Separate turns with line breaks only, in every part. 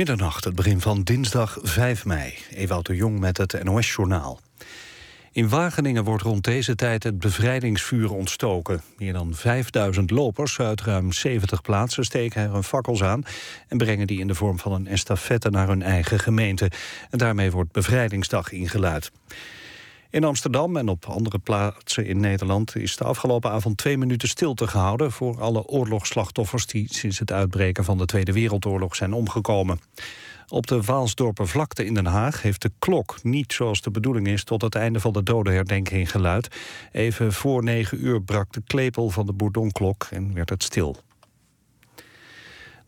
Middernacht, het begin van dinsdag 5 mei. Ewout de Jong met het NOS-journaal. In Wageningen wordt rond deze tijd het bevrijdingsvuur ontstoken. Meer dan 5000 lopers uit ruim 70 plaatsen steken er hun fakkels aan... en brengen die in de vorm van een estafette naar hun eigen gemeente. En daarmee wordt Bevrijdingsdag ingeluid. In Amsterdam en op andere plaatsen in Nederland is de afgelopen avond twee minuten stilte gehouden voor alle oorlogsslachtoffers die sinds het uitbreken van de Tweede Wereldoorlog zijn omgekomen. Op de Waalsdorper vlakte in Den Haag heeft de klok niet zoals de bedoeling is tot het einde van de dodenherdenking geluid. Even voor negen uur brak de klepel van de Bourdonklok en werd het stil.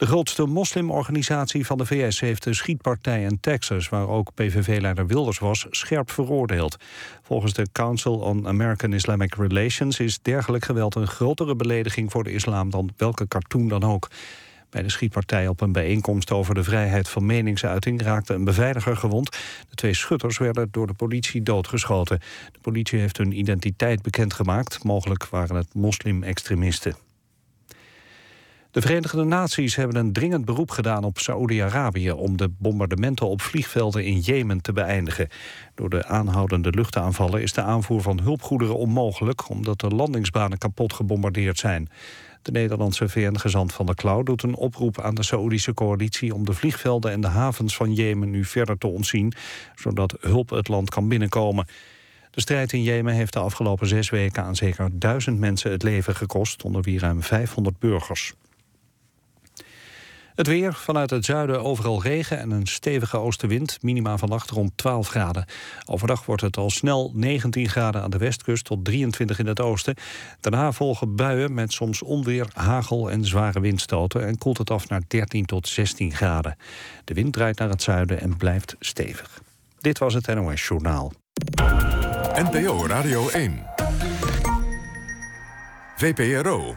De grootste moslimorganisatie van de VS heeft de schietpartij in Texas... waar ook PVV-leider Wilders was, scherp veroordeeld. Volgens de Council on American Islamic Relations... is dergelijk geweld een grotere belediging voor de islam... dan welke cartoon dan ook. Bij de schietpartij op een bijeenkomst over de vrijheid van meningsuiting... raakte een beveiliger gewond. De twee schutters werden door de politie doodgeschoten. De politie heeft hun identiteit bekendgemaakt. Mogelijk waren het moslim-extremisten. De Verenigde Naties hebben een dringend beroep gedaan op Saoedi-Arabië... om de bombardementen op vliegvelden in Jemen te beëindigen. Door de aanhoudende luchtaanvallen is de aanvoer van hulpgoederen onmogelijk... omdat de landingsbanen kapot gebombardeerd zijn. De Nederlandse VN-gezant van der Klauw doet een oproep aan de Saoedische coalitie... om de vliegvelden en de havens van Jemen nu verder te ontzien... zodat hulp het land kan binnenkomen. De strijd in Jemen heeft de afgelopen zes weken aan zeker duizend mensen het leven gekost... onder wie ruim 500 burgers. Het weer, vanuit het zuiden overal regen en een stevige oostenwind. Minima vannacht rond 12 graden. Overdag wordt het al snel 19 graden aan de westkust tot 23 in het oosten. Daarna volgen buien met soms onweer, hagel en zware windstoten... en koelt het af naar 13 tot 16 graden. De wind draait naar het zuiden en blijft stevig. Dit was het NOS Journaal.
NPO Radio 1. VPRO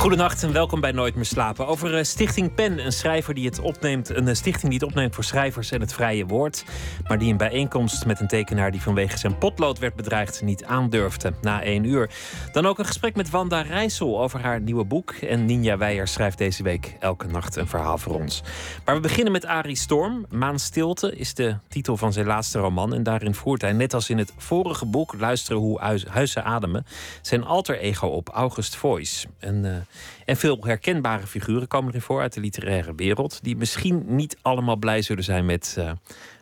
Goedenacht en welkom bij Nooit meer slapen. Over uh, Stichting PEN, een schrijver die het opneemt, een uh, stichting die het opneemt voor schrijvers en het vrije woord, maar die een bijeenkomst met een tekenaar die vanwege zijn potlood werd bedreigd niet aandurfde na één uur. Dan ook een gesprek met Wanda Rijssel over haar nieuwe boek en Ninja Weijer schrijft deze week elke nacht een verhaal voor ons. Maar we beginnen met Arie Storm. Maanstilte is de titel van zijn laatste roman en daarin voert hij net als in het vorige boek Luisteren hoe huizen ademen zijn alter ego op August Voice. En uh, en veel herkenbare figuren komen erin voor uit de literaire wereld. Die misschien niet allemaal blij zullen zijn met uh,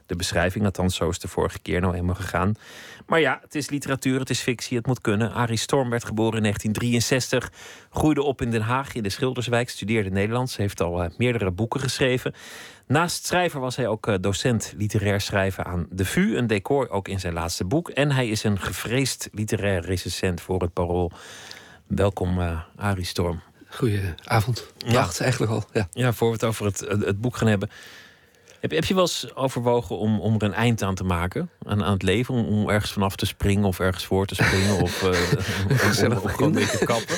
de beschrijving. Althans, zo is de vorige keer nou eenmaal gegaan. Maar ja, het is literatuur, het is fictie, het moet kunnen. Arie Storm werd geboren in 1963. Groeide op in Den Haag in de Schilderswijk. Studeerde Nederlands. Heeft al uh, meerdere boeken geschreven. Naast schrijver was hij ook uh, docent literair schrijven aan de VU. Een decor ook in zijn laatste boek. En hij is een gevreesd literair recensent voor het Parool. Welkom, uh, Arie Storm.
Goedenavond. Nacht ja. eigenlijk al. Ja.
ja, voor we het over het, het boek gaan hebben. Heb, heb je wel eens overwogen om, om er een eind aan te maken? Aan, aan het leven? Om, om ergens vanaf te springen of ergens voor te springen? of uh, gewoon te kappen?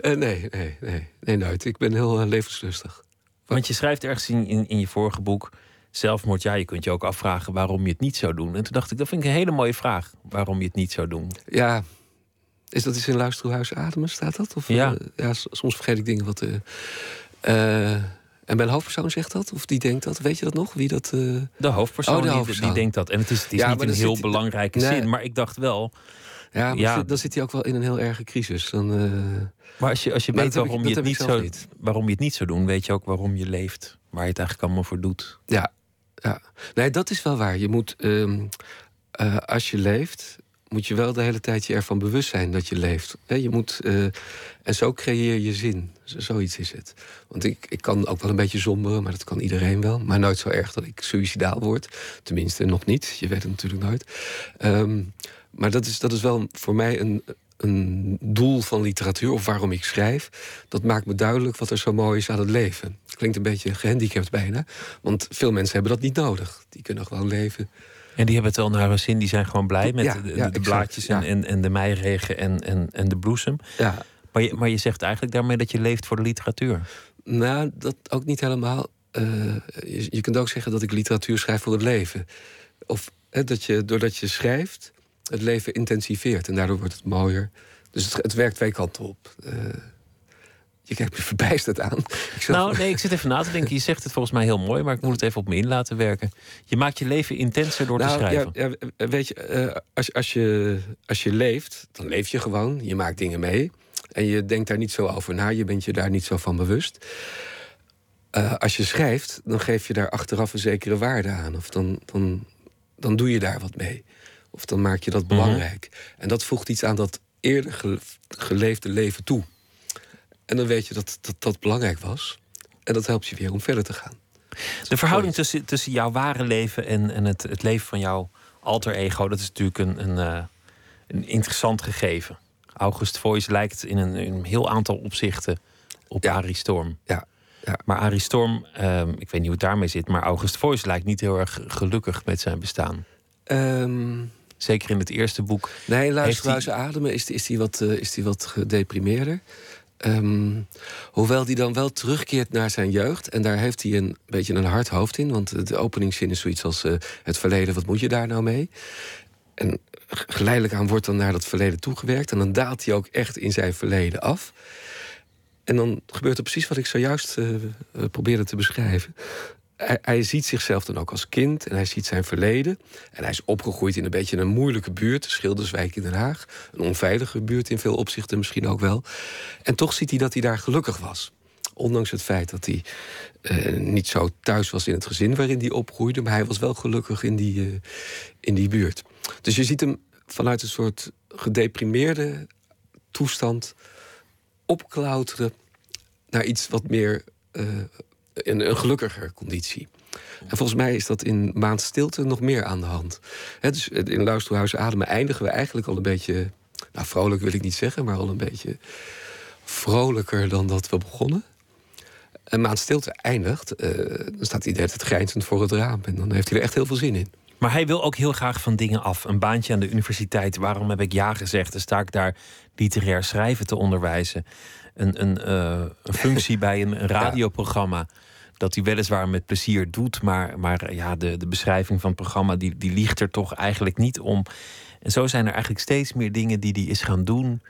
uh, nee, nee, nee, nee, nooit. Ik ben heel uh, levenslustig.
Want je schrijft ergens in, in, in je vorige boek zelfmoord, ja, je kunt je ook afvragen waarom je het niet zou doen. En toen dacht ik, dat vind ik een hele mooie vraag, waarom je het niet zou doen.
Ja, is dat iets in Luisterhuis Ademen, staat dat? Of,
ja.
Uh, ja. Soms vergeet ik dingen wat... Uh, uh, en mijn hoofdpersoon zegt dat? Of die denkt dat? Weet je dat nog? Wie dat,
de, hoofdpersoon, oh, de hoofdpersoon. Die, die, denkt dat. En het is, het is ja, niet een heel belangrijke nee. zin. Maar ik dacht wel...
Ja, dan zit hij ook wel in een heel erge crisis. Dan,
maar als je, als je weet waarom, ik, je het niet zo, niet. waarom je het niet zou doen... weet je ook waarom je leeft. Waar je het eigenlijk allemaal voor doet.
Ja, ja. nee, dat is wel waar. Je moet... Um, als je leeft, moet je wel de hele tijd je ervan bewust zijn dat je leeft. Je moet, uh, en zo creëer je zin. Zoiets is het. Want ik, ik kan ook wel een beetje somberen, maar dat kan iedereen wel. Maar nooit zo erg dat ik suicidaal word. Tenminste, nog niet. Je weet het natuurlijk nooit. Um, maar dat is, dat is wel voor mij een, een doel van literatuur, of waarom ik schrijf. Dat maakt me duidelijk wat er zo mooi is aan het leven. Klinkt een beetje gehandicapt bijna. Want veel mensen hebben dat niet nodig. Die kunnen gewoon leven
en die hebben het wel naar hun zin, die zijn gewoon blij met ja, de, ja, de, blaadjes en, en, en, de meiregen en, en, en de bloesem.
Ja.
Maar, je, maar je zegt eigenlijk daarmee dat je leeft voor de literatuur.
Nou, dat ook niet helemaal. eh, je, je kunt ook zeggen dat ik literatuur schrijf voor het leven. Of hè, dat je, doordat je schrijft, het leven intensiveert. En daardoor wordt het mooier. Dus het, het werkt twee kanten op. Eh, je kijkt me verbijsterd aan. Ik
Nou, nee, ik zit even na te denken. Je zegt het volgens mij heel mooi, maar ik moet het even op me in laten werken. Je maakt je leven intenser door te
Nou,
schrijven.
Ja, ja, weet je, eh, als, als je, als je leeft, dan leef je gewoon. Je maakt dingen mee. En je denkt daar niet zo over na. Je bent je daar niet zo van bewust. Eh, als je schrijft, dan geef je daar achteraf een zekere waarde aan. Of dan, dan, dan doe je daar wat mee. Of dan maak je dat belangrijk. En dat voegt iets aan dat eerder ge- geleefde leven toe. En dan weet je dat, dat dat belangrijk was. En dat helpt je weer om verder te gaan.
De verhouding tussen, tussen jouw ware leven en, en het, het leven van jouw alter ego, dat is natuurlijk een, een, eh, een interessant gegeven. August Voice lijkt in een, in een heel aantal opzichten op
Ja.
Arie Storm.
Ja, ja.
Maar Arie Storm, ehm, ik weet niet hoe het daarmee zit, maar August Voice lijkt niet heel erg gelukkig met zijn bestaan.
Ehm,
Zeker in het eerste boek.
Nee,
Heeft
luisterhuizen ademen is, is, die wat, eh, is die wat gedeprimeerder. Ehm, hoewel die dan wel terugkeert naar zijn jeugd. En daar heeft hij een beetje een hard hoofd in. Want de openingszin is zoiets als eh, het verleden, wat moet je daar nou mee? En geleidelijk aan wordt dan naar dat verleden toegewerkt. En dan daalt hij ook echt in zijn verleden af. En dan gebeurt er precies wat ik zojuist eh, eh, probeerde te beschrijven. Hij, ziet zichzelf dan ook als kind en hij ziet zijn verleden. En hij is opgegroeid in een beetje een moeilijke buurt, Schilderswijk in Den Haag. Een onveilige buurt in veel opzichten misschien ook wel. En toch ziet hij dat hij daar gelukkig was. Ondanks het feit dat hij eh, niet zo thuis was in het gezin waarin hij opgroeide, maar hij was wel gelukkig in die, eh, in die buurt. Dus je ziet hem vanuit een soort gedeprimeerde toestand opklauteren naar iets wat meer eh, een, een gelukkiger conditie. En volgens mij is dat in Maand Stilte nog meer aan de hand. Hè, dus in Luisterhuis Ademen eindigen we eigenlijk al een beetje... Nou, vrolijk wil ik niet zeggen, maar al een beetje vrolijker dan dat we begonnen. En Maand Stilte eindigt, eh, dan staat hij tijd grijnzend voor het raam. En dan heeft hij er echt heel veel zin in.
Maar hij wil ook heel graag van dingen af. Een baantje aan de universiteit. Waarom heb ik ja gezegd? Dan sta ik daar literair schrijven te onderwijzen. Een, een, eh, een functie bij een, een radioprogramma. Dat hij weliswaar met plezier doet. Maar, maar ja, de, de beschrijving van het programma die, die liegt er toch eigenlijk niet om. En zo zijn er eigenlijk steeds meer dingen die hij is gaan doen.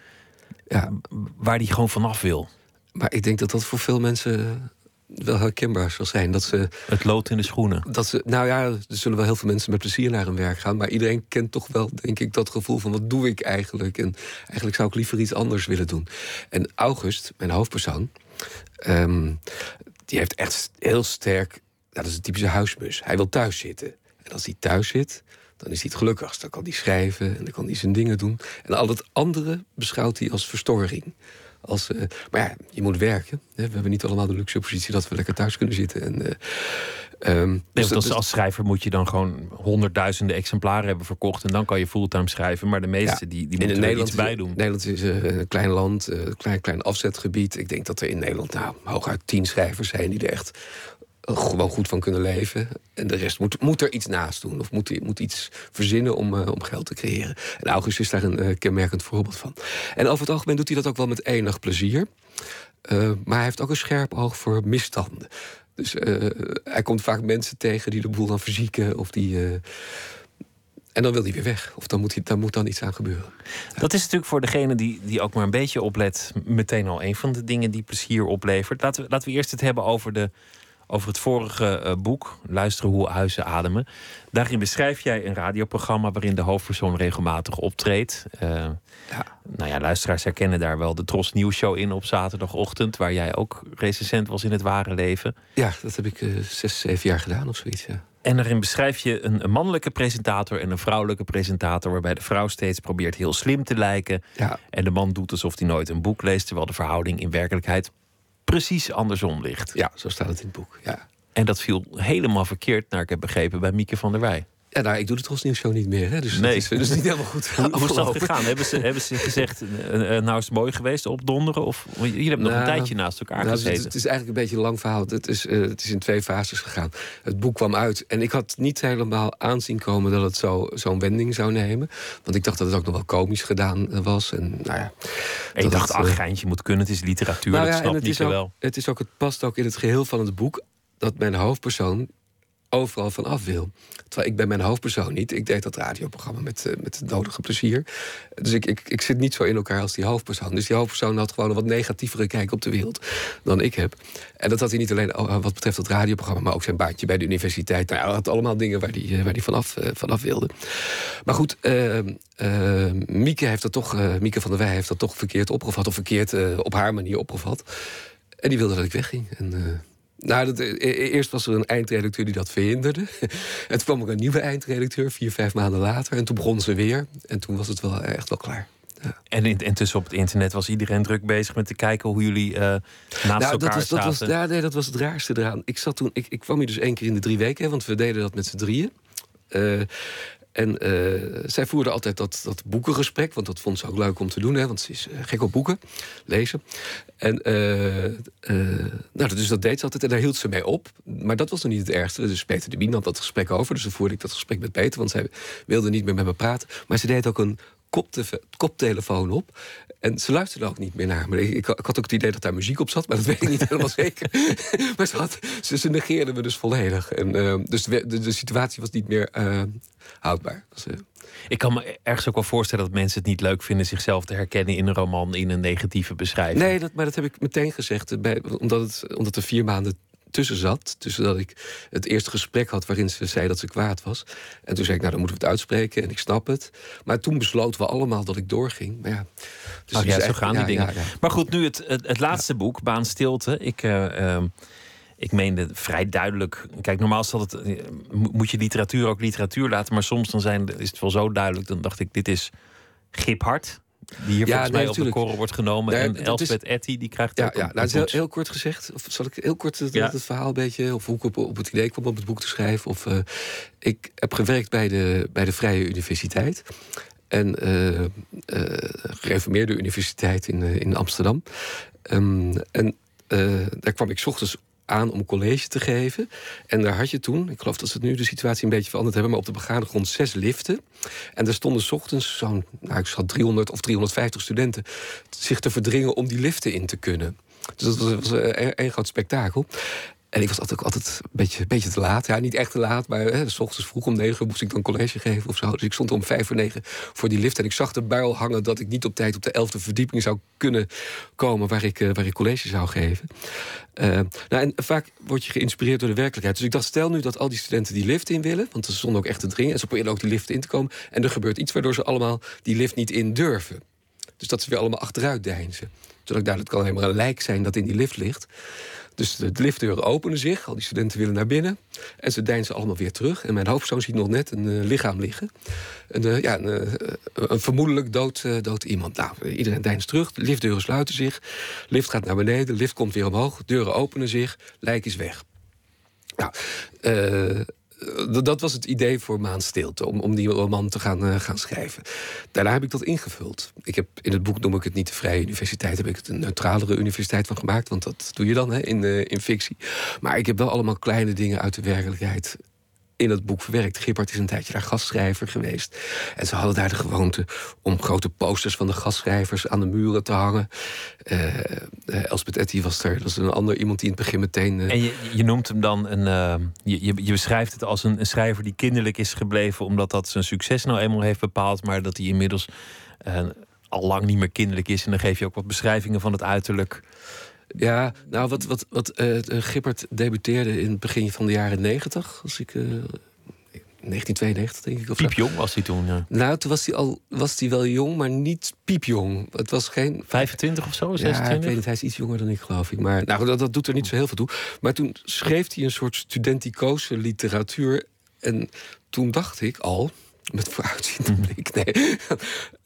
Ja.
Waar hij gewoon vanaf wil.
Maar ik denk dat dat voor veel mensen wel herkenbaar zal zijn. Dat ze,
Het lood in de schoenen.
dat ze, nou ja, er zullen wel heel veel mensen met plezier naar hun werk gaan. Maar iedereen kent toch wel, denk ik, dat gevoel van wat doe ik eigenlijk? En eigenlijk zou ik liever iets anders willen doen. En August, mijn hoofdpersoon, ehm, die heeft echt heel sterk. Dat is een typische huismus. Hij wil thuis zitten. En als hij thuis zit, dan is hij het gelukkigst. Dan kan hij schrijven en dan kan hij zijn dingen doen. En al het andere beschouwt hij als verstoring. Als, eh, maar ja, je moet werken. Hè. We hebben niet allemaal de luxe positie dat we lekker thuis kunnen zitten. En, eh, ehm, dus dat-
als, als schrijver moet je dan gewoon honderdduizenden exemplaren hebben verkocht. En dan kan je fulltime schrijven. Maar de meeste die, die moeten er iets bij doen.
Nederland is eh, een klein land, een klein, klein afzetgebied. Ik denk dat er in Nederland nou, hooguit tien schrijvers zijn die er echt gewoon goed van kunnen leven. En de rest moet, moet er iets naast doen. Of moet, moet iets verzinnen om, eh, om geld te creëren. En August is daar een eh, kenmerkend voorbeeld van. En over het algemeen doet hij dat ook wel met enig plezier. Eh, maar hij heeft ook een scherp oog voor misstanden. Dus hij komt vaak mensen tegen die de boel dan verzieken. Of die, en dan wil hij weer weg. Of dan moet, hij, dan moet dan iets aan gebeuren.
Dat is natuurlijk voor degene die, die ook maar een beetje oplet, meteen al een van de dingen die plezier oplevert. Laten we, laten we eerst het hebben over, de, over het vorige eh, boek, Luisteren hoe huizen ademen. Daarin beschrijf jij een radioprogramma waarin de hoofdpersoon regelmatig optreedt. Eh,
Ja.
Nou ja, luisteraars herkennen daar wel de Tros Nieuwsshow in op zaterdagochtend, waar jij ook recensent was in het ware leven.
Ja, dat heb ik eh, zes, zeven jaar gedaan of zoiets. Ja.
En daarin beschrijf je een, een mannelijke presentator en een vrouwelijke presentator, waarbij de vrouw steeds probeert heel slim te lijken.
Ja.
En de man doet alsof hij nooit een boek leest, terwijl de verhouding in werkelijkheid precies andersom ligt.
ja, zo staat het in het boek. Ja.
En dat viel helemaal verkeerd, naar ik heb begrepen, bij Mieke van der Wij.
Ja, nou, ik doe de Tros Nieuws Show niet meer. Hè, dus
Nee.
dat is, dus niet helemaal goed.
Hoe is dat gegaan? Hebben ze, hebben ze gezegd, eh, eh, nou is het mooi geweest, opdonderen? Of jullie hebben nog een
Nou,
tijdje naast elkaar
Nou, het,
gezeten.
het is eigenlijk een beetje een lang verhaal. Het is, eh, het is in twee fases gegaan. Het boek kwam uit en ik had niet helemaal aanzien komen dat het zo- zo'n wending zou nemen. Want ik dacht dat het ook nog wel komisch gedaan was. En, nou ja,
en je
dat
dacht,
het,
ach, geintje moet kunnen, het is literatuur,
nou
dat
en het
niet
is,
zo
ook,
wel.
het is ook, het past ook in het geheel van het boek. dat mijn hoofdpersoon overal van af wil. Terwijl ik ben mijn hoofdpersoon niet. Ik deed dat radioprogramma met, uh, met het nodige plezier. Dus ik, ik, ik zit niet zo in elkaar als die hoofdpersoon. Dus die hoofdpersoon had gewoon een wat negatievere kijk op de wereld dan ik heb. En dat had hij niet alleen oh, wat betreft het radioprogramma, maar ook zijn baantje bij de universiteit. Nou, hij had allemaal dingen waar hij, uh, waar hij vanaf, vanaf wilde. Maar goed, Mieke heeft dat toch, Mieke van der Wij heeft dat toch verkeerd opgevat, of verkeerd op haar manier opgevat. En die wilde dat ik wegging. En nou, dat, e-, e-, eerst was er een eindredacteur die dat verhinderde. en toen kwam er een nieuwe eindredacteur, vier, vijf maanden later. En toen begon ze weer. En toen was het wel echt wel klaar. Ja.
En intussen op het internet was iedereen druk bezig met te kijken hoe jullie uh, naast
nou,
elkaar
dat was. Dat was, ja, nee, dat was het raarste eraan. Ik, zat toen, ik, ik kwam hier dus één keer in de drie weken, want we deden dat met z'n drieën. Uh, en uh, zij voerde altijd dat, dat boekengesprek, want dat vond ze ook leuk om te doen, hè, want ze is uh, gek op boeken, lezen. En uh, nou, dus dat deed ze altijd en daar hield ze mee op. Maar dat was nog niet het ergste. Dus Peter de Bien had dat gesprek over, dus dan voerde ik dat gesprek met Peter, want zij wilde niet meer met me praten. Maar ze deed ook een koptelefoon op. En ze luisterde ook niet meer naar me. Ik, ik, had ook het idee dat daar muziek op zat, maar dat weet ik niet helemaal zeker. maar ze, had, ze, ze negeerde me dus volledig. En, uh, dus de, de, de, situatie was niet meer uh, houdbaar. Dus, uh,
ik kan me ergens ook wel voorstellen dat mensen het niet leuk vinden zichzelf te herkennen in een roman, in een negatieve beschrijving.
Nee, dat, maar dat heb ik meteen gezegd. Bij, omdat, het, omdat er vier maanden tussen zat. Tussen dat ik het eerste gesprek had waarin ze zei dat ze kwaad was. En toen zei ik, nou dan moeten we het uitspreken en ik snap het. Maar toen besloten we allemaal dat ik doorging. Maar ja,
dus oh, ja, zo gaan die dingen. Ja. Maar goed, nu het, het, het laatste boek, Baan Stilte. Ik... Uh, uh, ik meende vrij duidelijk. Kijk, normaal het, moet je literatuur ook literatuur laten. Maar soms dan zijn, is het wel zo duidelijk. Dan dacht ik, dit is Giphart. Die hier ja, volgens mij nee, op de korrel wordt genomen. En Elspeth is... Etty, die krijgt
ja,
ook
ja, nou, heel, heel, kort gezegd. Of zal ik heel kort het, ja. het verhaal een beetje... of hoe ik op, op, het idee kwam om het boek te schrijven. Of, uh, ik heb gewerkt bij de, bij de Vrije Universiteit. En uh, uh, gereformeerde universiteit in, in Amsterdam. Um, en daar kwam ik 's ochtends aan om college te geven. En daar had je toen, ik geloof dat ze het nu de situatie een beetje veranderd hebben, maar op de begane grond zes liften. En er stonden ochtends zo'n, nou, ik schat 300 of 350 studenten zich te verdringen om die liften in te kunnen. Dus dat was, een, een groot spektakel. En ik was altijd, altijd een beetje, beetje te laat. Ja, niet echt te laat, maar hè, s ochtends vroeg om negen moest ik dan college geven of zo. Dus ik stond om vijf voor negen voor die lift. En ik zag de buil hangen dat ik niet op tijd op de elfde verdieping zou kunnen komen waar ik, uh, waar ik college zou geven. Uh, nou, en vaak word je geïnspireerd door de werkelijkheid. Dus ik dacht, stel nu dat al die studenten die lift in willen, want ze stonden ook echt te dringen en ze proberen ook die lift in te komen. En er gebeurt iets waardoor ze allemaal die lift niet in durven. Dus dat ze weer allemaal achteruit deinzen. Zodat ik daar, kan alleen maar een lijk zijn dat in die lift ligt. Dus de liftdeuren openen zich, al die studenten willen naar binnen. En ze deinzen allemaal weer terug. En mijn hoofdpersoon ziet nog net een uh, lichaam liggen. Een, uh, ja, een, uh, een vermoedelijk dood, dood iemand. Nou, iedereen deinst terug, de liftdeuren sluiten zich. Lift gaat naar beneden, de lift komt weer omhoog. Deuren openen zich, lijk is weg. Nou, dat was het idee voor Maanstilte, om, om die roman te gaan, uh, gaan schrijven. Daarna heb ik dat ingevuld. Ik heb, in het boek noem ik het niet de Vrije Universiteit, heb ik het een neutralere universiteit van gemaakt, want dat doe je dan hè, in, uh, in fictie. Maar ik heb wel allemaal kleine dingen uit de werkelijkheid in het boek verwerkt. Gippert is een tijdje daar gastschrijver geweest. En ze hadden daar de gewoonte om grote posters van de gastschrijvers aan de muren te hangen. Uh, Elspeth Etty was er. Dat een ander iemand die in het begin meteen. Uh...
En je, je, noemt hem dan een. Je, je, je, beschrijft het als een, een, schrijver die kinderlijk is gebleven, omdat dat zijn succes nou eenmaal heeft bepaald, maar dat hij inmiddels al lang niet meer kinderlijk is. En dan geef je ook wat beschrijvingen van het uiterlijk.
Ja, nou, wat, wat, wat uh, Gippert debuteerde in het begin van de jaren negentig. Als ik. Uh, 1992, denk ik. Of
piepjong was hij toen, ja.
Nou, toen was hij, al, was hij wel jong, maar niet piepjong. Het was geen...
25 of zo,
26? Ja, ik weet het, hij is iets jonger dan ik, geloof ik. Maar nou, dat, dat doet er niet zo heel veel toe. Maar toen schreef hij een soort studenticoze literatuur. En toen dacht ik al, met vooruitziende blik, nee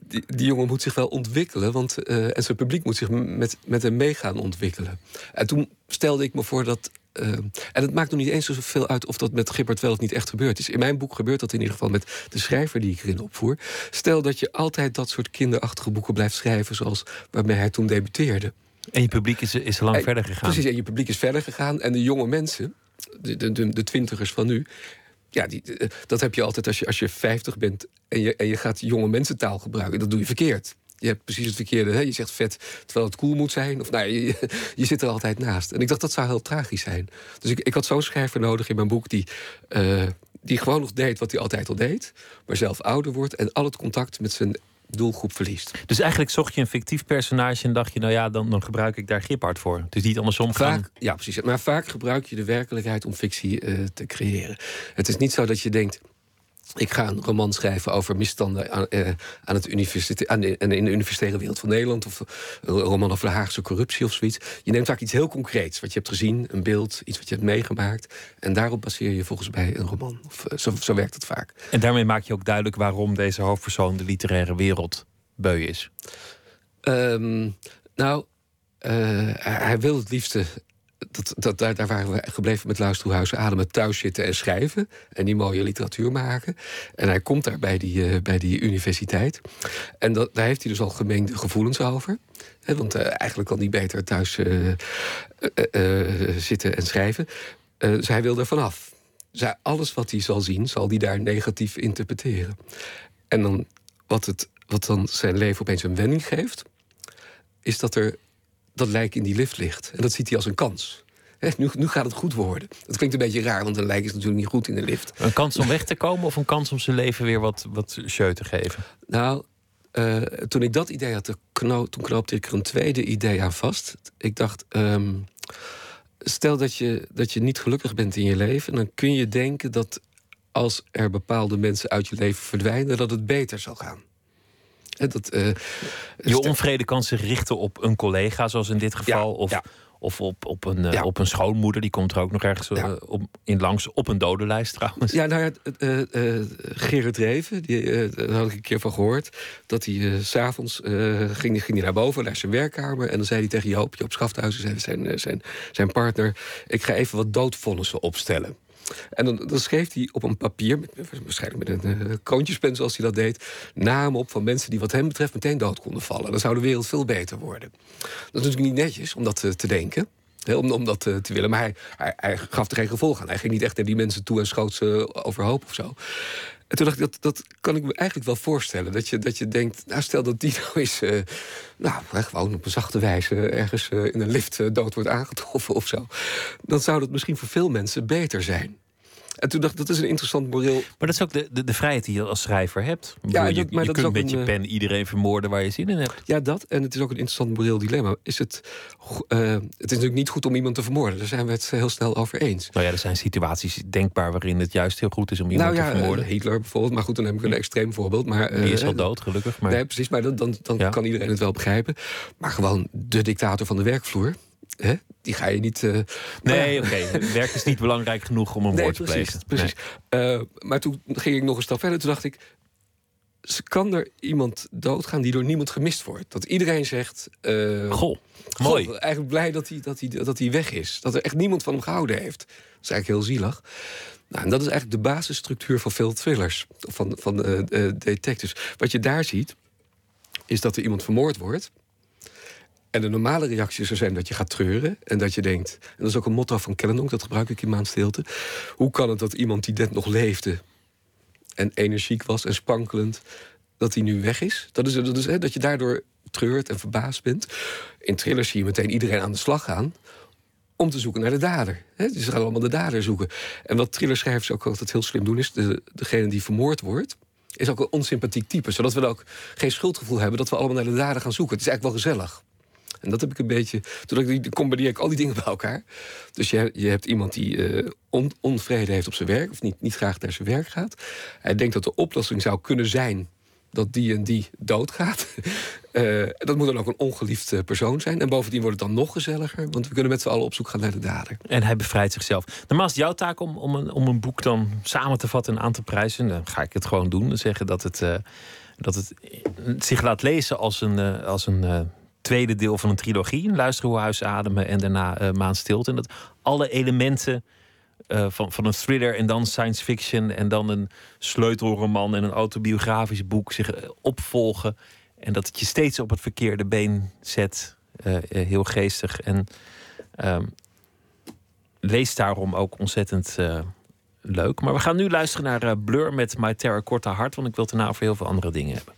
die, die, jongen moet zich wel ontwikkelen. Want, uh, en zijn publiek moet zich met, met hem mee gaan ontwikkelen. En toen stelde ik me voor dat. Uh, en het maakt nog niet eens zoveel uit of dat met Gibbert wel of niet echt gebeurd is. In mijn boek gebeurt dat in ieder geval met de schrijver die ik erin opvoer. Stel dat je altijd dat soort kinderachtige boeken blijft schrijven, zoals waarmee hij toen debuteerde.
En je publiek is, is lang en, verder gegaan.
Precies, en je publiek is verder gegaan. En de jonge mensen, de, de, de, de twintigers van nu, ja, die, dat heb je altijd als je, als je 50 bent en je, en je gaat jonge mensentaal gebruiken. Dat doe je verkeerd. Je hebt precies het verkeerde. Hè? Je zegt vet terwijl het cool moet zijn. Of nou, je, je zit er altijd naast. En ik dacht, dat zou heel tragisch zijn. Dus ik, ik had zo'n schrijver nodig in mijn boek die, uh, die gewoon nog deed wat hij altijd al deed. Maar zelf ouder wordt en al het contact met zijn doelgroep verliest.
Dus eigenlijk zocht je een fictief personage en dacht je, nou ja, dan, dan gebruik ik daar Giphard voor. Dus niet andersom
vaak, Ja, precies. Maar vaak gebruik je de werkelijkheid om fictie uh, te creëren. Het is niet zo dat je denkt, ik ga een roman schrijven over misstanden aan, eh, aan het universiteit, aan de, in de universitaire wereld van Nederland. Of een roman over de Haagse corruptie of zoiets. Je neemt vaak iets heel concreets, wat je hebt gezien, een beeld, iets wat je hebt meegemaakt. En daarop baseer je volgens mij een roman. Of, eh, zo, zo werkt het vaak.
En daarmee maak je ook duidelijk waarom deze hoofdpersoon de literaire wereld beu is.
Um, nou, uh, hij wil het liefste dat, dat, daar, waren we gebleven met Luisterhuizen Ademen thuis zitten en schrijven. En die mooie literatuur maken. En hij komt daar bij die, uh, bij die universiteit. En dat, daar heeft hij dus al gemengde gevoelens over. want uh, eigenlijk kan hij beter thuis uh, zitten en schrijven. dus hij wil er vanaf. Dus alles wat hij zal zien, zal hij daar negatief interpreteren. En dan, wat, het, wat dan zijn leven opeens een wending geeft... is dat er dat lijk in die lift ligt. En dat ziet hij als een kans. nu, nu gaat het goed worden. Dat klinkt een beetje raar, want een lijk is natuurlijk niet goed in de lift.
Een kans om weg te komen of een kans om zijn leven weer wat, wat show te geven?
Nou, uh, toen ik dat idee had, knoop, toen knoopte ik er een tweede idee aan vast. Ik dacht, um, stel dat je, dat je niet gelukkig bent in je leven... dan kun je denken dat als er bepaalde mensen uit je leven verdwijnen... dat het beter zal gaan.
Dat, uh, je onvrede kan zich richten op een collega, zoals in dit geval.
Ja,
of,
ja.
of op, op, een, uh, op een schoonmoeder, die komt er ook nog ergens uh, op, in langs. Op een dodenlijst trouwens.
Ja, nou ja, Gerard Reven, die, daar had ik een keer van gehoord. Dat hij s'avonds ging, ging hij naar boven, naar zijn werkkamer. En dan zei hij tegen Joop, Joop Schafthuizen, zijn, zijn, zijn partner... ik ga even wat doodvonnissen opstellen. En dan, dan, schreef hij op een papier, waarschijnlijk met een uh, kroontjespen zoals hij dat deed, namen op van mensen die wat hem betreft meteen dood konden vallen. Dan zou de wereld veel beter worden. Dat is natuurlijk niet netjes om dat uh, te denken. om, dat uh, te willen. Maar hij, hij, hij, gaf er geen gevolg aan. Hij ging niet echt naar die mensen toe en schoot ze overhoop of zo. En toen dacht ik, dat, dat kan ik me eigenlijk wel voorstellen. Dat je, dat je denkt, nou stel dat die nou eens... Uh, nou, gewoon op een zachte wijze ergens uh, in een lift uh, dood wordt aangetroffen of zo. Dan zou dat misschien voor veel mensen beter zijn. En toen dacht ik, dat is een interessant moreel. Maar
dat is ook de, de, de vrijheid die je als schrijver hebt. Ja, je, maar je dat kunt met een, je pen iedereen vermoorden waar je zin in hebt.
Ja, dat. En het is ook een interessant moreel dilemma. Is het, uh, het is natuurlijk niet goed om iemand te vermoorden. Daar zijn we het heel snel over eens.
Nou ja, er zijn situaties denkbaar waarin het juist heel goed is om iemand
nou, ja,
te vermoorden.
Uh, Hitler bijvoorbeeld. Maar goed, dan heb ik een extreem voorbeeld. Maar,
uh, Die is al dood, gelukkig. Maar...
Nee, precies. Maar dan, dan, dan ja. kan iedereen het wel begrijpen. Maar gewoon de dictator van de werkvloer. Hè? Die ga je niet. Uh,
nee, oké. Okay. Werk is niet belangrijk genoeg om een
nee,
woord te
precies,
plegen.
Precies. Nee. Uh, maar toen ging ik nog een stap verder. Toen dacht ik. Kan er iemand doodgaan die door niemand gemist wordt? Dat iedereen zegt. Uh,
goh, mooi.
Eigenlijk blij dat hij, dat, hij, dat hij weg is. Dat er echt niemand van hem gehouden heeft. Dat is eigenlijk heel zielig. Nou, en dat is eigenlijk de basisstructuur van veel thrillers. Van, van detectives. Wat je daar ziet. Is dat er iemand vermoord wordt. En de normale reactie zou zijn dat je gaat treuren. En dat je denkt, en dat is ook een motto van Kellendonk, dat gebruik ik in Maandstilte. Hoe kan het dat iemand die net nog leefde en energiek was en sprankelend, dat hij nu weg is? Dat is, dat is hè, dat je daardoor treurt en verbaasd bent. In thrillers zie je meteen iedereen aan de slag gaan om te zoeken naar de dader. Hè? Dus ze gaan allemaal de dader zoeken. En wat thrillerschrijvers ook altijd heel slim doen, is de, degene die vermoord wordt, is ook een onsympathiek type. Zodat we dan ook geen schuldgevoel hebben dat we allemaal naar de dader gaan zoeken. Het is eigenlijk wel gezellig. En dat heb ik een beetje. Toen ik combineer ik al die dingen bij elkaar. Dus je, je hebt iemand die uh, on, onvrede heeft op zijn werk, of niet, niet graag naar zijn werk gaat. Hij denkt dat de oplossing zou kunnen zijn dat die en die doodgaat. Uh, dat moet dan ook een ongeliefd persoon zijn. En bovendien wordt het dan nog gezelliger, want we kunnen met z'n allen op zoek gaan naar de dader.
En hij bevrijdt zichzelf. Normaal is jouw taak om, om, een, om een boek dan samen te vatten en aan te prijzen. Dan ga ik het gewoon doen. Dan zeggen dat het, dat het zich laat lezen als een. Als een tweede deel van een trilogie. Luisteren hoe huis ademen en daarna uh, Maan stilte. En dat alle elementen uh, van, van een thriller en dan science fiction... en dan een sleutelroman en een autobiografisch boek zich uh, opvolgen. En dat het je steeds op het verkeerde been zet. heel geestig. En um, lees daarom ook ontzettend leuk. Maar we gaan nu luisteren naar Blur met My Korte Hart... want ik wil daarna over heel veel andere dingen hebben.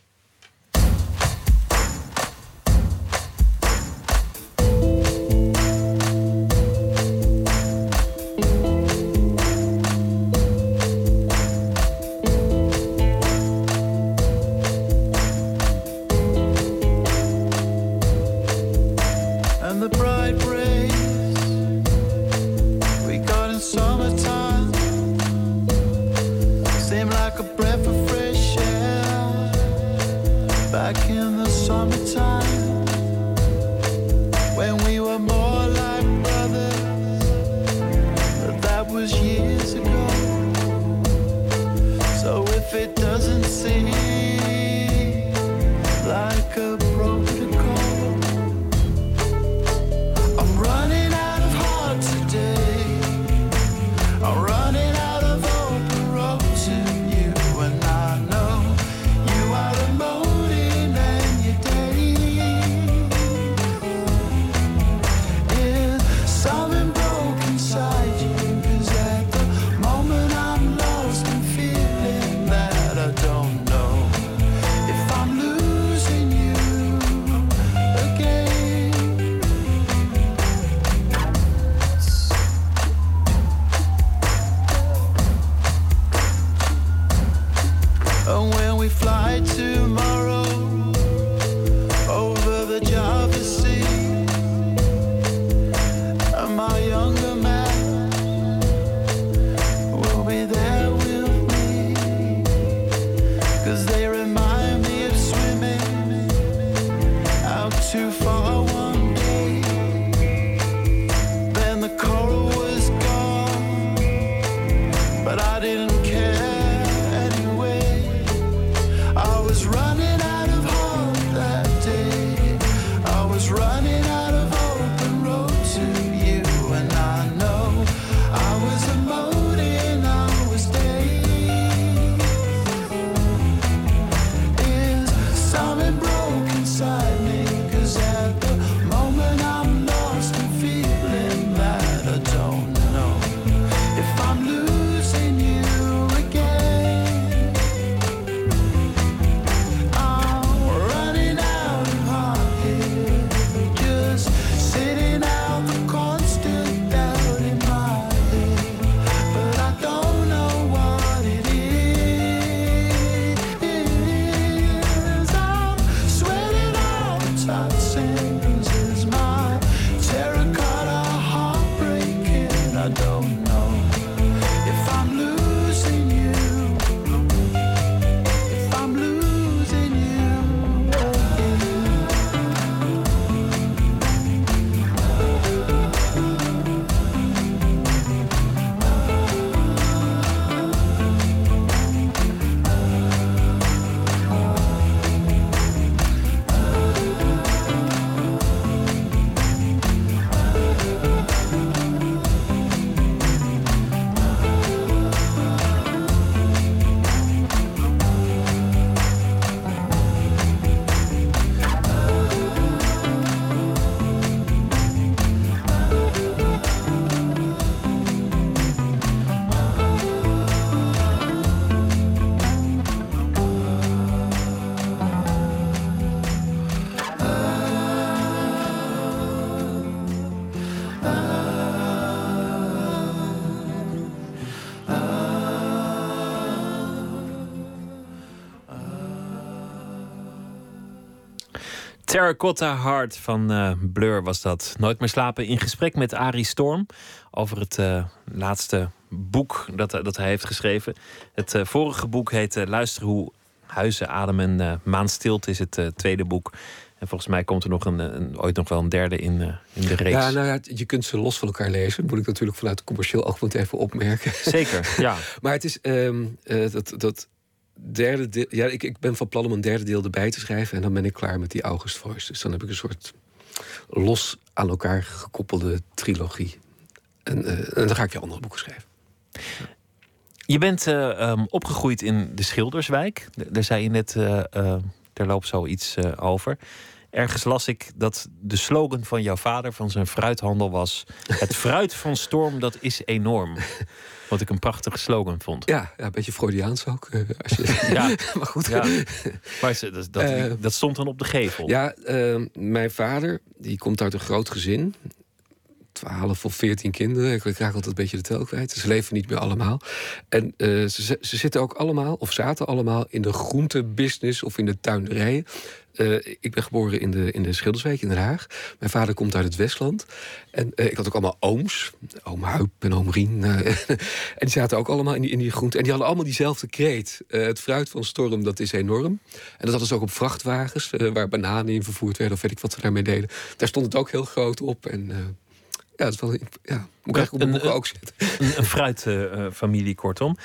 Terracotta Heart
van eh, Blur was dat. Nooit meer slapen in gesprek met Arie Storm over het eh, laatste boek dat, dat hij heeft geschreven. Het eh, vorige boek heet eh, Luister hoe huizen ademen. Uh, Maan stilte is het eh, tweede boek. En volgens mij komt er nog een, een, ooit nog wel een derde in, eh, in de reeks.
Ja, nou ja, je kunt ze los van elkaar lezen. Moet ik natuurlijk vanuit commercieel oogpunt even opmerken.
Zeker, ja.
maar het is ehm, eh, dat, dat derde deel. Ja, ik, ik ben van plan om een derde deel erbij te schrijven. En dan ben ik klaar met die August Voice. Dus dan heb ik een soort los aan elkaar gekoppelde trilogie. En, eh, en dan ga ik weer andere boeken schrijven.
Je bent eh, um, opgegroeid in de Schilderswijk. Daar zei je net, uh, daar loopt zoiets over. Ergens las ik dat de slogan van jouw vader van zijn fruithandel was... het fruit van storm, dat is enorm. Wat ik een prachtige slogan vond.
Ja, ja een beetje Freudiaans ook. als je...
ja,
maar goed.
Ja. Maar dat, dat, dat, stond dan op de gevel.
Ja, mijn vader die komt uit een groot gezin 12 of 14 kinderen. Ik raak altijd een beetje de tel kwijt. Ze leven niet meer allemaal. En eh, ze, ze zitten ook allemaal, of zaten allemaal, in de groentebusiness of in de tuinderijen. Uh, ik ben geboren in de, in de Schilderswijk in Den Haag. Mijn vader komt uit het Westland. En uh, ik had ook allemaal ooms. Oom Huip en oom Rien. En die zaten ook allemaal in die, in die groente. En die hadden allemaal diezelfde kreet. het fruit van storm, dat is enorm. En dat hadden ze ook op vrachtwagens... waar bananen in vervoerd werden of weet ik wat ze daarmee deden. Daar stond het ook heel groot op. En ja, het is wel... Ja, moet ik eigenlijk op de boeken ook zetten.
Een, een fruitfamilie, kortom.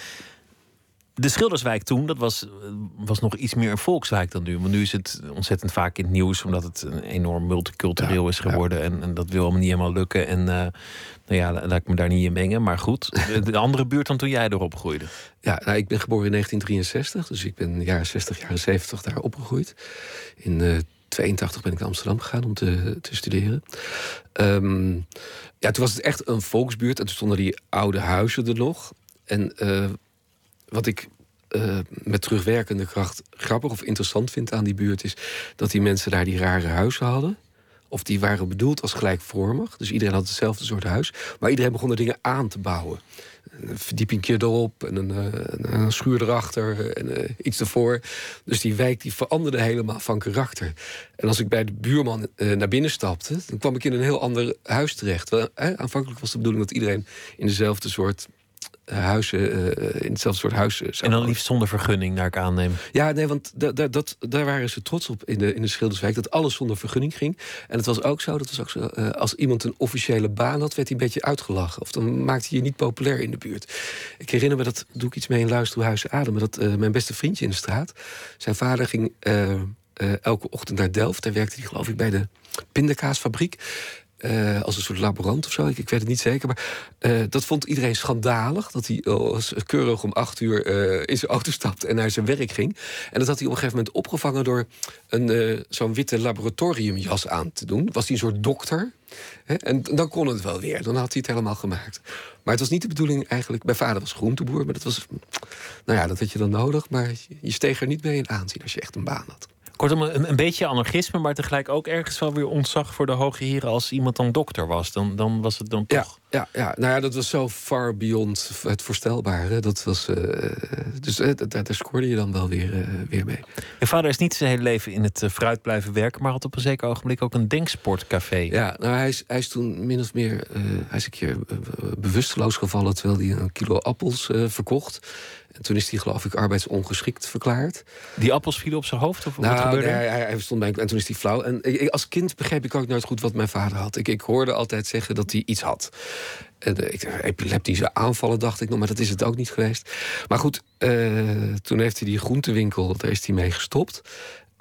De Schilderswijk toen, dat was, was nog iets meer een volkswijk dan nu. Want nu is het ontzettend vaak in het nieuws, omdat het een enorm multicultureel is geworden. En, en, dat wil allemaal niet helemaal lukken. En uh, nou ja, laat ik me daar niet in mengen. Maar goed, de andere buurt dan toen jij erop groeide.
Ja, nou, ik ben geboren in 1963, dus ik ben jaren 60, jaren 70 daar opgegroeid. In uh, 82 ben ik naar Amsterdam gegaan om te, te studeren. Um, ja, toen was het echt een volksbuurt en toen stonden die oude huizen er nog. En uh, wat ik uh, met terugwerkende kracht grappig of interessant vind aan die buurt is dat die mensen daar die rare huizen hadden. Of die waren bedoeld als gelijkvormig. Dus iedereen had hetzelfde soort huis. Maar iedereen begon er dingen aan te bouwen. Een verdiepingje erop en een, een, een schuur erachter en uh, iets ervoor. Dus die wijk die veranderde helemaal van karakter. En als ik bij de buurman uh, naar binnen stapte, dan kwam ik in een heel ander huis terecht. Aanvankelijk was de bedoeling dat iedereen in dezelfde soort huizen, uh, in hetzelfde soort huis.
en dan liefst zonder vergunning, naar ik aanneem.
Ja, nee, want dat, daar waren ze trots op in de, in de Schilderswijk. Dat alles zonder vergunning ging. En het was ook zo, dat was ook zo uh, als iemand een officiële baan had, werd hij een beetje uitgelachen. Of dan maakte hij je niet populair in de buurt. Ik herinner me, dat doe ik iets mee in Luisterhuizen Ademen... dat uh, mijn beste vriendje in de straat... zijn vader ging elke ochtend naar Delft. Daar werkte hij geloof ik bij de pindakaasfabriek. Uh, als een soort laborant of zo, ik, ik weet het niet zeker. Maar uh, dat vond iedereen schandalig. Dat hij uh, keurig om acht uur in zijn auto stapte en naar zijn werk ging. En dat had hij op een gegeven moment opgevangen door een zo'n witte laboratoriumjas aan te doen. Was hij een soort dokter. Hè? En dan kon het wel weer. Dan had hij het helemaal gemaakt. Maar het was niet de bedoeling eigenlijk. Mijn vader was groenteboer, maar dat was. Nou ja, dat had je dan nodig. Maar je steeg er niet mee in aanzien als je echt een baan had.
Kortom, een, een beetje anarchisme, maar tegelijk ook ergens wel weer ontzag voor de hoge heren als iemand dan dokter was. Dan, dan was het dan toch.
Ja, ja, ja, nou ja, dat was zo far beyond het voorstelbare. Dat was, uh, dus uh, daar, daar scoorde je dan wel weer, uh, weer mee.
Je vader is niet zijn hele leven in het fruit blijven werken, maar had op een zeker ogenblik ook een denksportcafé.
Ja, nou hij is, hij is toen min of meer, hij is een keer bewusteloos gevallen terwijl hij een kilo appels verkocht. En toen is hij, geloof ik, arbeidsongeschikt verklaard.
Die appels vielen op zijn hoofd? Of
nou,
wat gebeurde?
Nee, hij, hij stond bij en toen is hij flauw. En ik, als kind begreep ik ook nooit goed wat mijn vader had. Ik, ik hoorde altijd zeggen dat hij iets had. En, ik, epileptische aanvallen dacht ik nog, maar dat is het ook niet geweest. Maar goed, uh, toen heeft hij die groentewinkel, daar is hij mee gestopt.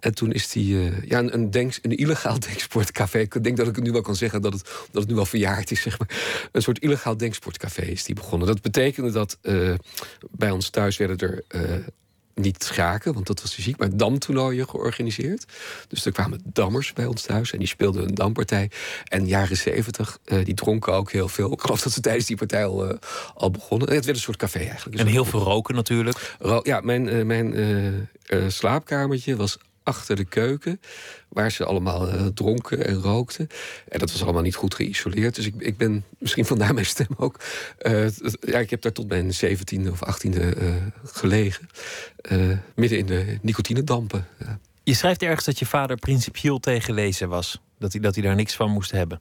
En toen is hij uh, ja, een, een, denk, een illegaal denksportcafé. Ik denk dat ik het nu wel kan zeggen dat het, dat het nu wel verjaard is. Zeg maar. Een soort illegaal denksportcafé is die begonnen. Dat betekende dat uh, bij ons thuis werden er uh, niet schaken, want dat was fysiek, maar damtoernooien georganiseerd. Dus er kwamen dammers bij ons thuis en die speelden een dampartij. En jaren zeventig, uh, die dronken ook heel veel. Ik geloof dat ze tijdens die partij al, uh, al begonnen. Het werd een soort café eigenlijk.
En heel veel roken natuurlijk.
Ro ja, mijn, uh, mijn slaapkamertje was achter de keuken. Waar ze allemaal uh, dronken en rookten. En dat was allemaal niet goed geïsoleerd. Dus ik, ik ben misschien vandaar mijn stem ook. Uh, ja, ik heb daar tot mijn 17e of 18e uh, gelegen. midden in de nicotinedampen. Ja.
Je schrijft ergens dat je vader principieel tegen lezen was. Dat hij, dat hij daar niks van moest hebben.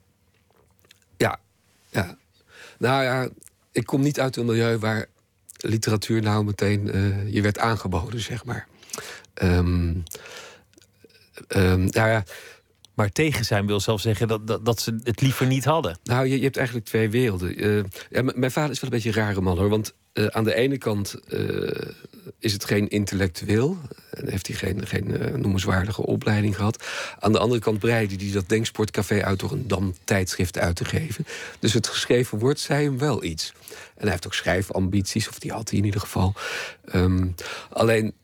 Ja, ja. Nou ja, ik kom niet uit een milieu waar literatuur nou meteen je werd aangeboden, zeg maar. Um, um, nou ja.
Maar tegen zijn wil zelf zeggen dat, dat, dat ze het liever niet hadden.
Nou, je, je hebt eigenlijk twee werelden. Uh, ja, mijn vader is wel een beetje een rare man hoor. Want uh, aan de ene kant uh, is het geen intellectueel. En heeft hij geen, geen noemenswaardige opleiding gehad. Aan de andere kant breidde hij dat Denksportcafé uit door een dam tijdschrift uit te geven. Dus het geschreven woord zei hem wel iets. En hij heeft ook schrijfambities, of die had hij in ieder geval. Um, alleen.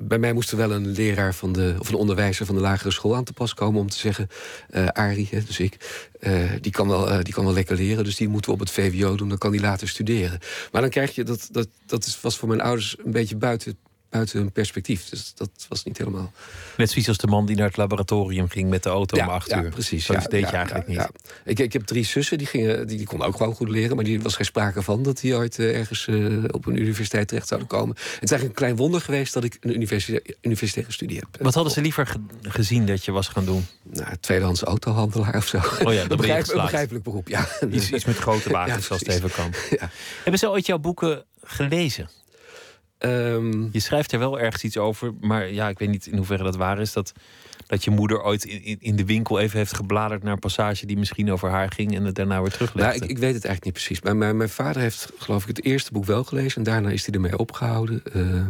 Bij mij moest er wel een leraar van de, of een onderwijzer van de lagere school aan te pas komen om te zeggen: uh, Arie, dus ik, uh, die, kan wel, uh, die kan wel lekker leren, dus die moeten we op het VWO doen, dan kan die later studeren. Maar dan krijg je dat, dat, dat was voor mijn ouders een beetje buiten buiten hun perspectief. Dus dat was niet helemaal.
Net zoiets als de man die naar het laboratorium ging met de auto om acht
ja,
uur.
precies.
Zoiets
ja,
deed
ja,
je eigenlijk
ja,
niet.
ja. Ik, ik heb drie zussen, die, gingen, die, die konden ook gewoon goed leren... maar die was geen sprake van dat die ooit eh, ergens eh, op een universiteit terecht zouden komen. Het is eigenlijk een klein wonder geweest dat ik een universita- universitaire studie heb.
Wat hadden ze liever ge- gezien dat je was gaan doen?
Nou, tweedehands autohandelaar of zo.
Oh ja,
een, begrijp- een begrijpelijk beroep, ja.
Iets, iets met grote wagens,
Ja,
zoals het even kan.
Ja.
Hebben ze ooit jouw boeken gelezen?
Ehm,
Je schrijft er wel ergens iets over, maar ja, ik weet niet in hoeverre dat waar is. Dat, dat je moeder ooit in, in- de winkel even heeft gebladerd naar een passage die misschien over haar ging en het daarna weer teruglegde.
Nou, ik, ik weet het eigenlijk niet precies. Maar mijn, mijn vader heeft, geloof ik, het eerste boek wel gelezen. En daarna is hij ermee opgehouden. Eh,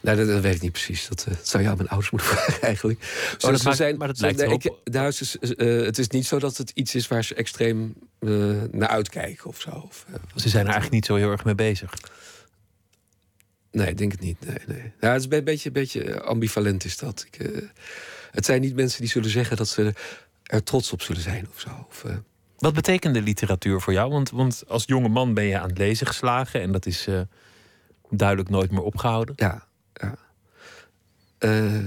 nou, dat, dat weet ik niet precies. Dat, eh, dat zou je aan mijn ouders moeten vragen, eigenlijk.
Oh, dat
ze
maakt- maar dat lijkt
nee, ik- nou, ze- eh, Het is niet zo dat het iets is waar ze extreem eh, naar uitkijken of zo. Of,
Ze zijn er eigenlijk niet zo heel erg mee bezig.
Nee, ik denk het niet. Nee, nee. Het is een beetje, beetje ambivalent is dat. Ik, eh, het zijn niet mensen die zullen zeggen dat ze er trots op zullen zijn of zo. Of, eh,
Wat betekende literatuur voor jou? Want, want als jonge man ben je aan het lezen geslagen en dat is eh, duidelijk nooit meer opgehouden.
Ja, ja. Eh,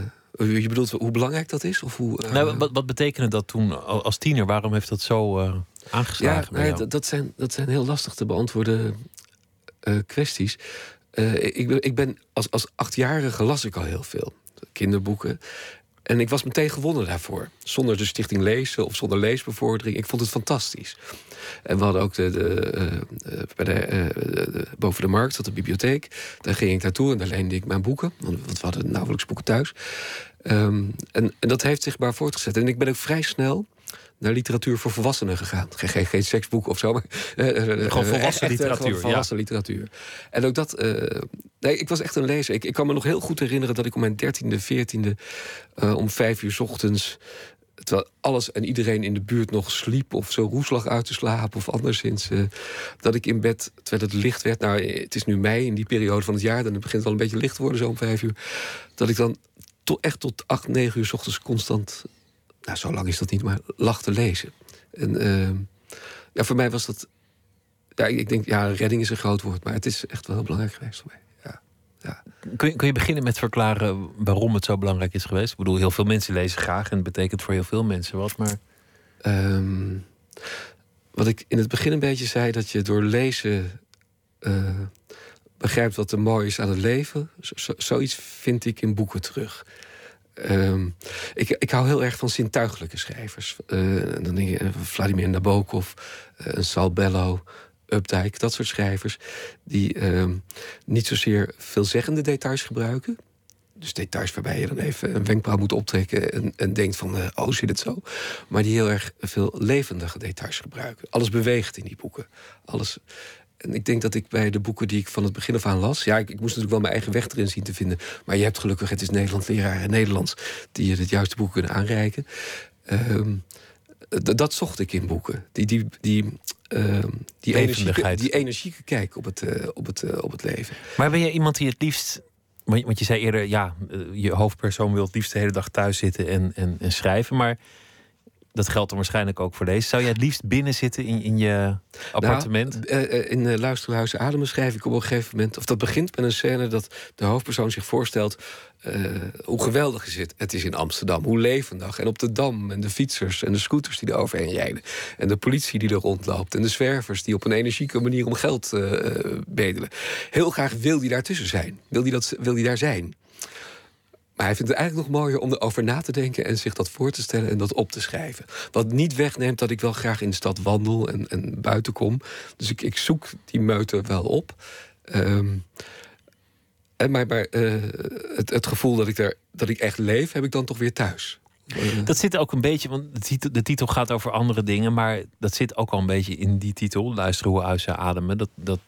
je bedoelt hoe belangrijk dat is? Of hoe, eh,
Nou, wat, wat betekende dat toen al- als tiener? Waarom heeft dat zo eh, aangeslagen?
ja, nee,
jou?
dat, dat, zijn, dat zijn heel lastig te beantwoorden eh, kwesties. Eh, ik, ben, ik ben als, als achtjarige las ik al heel veel kinderboeken. En ik was meteen gewonnen daarvoor. Zonder de stichting lezen of zonder leesbevordering. Ik vond het fantastisch. En we hadden ook de, eh, eh, bij de, boven de markt, de bibliotheek. Daar ging ik naartoe en daar leende ik mijn boeken. Want want we hadden nauwelijks boeken thuis. Ehm, en, en dat heeft zich maar voortgezet. En ik ben ook vrij snel naar literatuur voor volwassenen gegaan. Geen, geen, geen seksboek of zo, maar... eh, eh,
Gewoon
eh,
volwassen
echt, eh,
literatuur,
gewoon
ja.
volwassen literatuur. En ook dat... nee, ik was echt een lezer. Ik, ik kan me nog heel goed herinneren dat ik om mijn dertiende, veertiende... eh, om vijf uur 's ochtends... Terwijl alles en iedereen in de buurt nog sliep... of zo roes lag uit te slapen of anderszins... dat ik in bed, terwijl het licht werd... nou, het is nu mei, in die periode van het jaar... dan begint het al een beetje licht te worden, zo om vijf uur... dat ik dan tot, echt tot acht, negen uur 's ochtends constant... nou, zo lang is dat niet, maar lag te lezen. En ehm, ja, voor mij was dat... Ja, ik denk, ja, redding is een groot woord... maar het is echt wel heel belangrijk geweest voor mij. Ja, ja.
Kun, je, kun je beginnen met verklaren waarom het zo belangrijk is geweest? Ik bedoel, heel veel mensen lezen graag en het betekent voor heel veel mensen wat. Maar
Ehm, wat ik in het begin een beetje zei, dat je door lezen eh, begrijpt wat er mooi is aan het leven. Zo- zo- zoiets vind ik in boeken terug. Ehm, ik, ik hou heel erg van zintuigelijke schrijvers. Eh, dan denk je eh, Vladimir Nabokov, een Sal Bello, Updike, dat soort schrijvers. Die ehm, niet zozeer veelzeggende details gebruiken. Dus details waarbij je dan even een wenkbrauw moet optrekken en, en denkt van, oh, zit het zo? Maar die heel erg veel levendige details gebruiken. Alles beweegt in die boeken. Alles. En ik denk dat ik bij de boeken die ik van het begin af aan las... ja, ik, ik moest natuurlijk wel mijn eigen weg erin zien te vinden. Maar je hebt gelukkig, het is Nederland, leraren Nederlands... die je het juiste boek kunnen aanreiken. Ehm, dat zocht ik in boeken. Die, die, die, ehm, die, energieke, die energieke kijk op het, eh, op, het, eh, op het leven.
Maar ben jij iemand die het liefst. Want je zei eerder, ja, eh, je hoofdpersoon wil het liefst de hele dag thuis zitten en, en, en schrijven. Maar dat geldt dan waarschijnlijk ook voor deze. Zou jij het liefst binnen zitten in, in je appartement?
Nou, eh, eh, in uh, Luisterhuizen Ademen schrijf ik op een gegeven moment... of dat begint met een scène dat de hoofdpersoon zich voorstelt... hoe geweldig is het, het is in Amsterdam. Hoe levendig. En op de Dam en de fietsers en de scooters die er overheen rijden. En de politie die er rondloopt. En de zwervers die op een energieke manier om geld bedelen. Heel graag wil die daartussen zijn. Wil die, dat, wil die daar zijn. Maar hij vindt het eigenlijk nog mooier om erover na te denken en zich dat voor te stellen en dat op te schrijven. Wat niet wegneemt dat ik wel graag in de stad wandel en, en buiten kom. Dus ik, ik zoek die meute wel op. Um, en maar, maar uh, het, het, gevoel dat ik, er, dat ik echt leef, heb ik dan toch weer thuis.
Uh, dat zit ook een beetje, want de titel, gaat over andere dingen, maar dat zit ook al een beetje in die titel. Luisteren hoe huizen ademen. Dat, dat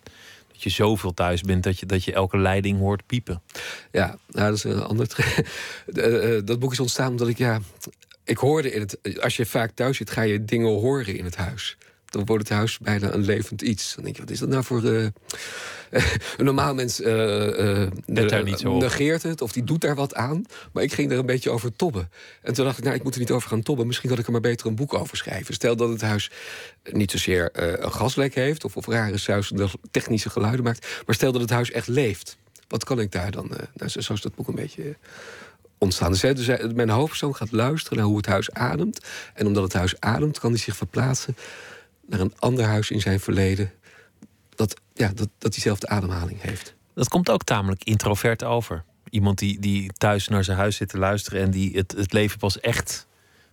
je zoveel thuis bent dat je, dat je elke leiding hoort piepen.
Ja, nou, dat is een ander. uh, dat boek is ontstaan omdat ik, ja, ik hoorde in het. Als je vaak thuis zit, ga je dingen horen in het huis. Dan wordt het huis bijna een levend iets. Dan denk je, wat is dat nou voor. Uh, een normaal mens uh, negeert het of die doet daar wat aan. Maar ik ging er een beetje over tobben. En toen dacht ik, nou, ik moet er niet over gaan tobben. Misschien had ik er maar beter een boek over schrijven. Stel dat het huis niet zozeer een gaslek heeft... of, of rare suizende technische geluiden maakt... maar stel dat het huis echt leeft. wat kan ik daar dan... eh, nou, zo, zo is dat boek een beetje eh, ontstaan. Dus, hè, dus mijn hoofdpersoon gaat luisteren naar hoe het huis ademt. En omdat het huis ademt, kan hij zich verplaatsen... naar een ander huis in zijn verleden... dat, ja, dat, dat diezelfde ademhaling heeft.
Dat komt ook tamelijk introvert over. Iemand die, die thuis naar zijn huis zit te luisteren en die het, het leven pas echt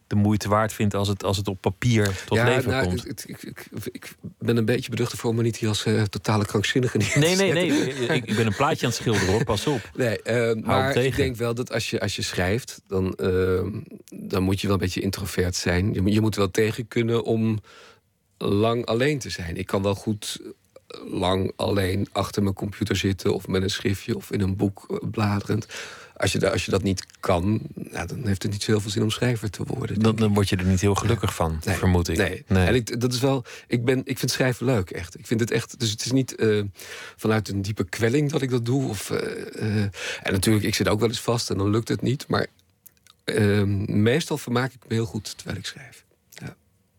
de moeite waard vindt als het, als het op papier tot leven
nou,
komt.
Ik, ik, ik, ik ben een beetje beducht ervoor me niet hier als eh, totale krankzinnige
Nee, nee, nee. Ik, ik ben een plaatje aan het schilderen hoor, pas op.
Nee, eh, maar ik denk wel dat als je, als je schrijft, dan, eh, dan moet je wel een beetje introvert zijn. Je, moet- je moet wel tegen kunnen om lang alleen te zijn. Ik kan wel goed eh, lang alleen achter mijn computer zitten of met een schriftje of in een boek eh, bladerend. Als je, als je dat niet kan, nou, dan heeft het niet zo heel veel zin om schrijver te worden.
Dan, word je er niet heel gelukkig van,
Nee,
vermoed ik.
Nee. En ik, dat is wel, ik, ben, ik vind schrijven leuk, echt. Ik vind het echt. Dus het is niet eh, vanuit een diepe kwelling dat ik dat doe. Of, en natuurlijk, ik zit ook wel eens vast en dan lukt het niet. Maar eh, meestal vermaak ik me heel goed terwijl ik schrijf.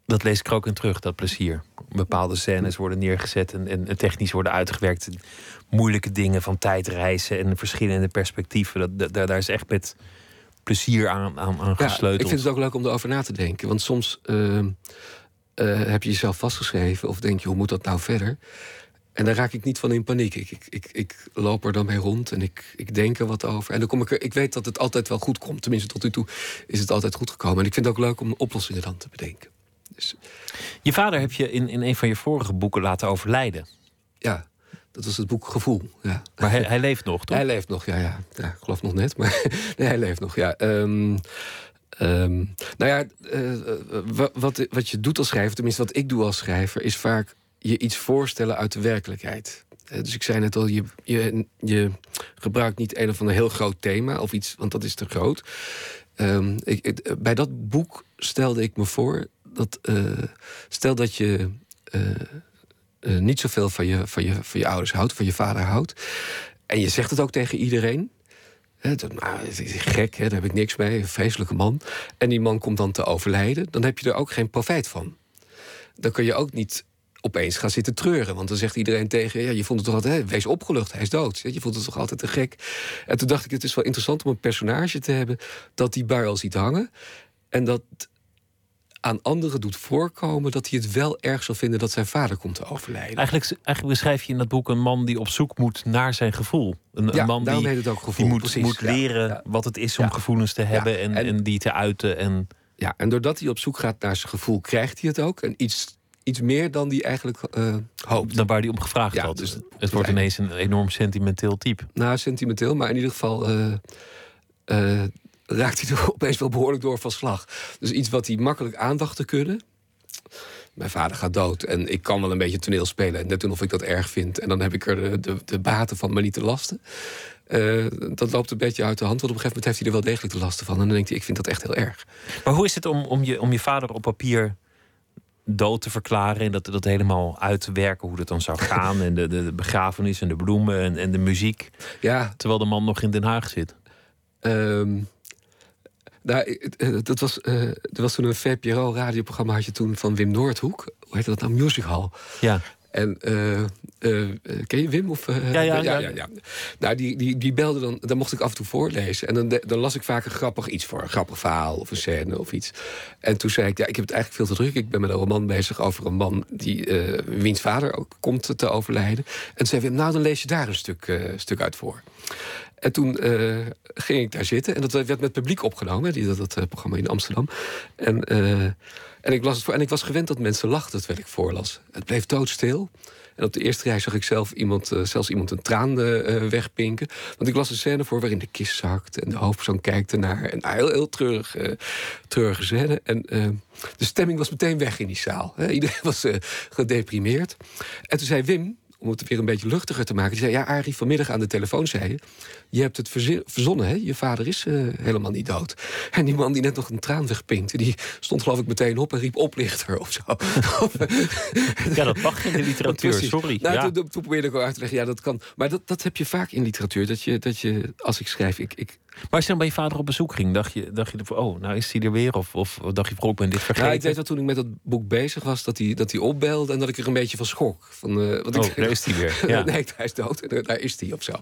Dat lees ik er ook in terug, dat plezier. Bepaalde scènes worden neergezet en, en technisch worden uitgewerkt. Moeilijke dingen van tijdreizen en verschillende perspectieven. Dat, dat- daar, daar is echt met plezier aan, aan, aan
Ja,
gesleuteld.
ik vind het ook leuk om erover na te denken. Want soms eh, eh, heb je jezelf vastgeschreven of denk je, hoe moet dat nou verder? En daar raak ik niet van in paniek. Ik, ik, ik, ik loop er dan mee rond en ik, ik denk er wat over. En dan kom ik er. Ik weet dat het altijd wel goed komt. Tenminste, tot nu toe is het altijd goed gekomen. En ik vind het ook leuk om oplossingen dan te bedenken. Dus
Je vader heb je in, in een van je vorige boeken laten overlijden.
ja, dat was het boek Gevoel. Ja.
Maar hij, hij leeft nog, toch?
Hij leeft nog, ja, ja. ja ik geloof nog net, maar nee, hij leeft nog, ja. Ehm, nou ja, eh, wa- wat, wat je doet als schrijver, tenminste wat ik doe als schrijver, is vaak je iets voorstellen uit de werkelijkheid. Eh, Dus ik zei net al, je, je, je gebruikt niet een of ander heel groot thema of iets, want dat is te groot. Ehm, ik, ik- bij dat boek stelde ik me voor dat, eh, stel dat je eh, eh, niet zoveel van je, van, je, van je ouders houdt, van je vader houdt. En je zegt het ook tegen iedereen. Hè, dat, nou, is gek, hè, daar heb ik niks mee, een vreselijke man. En die man komt dan te overlijden, dan heb je er ook geen profijt van. Dan kun je ook niet opeens gaan zitten treuren. Want dan zegt iedereen tegen ja, je vond het toch altijd, hè, wees opgelucht, hij is dood. Je vond het toch altijd te gek. En toen dacht ik, het is wel interessant om een personage te hebben dat die bui al ziet hangen. En dat aan anderen doet voorkomen dat hij het wel erg zal vinden dat zijn vader komt te overlijden.
Eigenlijk, eigenlijk beschrijf je in dat boek een man die op zoek moet naar zijn gevoel. Een,
Ja,
een man die,
heet het ook gevoel,
die moet,
precies,
moet
ja,
leren
ja.
wat het is om
Ja.
gevoelens te hebben en,
en-
en die te uiten. En
Ja, en doordat hij op zoek gaat naar zijn gevoel, krijgt hij het ook. En iets, iets meer dan hij eigenlijk eh, hoopt.
dan waar hij om gevraagd
Ja,
had.
dus
het
het-
wordt ineens een enorm sentimenteel type.
Nou, sentimenteel, maar in ieder geval eh, eh, raakt hij er opeens wel behoorlijk door van slag. Dus iets wat hij makkelijk aandacht te kunnen. Mijn vader gaat dood en ik kan wel een beetje toneel spelen. Net toen of ik dat erg vind. En dan heb ik er de, de, de baten van me niet te lasten. Eh, dat loopt een beetje uit de hand. Want op een gegeven moment heeft hij er wel degelijk de lasten van. En dan denkt hij, ik vind dat echt heel erg.
Maar hoe is het om, om, je, om je vader op papier dood te verklaren en dat, dat helemaal uit te werken hoe dat dan zou gaan? en de, de, de begrafenis en de bloemen en, en de muziek.
Ja,
Terwijl de man nog in Den Haag zit.
Ehm, nou, ik- eh, dat was, eh, er was toen een VPRO radioprogramma had je toen van Wim Noordhoek. Hoe heet dat nou? Music Hall.
Ja.
En eh, eh, eh, ken je Wim? Of, eh,
Ja, ja,
ja,
ja.
ja. Nou, die, die, die belde dan, dan mocht ik af en toe voorlezen. En dan, dan las ik vaak een grappig iets voor. Een grappig verhaal of een scène of iets. En toen zei ik, ja, ik heb het eigenlijk veel te druk. Ik ben met een roman bezig over een man die, eh, wiens vader ook komt te overlijden. En toen zei Wim, nou, dan lees je daar een stuk, eh, stuk uit voor. En toen eh, ging ik daar zitten. En dat werd met publiek opgenomen, die, dat, dat eh, programma in Amsterdam. En, eh, en ik las het voor. En ik was gewend dat mensen lachten terwijl ik voorlas. Het bleef doodstil. En op de eerste rij zag ik zelf iemand, zelfs iemand een traan wegpinken. Want ik las een scène voor waarin de kist zakt. En de hoofdpersoon kijkt ernaar. En ah, heel, heel treurig, treurige scène. En de stemming was meteen weg in die zaal. Iedereen was gedeprimeerd. En toen zei Wim, om het weer een beetje luchtiger te maken... die zei, ja, Arie, vanmiddag aan de telefoon zei je... je hebt het verzonnen, hè? je vader is eh, helemaal niet dood. En die man die net nog een traan wegpinkte... die stond geloof ik meteen op en riep oplichter of zo.
Ja, dat mag in de literatuur, sorry.
Nou,
ja.
toen, toen probeerde ik ook uit te leggen, ja, dat kan. Maar dat, dat heb je vaak in literatuur. Dat je, dat je als ik schrijf, ik, ik,
Maar als je dan bij je vader op bezoek ging, dacht je, dacht je oh, nou is hij er weer? Of, of dacht je van, oh, ik ben dit vergeten?
Nou, ik weet wel toen ik met dat boek bezig was, dat hij, dat hij opbelde en dat ik er een beetje van schrok. Van, eh, want
Oh,
ik,
daar is hij weer. Ja.
nee, hij is dood en daar is hij of zo.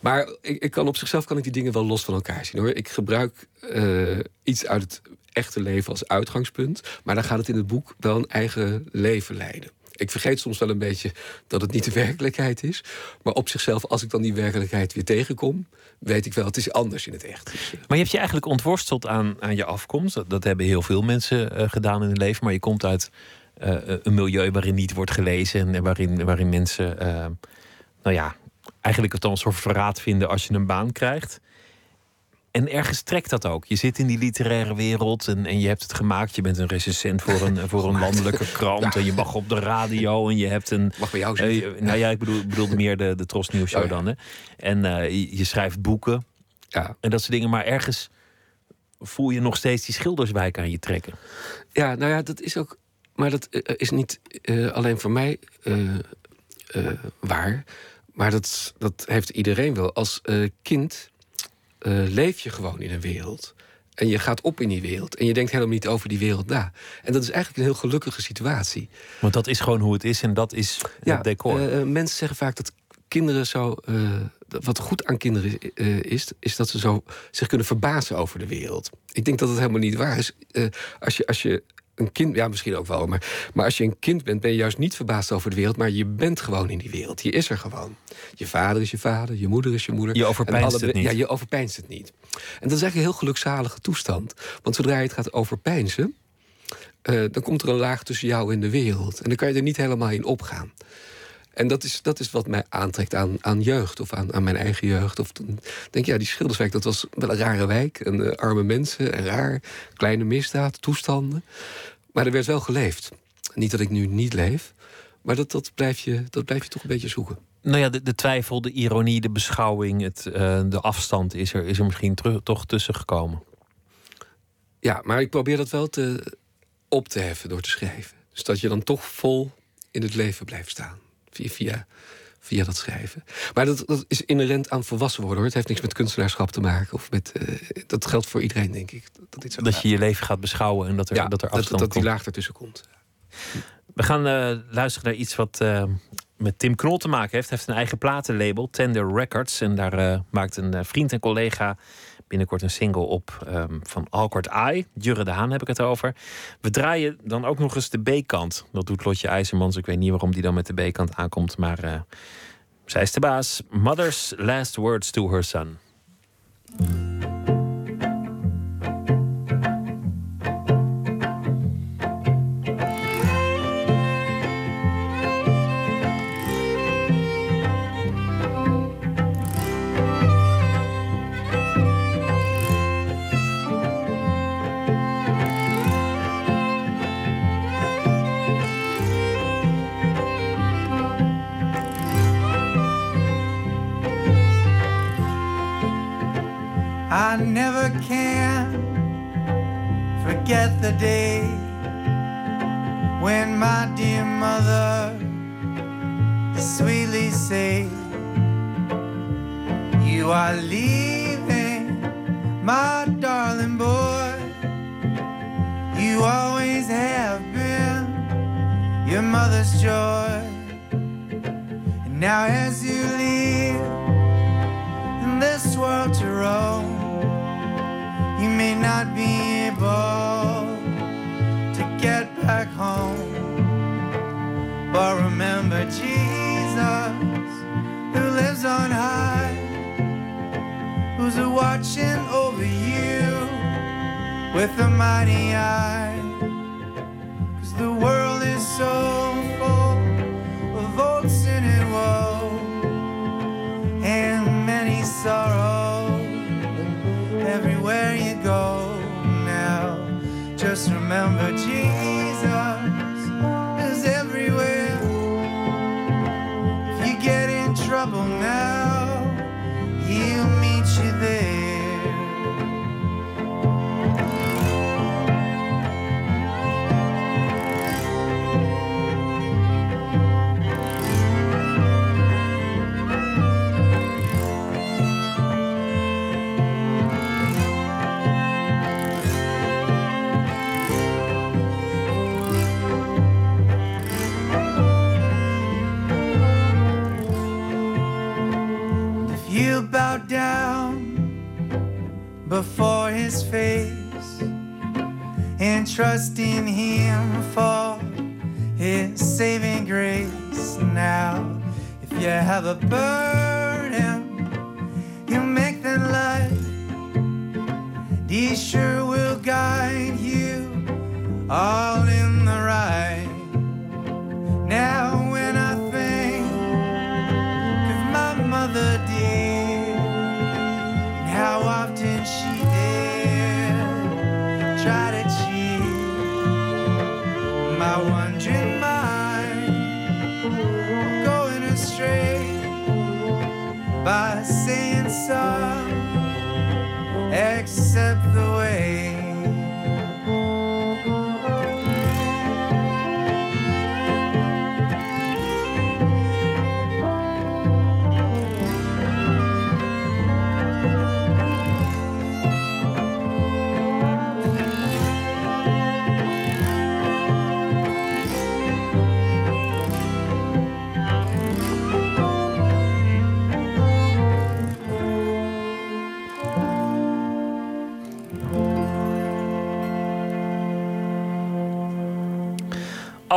Maar ik, ik kan op zichzelf kan ik die dingen wel los van elkaar zien hoor. Ik gebruik eh, iets uit het echte leven als uitgangspunt, maar dan gaat het in het boek wel een eigen leven leiden. Ik vergeet soms wel een beetje dat het niet de werkelijkheid is. Maar op zichzelf, als ik dan die werkelijkheid weer tegenkom, weet ik wel, het is anders in het echt.
Maar je hebt je eigenlijk ontworsteld aan, aan je afkomst. Dat, dat hebben heel veel mensen eh, gedaan in hun leven. Maar je komt uit eh, een milieu waarin niet wordt gelezen. En waarin, waarin mensen, eh, nou ja, eigenlijk het dan een soort verraad vinden als je een baan krijgt. En ergens trekt dat ook. Je zit in die literaire wereld en, en je hebt het gemaakt. Je bent een recensent voor een, voor een landelijke krant. En je mag op de radio en je hebt een.
mag bij jou
eh,
zitten.
nou ja, ik bedoel, bedoelde meer de, de Tros Nieuws Show
Oh ja.
dan. Hè. En eh, je, schrijft boeken
ja.
en dat soort dingen. Maar ergens voel je nog steeds die schilderswijk aan je trekken.
Ja, nou ja, dat is ook. Maar dat eh, is niet alleen voor mij waar. Maar dat, dat heeft iedereen wel. Als kind leef je gewoon in een wereld. En je gaat op in die wereld. En je denkt helemaal niet over die wereld na. En dat is eigenlijk een heel gelukkige situatie.
Want dat is gewoon hoe het is en dat is het decor.
eh, eh, mensen zeggen vaak dat kinderen zo. eh, dat wat goed aan kinderen eh, is, is dat ze zo zich kunnen verbazen over de wereld. Ik denk dat het helemaal niet waar is. Eh, als, je, als je een kind, ja, misschien ook wel, maar, maar als je een kind bent, ben je juist niet verbaasd over de wereld, maar je bent gewoon in die wereld. Je is er gewoon. Je vader is je vader, je moeder is je moeder.
Je
alle-
het niet.
Ja, je het niet. En dat is eigenlijk een heel gelukzalige toestand. Want zodra je het gaat overpeinzen, eh, dan komt er een laag tussen jou en de wereld. En dan kan je er niet helemaal in opgaan. En dat is, dat is wat mij aantrekt aan, aan jeugd of aan, aan mijn eigen jeugd. Of dan denk je, ja, die Schilderswijk, dat was wel een rare wijk. En eh, arme mensen, en raar, kleine misdaad, toestanden. Maar er werd wel geleefd. Niet dat ik nu niet leef, maar dat, dat, blijf, je, dat blijf je toch een beetje zoeken.
Nou ja, de, de twijfel, de ironie, de beschouwing, het, eh, de afstand is er, is er misschien terug, toch tussen gekomen.
Ja, maar ik probeer dat wel te, op te heffen door te schrijven. Dus dat je dan toch vol in het leven blijft staan. Via, via, via dat schrijven. Maar dat, dat is inherent aan volwassen worden hoor. Het heeft niks met kunstenaarschap te maken. Of met, eh, dat geldt voor iedereen, denk ik. Dat, dit
Dat je je leven gaat beschouwen en dat er,
ja,
dat er
dat, dat die laag ertussen komt.
We gaan eh, luisteren naar iets wat eh, met Tim Knol te maken heeft. Hij heeft een eigen platenlabel, Tender Records. En daar maakt een vriend en collega binnenkort een single op ehm, van Awkward Eye. Jurre de Haan heb ik het over. We draaien dan ook nog eens de B-kant. Dat doet Lotje IJzermans. Ik weet niet waarom die dan met de B-kant aankomt. Maar eh, zij is de baas. Mother's Last Words to Her Son.
I never can forget the day when my dear mother sweetly said, You are leaving, my darling boy. You always have been your mother's joy. And now, as you leave in this world to roam, you may not be able to get back home. But remember Jesus, who lives on high, who's watching over you with a mighty eye. Cause the world is so full of old sin and woe and many sorrows everywhere. Just remember Jesus is everywhere. If you get in trouble now, he'll meet you there.
Down before his face and trust in him for his saving grace. Now, if you have a burden,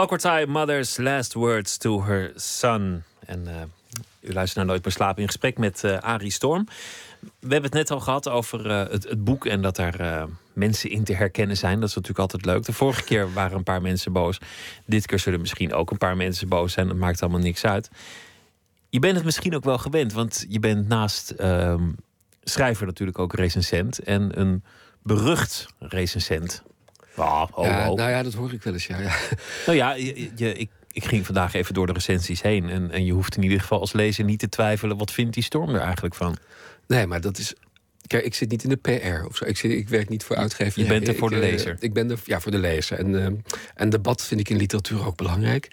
Alcortai Mother's Last Words to Her Son. En eh, u luistert naar Nooit meer slapen in gesprek met eh Arie Storm. We hebben het net al gehad over eh, het, het boek en dat er mensen in te herkennen zijn. Dat is natuurlijk altijd leuk. De vorige keer waren een paar mensen boos. Dit keer zullen misschien ook een paar mensen boos zijn. Dat maakt allemaal niks uit. Je bent het misschien ook wel gewend, want je bent naast ehm, schrijver natuurlijk ook recensent. En een berucht recensent. Ah, ho,
ja, nou ja, dat hoor ik wel eens. Ja, ja.
Nou ja, je, je- ik, ik ging vandaag even door de recensies heen. En, en je hoeft in ieder geval als lezer niet te twijfelen. Wat vindt die storm er eigenlijk van?
Nee, maar dat is. Kijk, ik zit niet in de PR of zo. Ik, zit, ik werk niet voor uitgeverij.
Je bent er
Ik,
voor de
eh,
lezer.
ik ben er ja, voor de lezer. En, eh, en debat vind ik in literatuur ook belangrijk.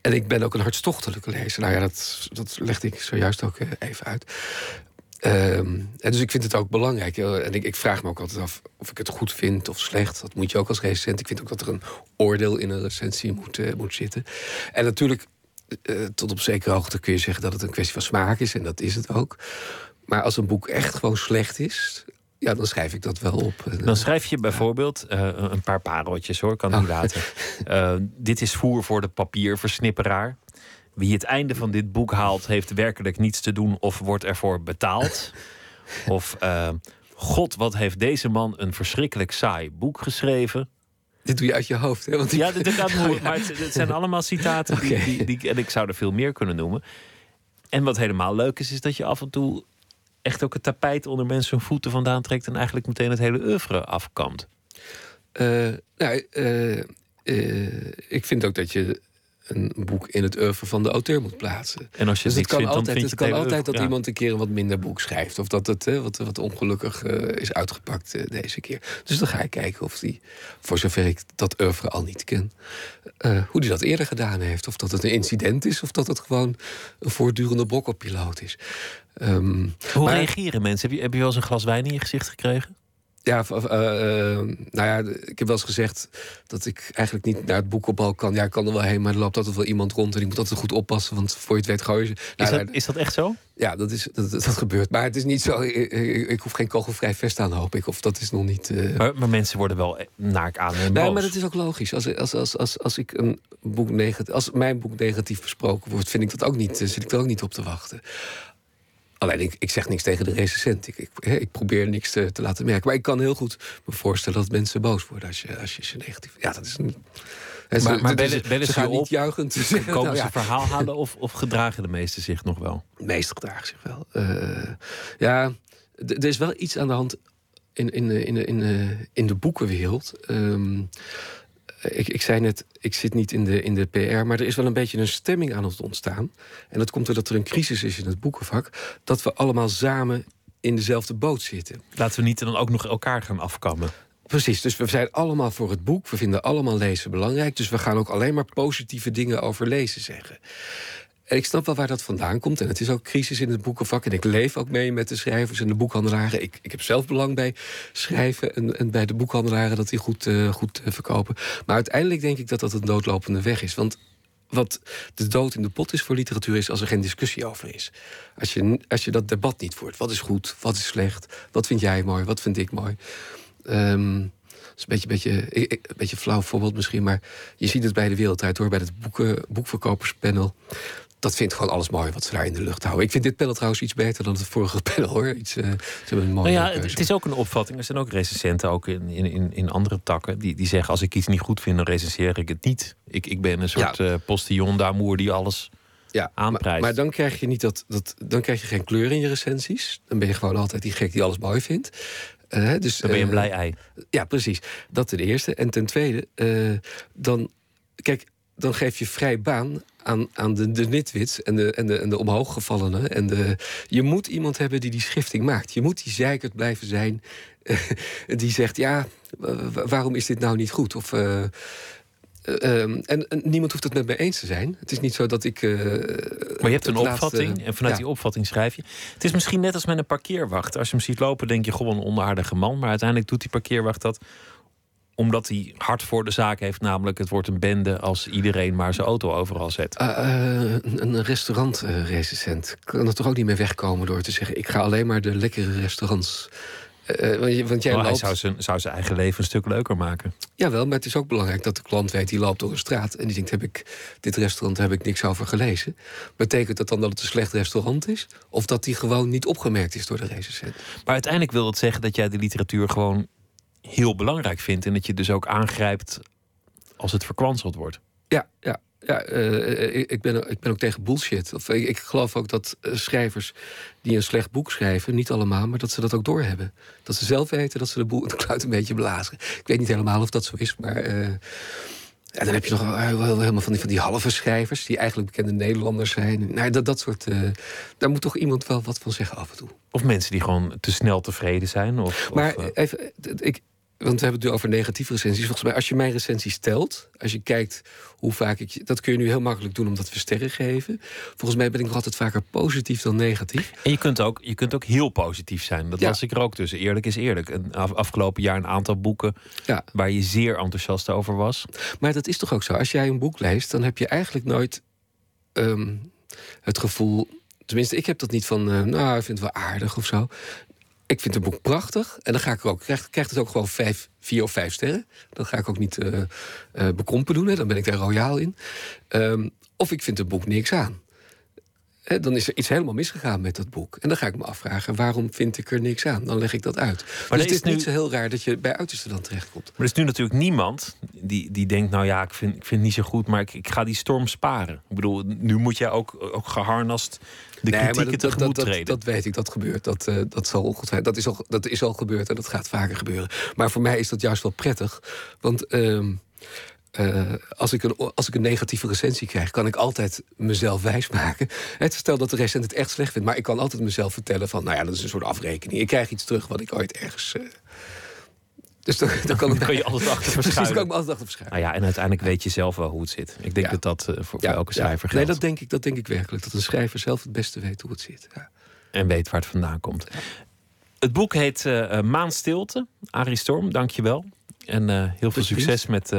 En ik ben ook een hartstochtelijke lezer. Nou ja, dat, dat legde ik zojuist ook eh, even uit. Ehm, en dus ik vind het ook belangrijk. eh, En ik, ik vraag me ook altijd af of ik het goed vind of slecht. Dat moet je ook als recensent. Ik vind ook dat er een oordeel in een recensie moet, eh, moet zitten. En natuurlijk, eh, tot op zekere hoogte kun je zeggen dat het een kwestie van smaak is. En dat is het ook. Maar als een boek echt gewoon slecht is, ja, dan schrijf ik dat wel op.
Dan schrijf je bijvoorbeeld eh, een paar pareltjes hoor, kan niet
Oh.
laten. Eh, dit is voer voor de papierversnipperaar. Wie het einde van dit boek haalt, heeft werkelijk niets te doen of wordt ervoor betaald. of eh, God, wat heeft deze man een verschrikkelijk saai boek geschreven.
Dit doe je uit je hoofd, hè? Want ik-
Ja, dit gaat moeilijk, maar het, het zijn allemaal citaten die, die, die- en ik zou er veel meer kunnen noemen. En wat helemaal leuk is, is dat je af en toe echt ook het tapijt onder mensen hun voeten vandaan trekt en eigenlijk meteen het hele oeuvre
nou, eh, eh, ik vind ook dat je een boek in het oeuvre van de auteur moet plaatsen.
En als je
Dus
het
kan
vindt,
altijd, het kan altijd dat
ja.
iemand een keer een wat minder boek schrijft. Of dat het hè, wat, wat ongelukkig eh, is uitgepakt eh, deze keer. Dus dan ga ik kijken of die, voor zover ik dat oeuvre al niet ken... eh, hoe die dat eerder gedaan heeft. Of dat het een incident is, of dat het gewoon een voortdurende brokkelpiloot is. Ehm,
Hoe
maar-
reageren mensen? Heb je, heb je wel eens een glas wijn in je gezicht gekregen?
Ja, eh, eh, nou ja, ik heb wel eens gezegd dat ik eigenlijk niet naar het boekenbal kan. Ja, ik kan er wel heen, maar er loopt altijd wel iemand rond en ik moet altijd goed oppassen, want voor je het weet gooi je ze.
Is,
Nou,
dat,
nou,
is dat echt zo?
ja, dat, is, dat, dat, gebeurt. Maar het is niet zo, ik, hoef geen kogelvrij vest aan, hoop ik. Of dat is nog niet... eh,
Maar, maar mensen worden wel naak aan en
Nee, maar dat is ook logisch. Als, als, als, als, als, ik een boek negatief, als mijn boek negatief besproken wordt, vind ik dat ook niet, zit ik er ook niet op te wachten. Alleen ik, ik zeg niks tegen de recensent. Ik, ik, ik probeer niks te, te laten merken. Maar ik kan heel goed me voorstellen dat mensen boos worden als je, als je ze negatief. Ja, dat is een.
Maar- maar bellen- bellen
ze
op?
niet juichend zeggen.
Komen
nou
ze verhaal halen of, of gedragen de meesten zich nog wel?
meest gedragen zich wel. Eh, ja, er is wel iets aan de hand in, in, de- in, de- in, de- in de boekenwereld. Ehm, ik, ik zei net, ik zit niet in de, in de PR, maar er is wel een beetje een stemming aan het ontstaan. En dat komt doordat er een crisis is in het boekenvak. Dat we allemaal samen in dezelfde boot zitten.
Laten we niet dan ook nog elkaar gaan afkammen.
Precies, dus we zijn allemaal voor het boek. We vinden allemaal lezen belangrijk. Dus we gaan ook alleen maar positieve dingen over lezen zeggen. En ik snap wel waar dat vandaan komt. En het is ook crisis in het boekenvak. En ik leef ook mee met de schrijvers en de boekhandelaren. Ik, ik heb zelf belang bij schrijven en, en bij de boekhandelaren dat die goed, eh, goed eh, verkopen. Maar uiteindelijk denk ik dat dat een doodlopende weg is. Want wat de dood in de pot is voor literatuur, is als er geen discussie over is. Als je, als je dat debat niet voert. Wat is goed, wat is slecht? Wat vind jij mooi, wat vind ik mooi? Ehm, dat is een beetje, beetje, een beetje flauw voorbeeld misschien, maar je ziet het bij de Wereldtijd hoor, bij het boeken, boekverkoperspanel dat vindt gewoon alles mooi wat ze daar in de lucht houden. Ik vind dit panel trouwens iets beter dan het vorige panel hoor. Iets, uh, ze hebben een mooie
nou ja, het is ook een opvatting. Er zijn ook recensenten, ook in, in, in andere takken, die, die zeggen: als ik iets niet goed vind, dan recenseer ik het niet. Ik, ik ben een soort ja. uh, postillon d'amour die alles ja, aanprijst.
Maar, maar, dan krijg je niet dat, dat. Dan krijg je geen kleur in je recensies. Dan ben je gewoon altijd die gek die alles mooi vindt.
Uh, dus, dan ben je een blij ei.
Ja, precies. Dat ten eerste. En ten tweede, dan. Kijk, dan geef je vrij baan aan, aan de, de nitwits en de, en, de, en de omhooggevallenen. En de, je moet iemand hebben die die schifting maakt. Je moet die zeikert blijven zijn. die zegt, ja, waarom is dit nou niet goed? Of... Uh, en, en, niemand hoeft het met mij eens te zijn. Het is niet zo dat ik. Uh, maar
je hebt een opvatting en vanuit die opvatting schrijf je. Het is misschien net als met een parkeerwacht. Als je hem ziet lopen, denk je gewoon een onaardige man. Maar uiteindelijk doet die parkeerwacht dat omdat hij hard voor de zaak heeft, namelijk het wordt een bende als iedereen maar zijn auto overal zet.
Uh, uh, een restaurantrecensent kan er toch ook niet meer wegkomen door te zeggen: ik ga alleen maar de lekkere restaurants.
Uh, want jij loopt... Hij zou zijn, zou zijn eigen leven een stuk leuker maken.
Jawel, maar het is ook belangrijk dat de klant weet... die loopt door een straat en die denkt... Heb ik, dit restaurant heb ik niks over gelezen. Betekent dat dan dat het een slecht restaurant is? Of dat die gewoon niet opgemerkt is door de recensent?
Maar uiteindelijk wil het zeggen dat jij de literatuur gewoon heel belangrijk vindt. En dat je dus ook aangrijpt als het verkwanseld wordt.
Ja, ja. Ja, uh, ik, ben, ik ben ook tegen bullshit. Of, ik, ik geloof ook dat uh, schrijvers die een slecht boek schrijven, niet allemaal, maar dat ze dat ook doorhebben. Dat ze zelf weten dat ze de boel de kluit een beetje blazen. Ik weet niet helemaal of dat zo is, maar. en dan heb je nog helemaal van die, van die halve schrijvers, die eigenlijk bekende Nederlanders zijn. Nou, dat, dat soort. daar moet toch iemand wel wat van zeggen af en toe.
Of mensen die gewoon te snel tevreden zijn. Of,
maar
of,
even, ik, want we hebben het nu over negatieve recensies. Volgens mij, als je mijn recensies telt, als je kijkt hoe vaak ik. Dat kun je nu heel makkelijk doen omdat we sterren geven. Volgens mij ben ik nog altijd vaker positief dan negatief.
En je kunt ook, je kunt ook heel positief zijn. Dat las ik er ook tussen. Eerlijk is eerlijk. Een afgelopen jaar een aantal boeken ja. waar je zeer enthousiast over was.
Maar dat is toch ook zo? Als jij een boek leest, dan heb je eigenlijk nooit um, het gevoel. Tenminste, ik heb dat niet van, uh, nou, ik vind het wel aardig of zo ik vind het boek prachtig. En dan ga ik er ook, krijg, krijgt het ook gewoon vijf, vier of vijf sterren. Dan ga ik ook niet uh, bekrompen doen. Hè. Dan ben ik daar royaal in. Um, of ik vind het boek niks aan. Hè, dan is er iets helemaal misgegaan met dat boek. En dan ga ik me afvragen, waarom vind ik er niks aan? Dan leg ik dat uit. Maar dus het is, nu... niet zo heel raar dat je bij uiterste dan terechtkomt.
Maar er is nu natuurlijk niemand die, die denkt... nou ja, ik vind, ik vind het niet zo goed, maar ik, ik ga die storm sparen. Ik bedoel, nu moet jij ook, ook geharnast de nee, kritieken dat, tegemoet
dat,
treden.
Dat, weet ik, dat gebeurt. Dat, uh, dat, zal dat, is al, dat is al gebeurd en dat gaat vaker gebeuren. Maar voor mij is dat juist wel prettig. Want... Uh, uh, als, ik een, als ik een negatieve recensie krijg, kan ik altijd mezelf wijsmaken. Het stel dat de recensent het echt slecht vindt, maar ik kan altijd mezelf vertellen van, nou ja, dat is een soort afrekening. Ik krijg iets terug wat ik ooit ergens. Uh, dus dan, dan, kan,
kan je altijd achter verschuilen.
Precies, kan ik me altijd achter verschuilen.
Nou ja, en uiteindelijk weet je zelf wel hoe het zit. Ik denk ja. dat dat uh, voor, ja, voor elke schrijver ja. geldt.
Nee, dat denk, ik, dat denk ik werkelijk. Dat een schrijver zelf het beste weet hoe het zit.
En weet waar het vandaan komt. Het boek heet Maanstilte. Arie Storm, dank je wel. En heel veel succes met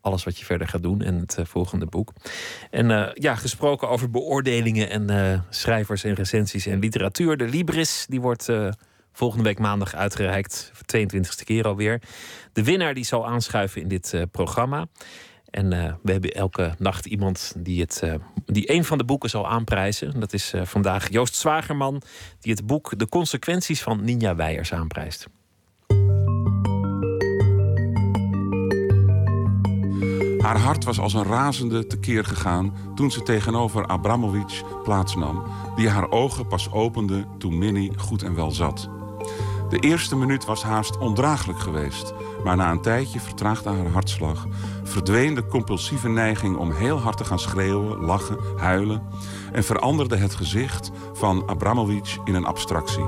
alles wat je verder gaat doen en het uh, volgende boek. En uh, ja, gesproken over beoordelingen en uh, schrijvers en recensies en literatuur. De Libris, die wordt volgende week maandag uitgereikt. Voor 22e keer alweer. De winnaar die zal aanschuiven in dit programma. En we hebben elke nacht iemand die, het, die een van de boeken zal aanprijzen. Dat is vandaag Joost Zwagerman, die het boek De consequenties van Ninja Weijers aanprijst.
Haar hart was als een razende tekeer gegaan toen ze tegenover Abramovic plaatsnam, die haar ogen pas opende toen Minnie goed en wel zat. De eerste minuut was haast ondraaglijk geweest, maar na een tijdje vertraagde haar hartslag, verdween de compulsieve neiging om heel hard te gaan schreeuwen, lachen, huilen en veranderde het gezicht van Abramovic in een abstractie.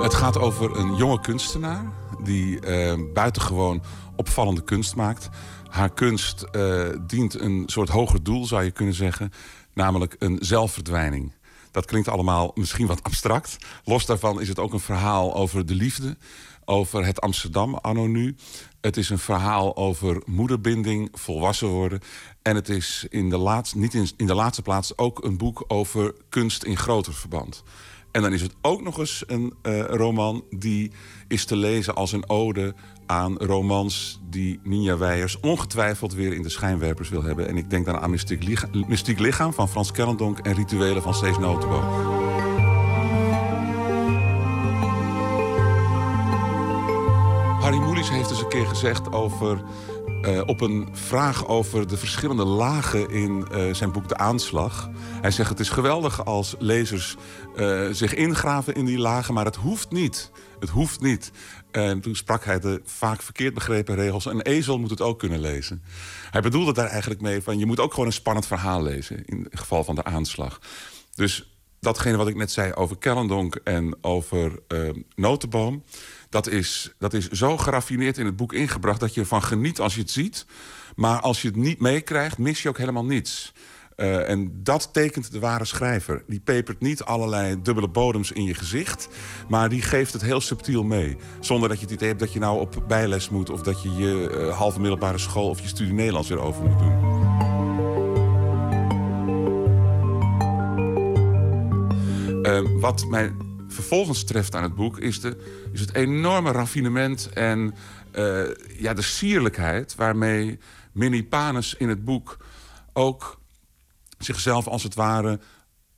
Het gaat over een jonge kunstenaar die uh, buitengewoon opvallende kunst maakt. Haar kunst uh, dient een soort hoger doel, zou je kunnen zeggen. Namelijk een zelfverdwijning. Dat klinkt allemaal misschien wat abstract. Los daarvan is het ook een verhaal over de liefde. Over het Amsterdam anno nu. Het is een verhaal over moederbinding, volwassen worden. En het is in de niet in de laatste plaats ook een boek over kunst in groter verband. En dan is het ook nog eens een uh, roman die is te lezen als een ode aan romans die Ninja Weijers ongetwijfeld weer in de schijnwerpers wil hebben. En ik denk dan aan Mystiek Lichaam, van Frans Kellendonk en Rituelen van Cees Notenboom. Harry Mulisch heeft eens een keer gezegd over uh, op een vraag over de verschillende lagen in uh, zijn boek De Aanslag. Hij zegt het is geweldig als lezers uh, zich ingraven in die lagen, maar het hoeft niet. Het hoeft niet. En toen sprak hij de vaak verkeerd begrepen regels. Een ezel moet het ook kunnen lezen. Hij bedoelde daar eigenlijk mee van... je moet ook gewoon een spannend verhaal lezen... in het geval van de aanslag. Dus datgene wat ik net zei over Kellendonk en over Notenboom... Dat is, dat is zo geraffineerd in het boek ingebracht... dat je ervan geniet als je het ziet. Maar als je het niet meekrijgt, mis je ook helemaal niets. Uh, en dat tekent de ware schrijver. Die pepert niet allerlei dubbele bodems in je gezicht... maar die geeft het heel subtiel mee. Zonder dat je het idee hebt dat je nou op bijles moet... of dat je je uh, halve middelbare school of je studie Nederlands weer over moet doen. Uh, wat mij vervolgens treft aan het boek... is, de, is het enorme raffinement en ja, de sierlijkheid... waarmee Minnie Panes in het boek ook zichzelf als het ware...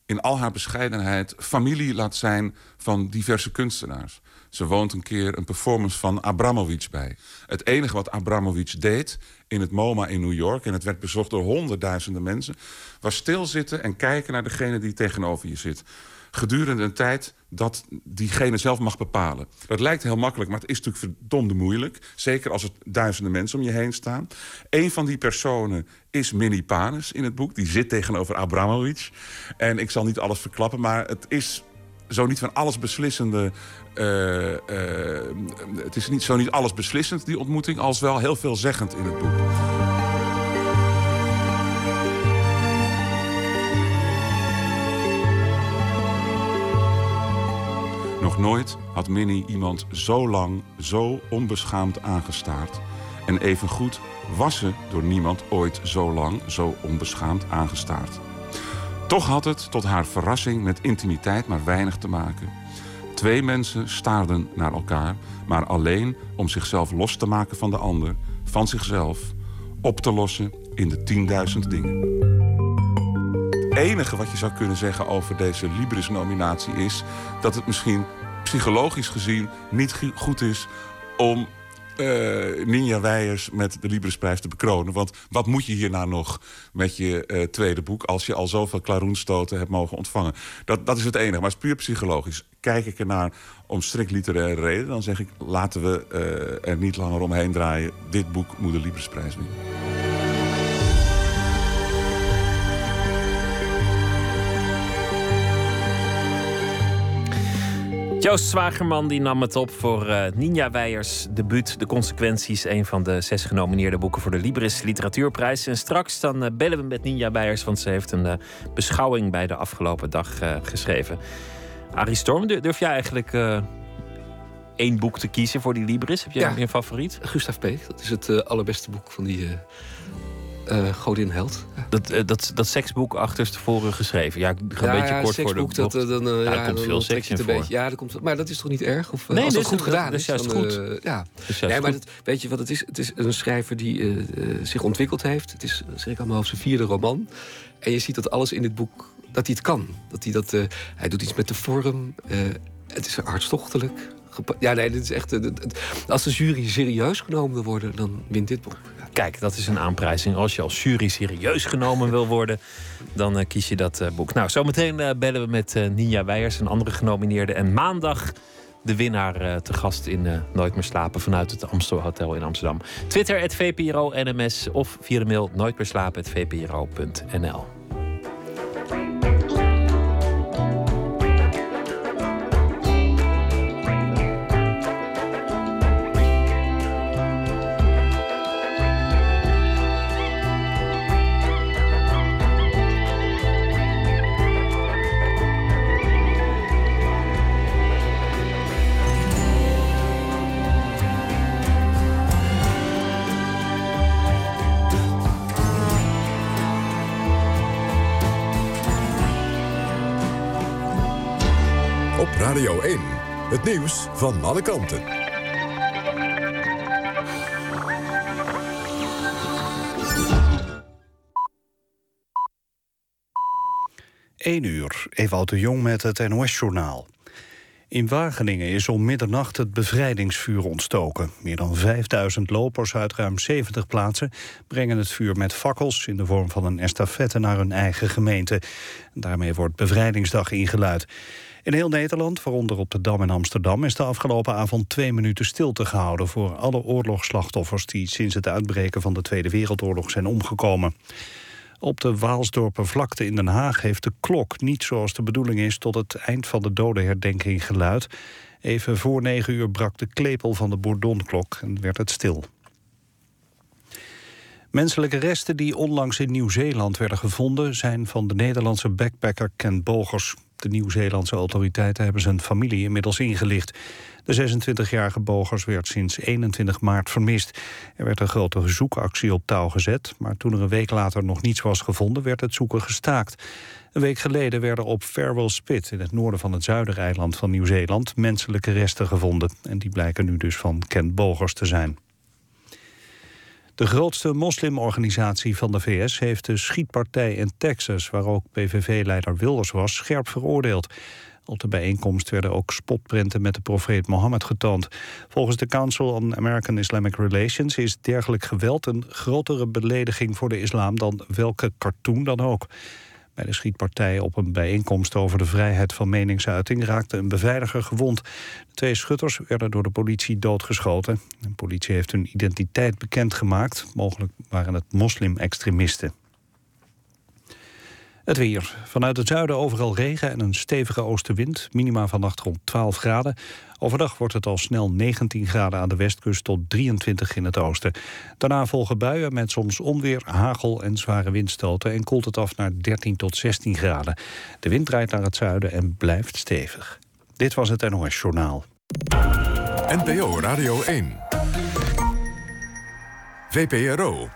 in al haar bescheidenheid familie laat zijn van diverse kunstenaars. Ze woont een keer een performance van Abramovic bij. Het enige wat Abramovic deed in het MoMA in New York... en het werd bezocht door honderdduizenden mensen... was stilzitten en kijken naar degene die tegenover je zit gedurende een tijd dat diegene zelf mag bepalen. Dat lijkt heel makkelijk, maar het is natuurlijk verdomde moeilijk. Zeker als er duizenden mensen om je heen staan. Een van die personen is Minnie Panes in het boek. Die zit tegenover Abramovic. En ik zal niet alles verklappen, maar het is zo niet van alles beslissende... Uh, uh, het is niet zo niet alles beslissend, die ontmoeting... als wel heel veelzeggend in het boek. Nog nooit had Minnie iemand zo lang, zo onbeschaamd aangestaard. En evengoed was ze door niemand ooit zo lang, zo onbeschaamd aangestaard. Toch had het tot haar verrassing met intimiteit maar weinig te maken. Twee mensen staarden naar elkaar, maar alleen om zichzelf los te maken van de ander, van zichzelf, op te lossen in de tienduizend dingen. Het enige wat je zou kunnen zeggen over deze Libris-nominatie is dat het misschien psychologisch gezien niet goed is om uh, Ninja Weijers met de Librisprijs te bekronen. Want wat moet je hierna nog met je uh, tweede boek... als je al zoveel klaroenstoten hebt mogen ontvangen? Dat, dat is het enige, maar het is puur psychologisch. Kijk ik ernaar om strikt literaire reden... dan zeg ik, laten we uh, er niet langer omheen draaien. Dit boek moet de Librisprijs winnen.
Joost Zwagerman die nam het op voor uh, Ninja Weijers debuut De Consequenties. Een van de zes genomineerde boeken voor de Libris Literatuurprijs. En straks dan uh, bellen we met Ninja Weijers, want ze heeft een uh, beschouwing bij de afgelopen dag geschreven. Arie Storm, durf jij eigenlijk één boek te kiezen voor die Libris? Heb jij
Ja.
een favoriet?
Gustav Peek, dat is het allerbeste boek van die eh godin Held. Ja.
Dat, eh, dat, dat seksboek achterstevoren geschreven. Ja, ik ga een beetje
ja,
kort voor de
seksboek, dat,
bocht.
eh, dan,
Ja, er komt
dan
veel seks in voor.
beetje. Ja, dat komt, maar dat is toch niet erg? Of,
Nee,
als
dat is-
goed gedaan
dat is juist
dan,
goed.
ja.
Juist
Nee, maar dat, weet je wat het is? Het is een schrijver die zich ontwikkeld heeft. Het is, zeg ik aan mijn hoofd, zijn vierde roman. En je ziet dat alles in dit boek, dat hij het kan. Dat hij, dat, hij doet iets met de vorm. het is hartstochtelijk. Ja, nee, dit is echt... als de jury serieus genomen wil worden, dan wint dit boek.
Kijk, dat is een aanprijzing. Als je als jury serieus genomen wil worden, dan eh, kies je dat eh, boek. Nou, zometeen eh, bellen we met Ninja Weijers, een andere genomineerde. En maandag de winnaar te gast in Nooit meer slapen vanuit het Amstel Hotel in Amsterdam. Twitter, het VPRO NMS of via de mail nooit
Het nieuws van alle kanten.
1 uur, Ewout de Jong met het NOS-journaal. In Wageningen is om middernacht het bevrijdingsvuur ontstoken. Meer dan 5000 lopers uit ruim 70 plaatsen brengen het vuur met fakkels... in de vorm van een estafette naar hun eigen gemeente. Daarmee wordt Bevrijdingsdag ingeluid. In heel Nederland, waaronder op de Dam in Amsterdam... is de afgelopen avond twee minuten stilte gehouden... voor alle oorlogsslachtoffers die sinds het uitbreken van de Tweede Wereldoorlog zijn omgekomen. Op de Waalsdorpervlakte in Den Haag heeft de klok niet zoals de bedoeling is tot het eind van de dodenherdenking geluid. Even voor negen uur brak de klepel van de Bourdonklok en werd het stil. Menselijke resten die onlangs in Nieuw-Zeeland werden gevonden... zijn van de Nederlandse backpacker Ken Bogers. De Nieuw-Zeelandse autoriteiten hebben zijn familie inmiddels ingelicht. De 26-jarige Bogers werd sinds 21 maart vermist. Er werd een grote zoekactie op touw gezet... maar toen er een week later nog niets was gevonden... werd het zoeken gestaakt. Een week geleden werden op Farewell Spit... in het noorden van het zuidereiland van Nieuw-Zeeland... menselijke resten gevonden. En die blijken nu dus van Ken Bogers te zijn. De grootste moslimorganisatie van de VS heeft de schietpartij in Texas... waar ook PVV-leider Wilders was, scherp veroordeeld. Op de bijeenkomst werden ook spotprenten met de profeet Mohammed getoond. Volgens de Council on American Islamic Relations is dergelijk geweld een grotere belediging voor de islam dan welke cartoon dan ook. Bij de schietpartij op een bijeenkomst over de vrijheid van meningsuiting raakte een beveiliger gewond. De twee schutters werden door de politie doodgeschoten. De politie heeft hun identiteit bekendgemaakt. Mogelijk waren het moslim-extremisten. Het weer. Vanuit het zuiden overal regen en een stevige oostenwind. Minima vannacht rond 12 graden. Overdag wordt het al snel 19 graden aan de westkust tot 23 in het oosten. Daarna volgen buien met soms onweer, hagel en zware windstoten... en koelt het af naar 13 tot 16 graden. De wind draait naar het zuiden en blijft stevig. Dit was het NOS Journaal.
NPO Radio 1. VPRO.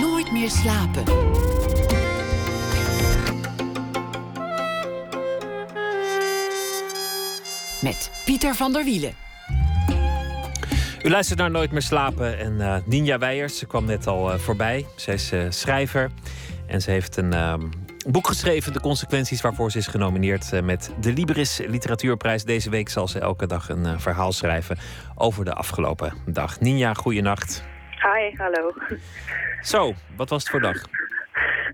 Nooit meer slapen. Met Pieter van der Wielen.
U luistert naar Nooit meer slapen en uh, Ninja Weijers, ze kwam net al uh, voorbij. Zij is uh, schrijver en ze heeft een uh, boek geschreven, De Consequenties, waarvoor ze is genomineerd met de Libris Literatuurprijs. Deze week zal ze elke dag een verhaal schrijven over de afgelopen dag. Ninja, goeienacht.
Hi, hallo.
Zo, wat was het voor dag?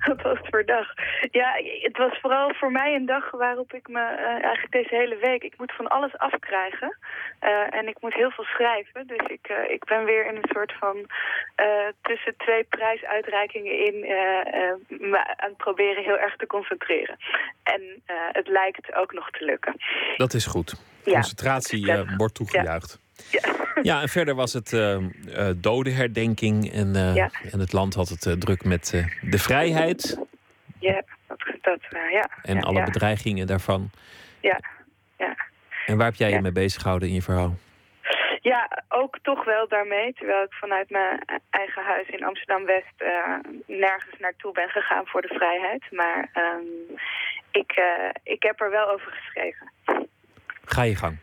Wat was het voor dag? Ja, het was vooral voor mij een dag waarop ik me uh, eigenlijk deze hele week... Ik moet van alles afkrijgen uh, en ik moet heel veel schrijven. Dus ik, uh, ik ben weer in een soort van tussen twee prijsuitreikingen in... me aan het proberen heel erg te concentreren. En het lijkt ook nog te lukken.
Dat is goed. Concentratie
ja.
wordt toegejuicht.
Ja.
Ja, en verder was het uh, uh, dodenherdenking. En,
ja.
en het land had het druk met de vrijheid.
Ja, dat, dat ja.
En
ja,
alle
ja.
bedreigingen daarvan.
Ja, ja.
En waar heb jij
Ja.
je mee bezig gehouden in je verhaal?
Ja, ook toch wel daarmee. Terwijl ik vanuit mijn eigen huis in Amsterdam-West eh, nergens naartoe ben gegaan voor de vrijheid. Maar ehm, ik, eh, ik heb er wel over geschreven.
Ga je gang.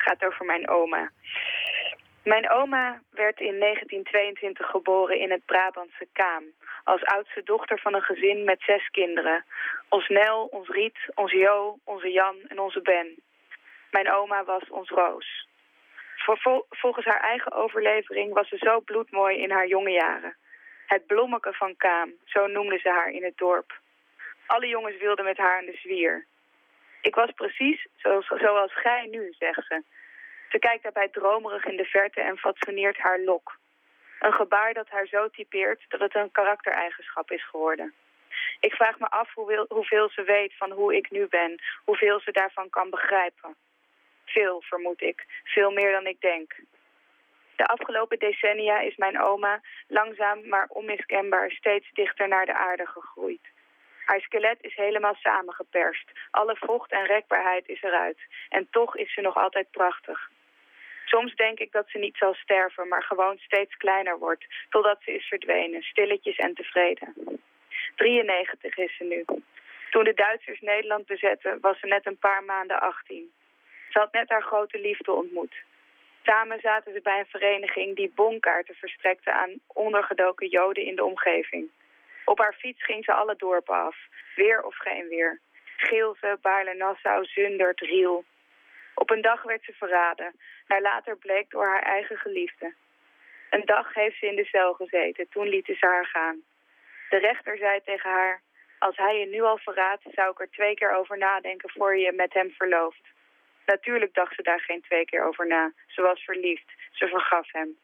Gaat over mijn oma. Mijn oma werd in 1922 geboren in het Brabantse Kaam. Als oudste dochter van een gezin met zes kinderen. Ons Nel, ons Riet, ons Jo, onze Jan en onze Ben. Mijn oma was ons Roos. Volgens haar eigen overlevering was ze zo bloedmooi in haar jonge jaren. Het bloemeke van Kaam, zo noemden ze haar in het dorp. Alle jongens wilden met haar aan de zwier. Ik was precies zoals, zoals gij nu, zegt ze. Ze kijkt daarbij dromerig in de verte en fatsoeneert haar lok. Een gebaar dat haar zo typeert dat het een karaktereigenschap is geworden. Ik vraag me af hoeveel, hoeveel ze weet van hoe ik nu ben, hoeveel ze daarvan kan begrijpen. Veel, vermoed ik. Veel meer dan ik denk. De afgelopen decennia is mijn oma langzaam maar onmiskenbaar steeds dichter naar de aarde gegroeid. Haar skelet is helemaal samengeperst. Alle vocht en rekbaarheid is eruit. En toch is ze nog altijd prachtig. Soms denk ik dat ze niet zal sterven, maar gewoon steeds kleiner wordt, totdat ze is verdwenen, stilletjes en tevreden. 93 is ze nu. Toen de Duitsers Nederland bezetten, was ze net een paar maanden 18. Ze had net haar grote liefde ontmoet. Samen zaten ze bij een vereniging die bonkaarten verstrekte aan ondergedoken joden in de omgeving. Op haar fiets ging ze alle dorpen af, weer of geen weer. Geelse, Baarle-Nassau, Zundert, Riel. Op een dag werd ze verraden, maar later bleek door haar eigen geliefde. Een dag heeft ze in de cel gezeten, toen lieten ze haar gaan. De rechter zei tegen haar, als hij je nu al verraadt, zou ik er twee keer over nadenken voor je met hem verlooft. Natuurlijk dacht ze daar geen twee keer over na. Ze was verliefd. Ze vergaf hem.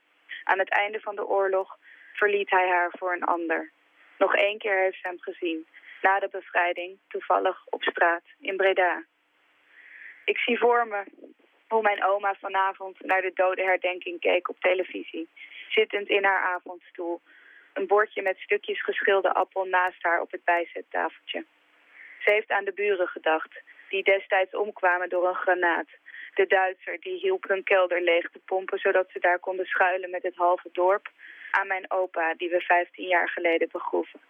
Aan het einde van de oorlog verliet hij haar voor een ander. Nog één keer heeft ze hem gezien. Na de bevrijding, toevallig op straat in Breda. Ik zie voor me hoe mijn oma vanavond naar de dodenherdenking keek op televisie. Zittend in haar avondstoel. Een bordje met stukjes geschilde appel naast haar op het bijzettafeltje. Ze heeft aan de buren gedacht die destijds omkwamen door een granaat. De Duitser die hielp hun kelder leeg te pompen... zodat ze daar konden schuilen met het halve dorp. Aan mijn opa, die we 15 jaar geleden begroeven.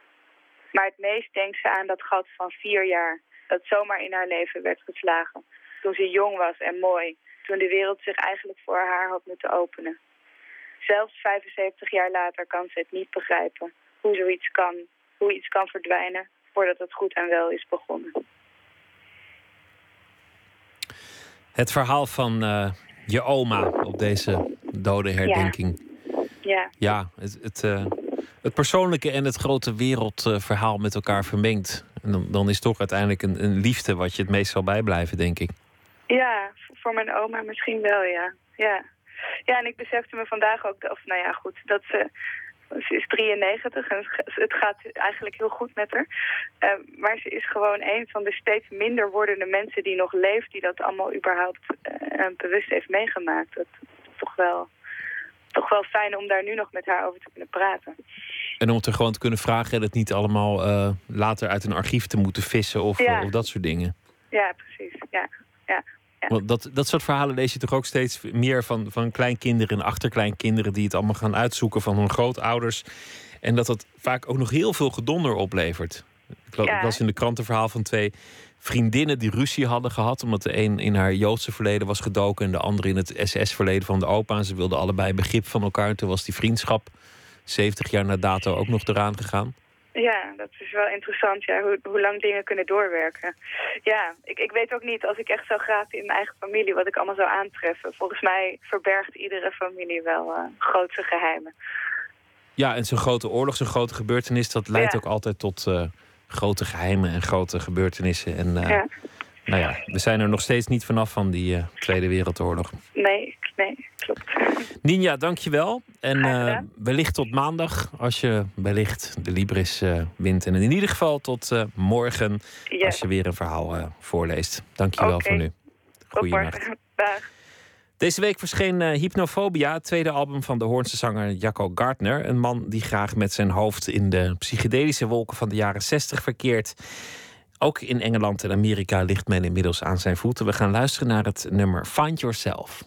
Maar het meest denkt ze aan dat gat van vier jaar... dat zomaar in haar leven werd geslagen. Toen ze jong was en mooi. Toen de wereld zich eigenlijk voor haar had moeten openen. Zelfs 75 jaar later kan ze het niet begrijpen. Hoe zoiets kan. Hoe iets kan verdwijnen voordat het goed en wel is begonnen.
Het verhaal van uh, je oma op deze dode herdenking.
Ja.
Ja, het, het, uh, het persoonlijke en het grote wereldverhaal met elkaar vermengd. En dan, dan is toch uiteindelijk een, een liefde wat je het meest zal bijblijven, denk ik.
Ja, voor mijn oma misschien wel, ja. Ja, ja en ik besefte me vandaag ook, of nou ja, goed, dat ze ze is 93 en het gaat eigenlijk heel goed met haar. Uh, maar ze is gewoon een van de steeds minder wordende mensen die nog leeft... die dat allemaal überhaupt uh, bewust heeft meegemaakt. Dat is toch wel, toch wel fijn om daar nu nog met haar over te kunnen praten.
En om het er gewoon te kunnen vragen en het niet allemaal uh, later uit een archief te moeten vissen of,
ja.
of dat soort dingen.
Ja, precies. Ja, ja. Ja.
Want dat, dat soort verhalen lees je toch ook steeds meer van, van kleinkinderen en achterkleinkinderen die het allemaal gaan uitzoeken van hun grootouders. En dat dat vaak ook nog heel veel gedonder oplevert. Ik las in de krant een verhaal van twee vriendinnen die ruzie hadden gehad. Omdat de een in haar Joodse verleden was gedoken en de andere in het SS-verleden van de opa. En ze wilden allebei begrip van elkaar. Toen was die vriendschap 70 jaar na dato ook nog eraan gegaan.
Ja, dat is wel interessant, ja, hoe, hoe lang dingen kunnen doorwerken. Ja, ik, ik weet ook niet, als ik echt zou graven in mijn eigen familie... wat ik allemaal zou aantreffen. Volgens mij verbergt iedere familie wel uh, grootse geheimen.
Ja, en zo'n grote oorlog, zo'n grote gebeurtenis... dat leidt
Ja.
ook altijd tot uh, grote geheimen en grote gebeurtenissen. En uh,
Ja.
nou ja, we zijn er nog steeds niet vanaf van die Tweede Wereldoorlog.
Nee, nee, klopt.
Ninja, dankjewel. En uh, wellicht tot maandag, als je wellicht de Libris wint. En in ieder geval tot morgen,
Ja.
als je weer een verhaal voorleest. Dankjewel
Oké.
voor nu.
Tot
Goeienacht.
morgen. Dag.
Deze week verscheen uh, Hypnophobia, het tweede album van de Hoornse zanger Jacco Gardner. Een man die graag met zijn hoofd in de psychedelische wolken van de jaren 60 verkeert. Ook in Engeland en Amerika ligt men inmiddels aan zijn voeten. We gaan luisteren naar het nummer Find Yourself.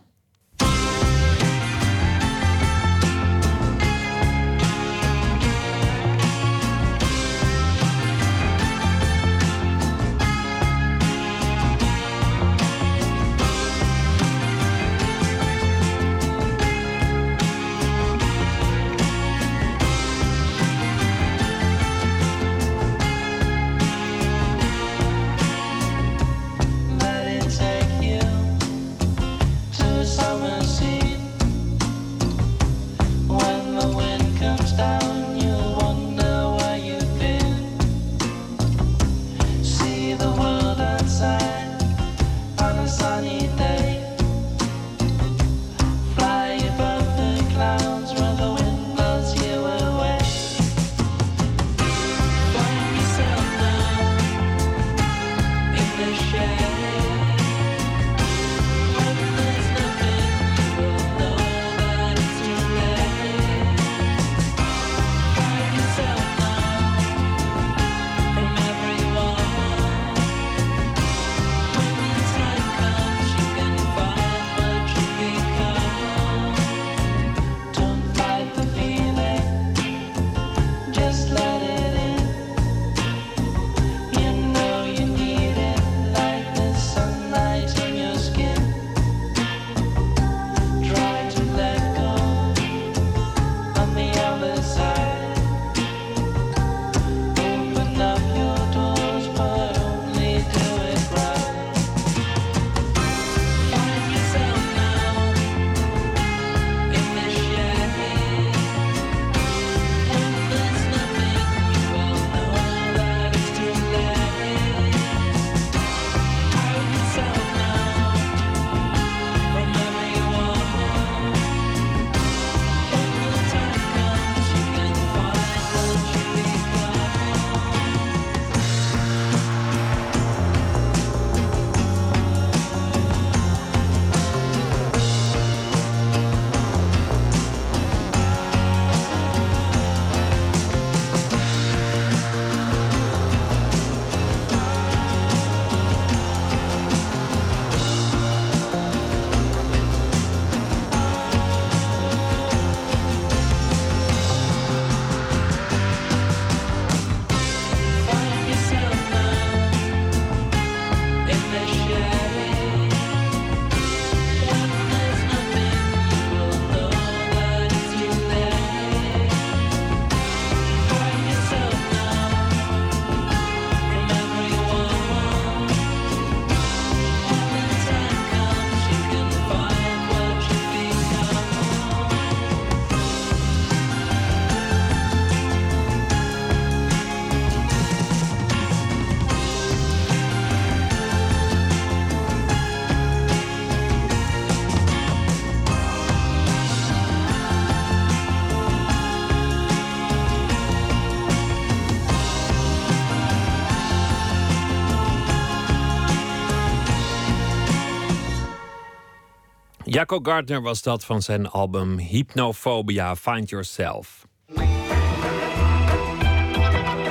Jacco Gardner was dat van zijn album Hypnophobia Find Yourself.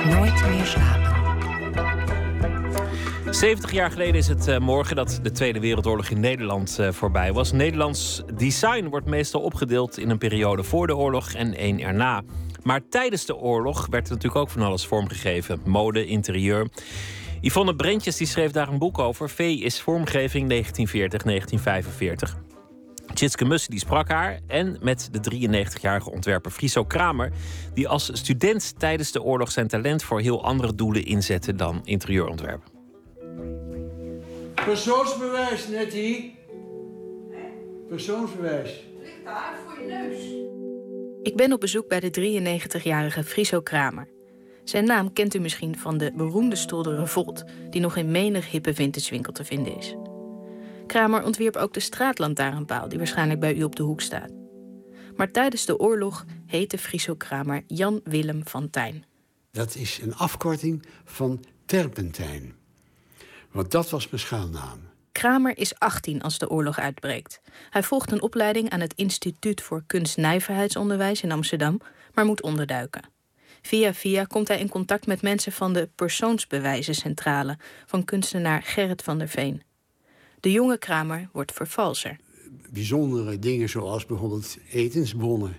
Nooit meer slapen.
70 jaar geleden is het eh, morgen dat de Tweede Wereldoorlog in Nederland eh, voorbij was. Nederlands design wordt meestal opgedeeld in een periode voor de oorlog en één erna. Maar tijdens de oorlog werd er natuurlijk ook van alles vormgegeven: mode, interieur. Yvonne Brentjes die schreef daar een boek over. V is vormgeving 1940-1945. Tjitske Mussen die sprak haar en met de 93-jarige ontwerper Friso Kramer, die als student tijdens de oorlog zijn talent voor heel andere doelen inzette dan interieurontwerpen.
Persoonsbewijs, Nettie. Persoonsbewijs.
Ik ben op bezoek bij de 93-jarige Friso Kramer. Zijn naam kent u misschien van de beroemde stoel de Revolt, die nog in menig hippe vintage te vinden is. Kramer ontwierp ook de straatlantaarnpaal, die waarschijnlijk bij u op de hoek staat. Maar tijdens de oorlog heette Friso Kramer Jan Willem van Tijn.
Dat is een afkorting van Terpentijn. Want dat was mijn schuilnaam.
Kramer is 18 als de oorlog uitbreekt. Hij volgt een opleiding aan het Instituut voor Kunstnijverheidsonderwijs in Amsterdam, maar moet onderduiken. Via via komt hij in contact met mensen van de Persoonsbewijzencentrale van kunstenaar Gerrit van der Veen. De jonge Kramer wordt vervalser.
Bijzondere dingen zoals bijvoorbeeld etensbonnen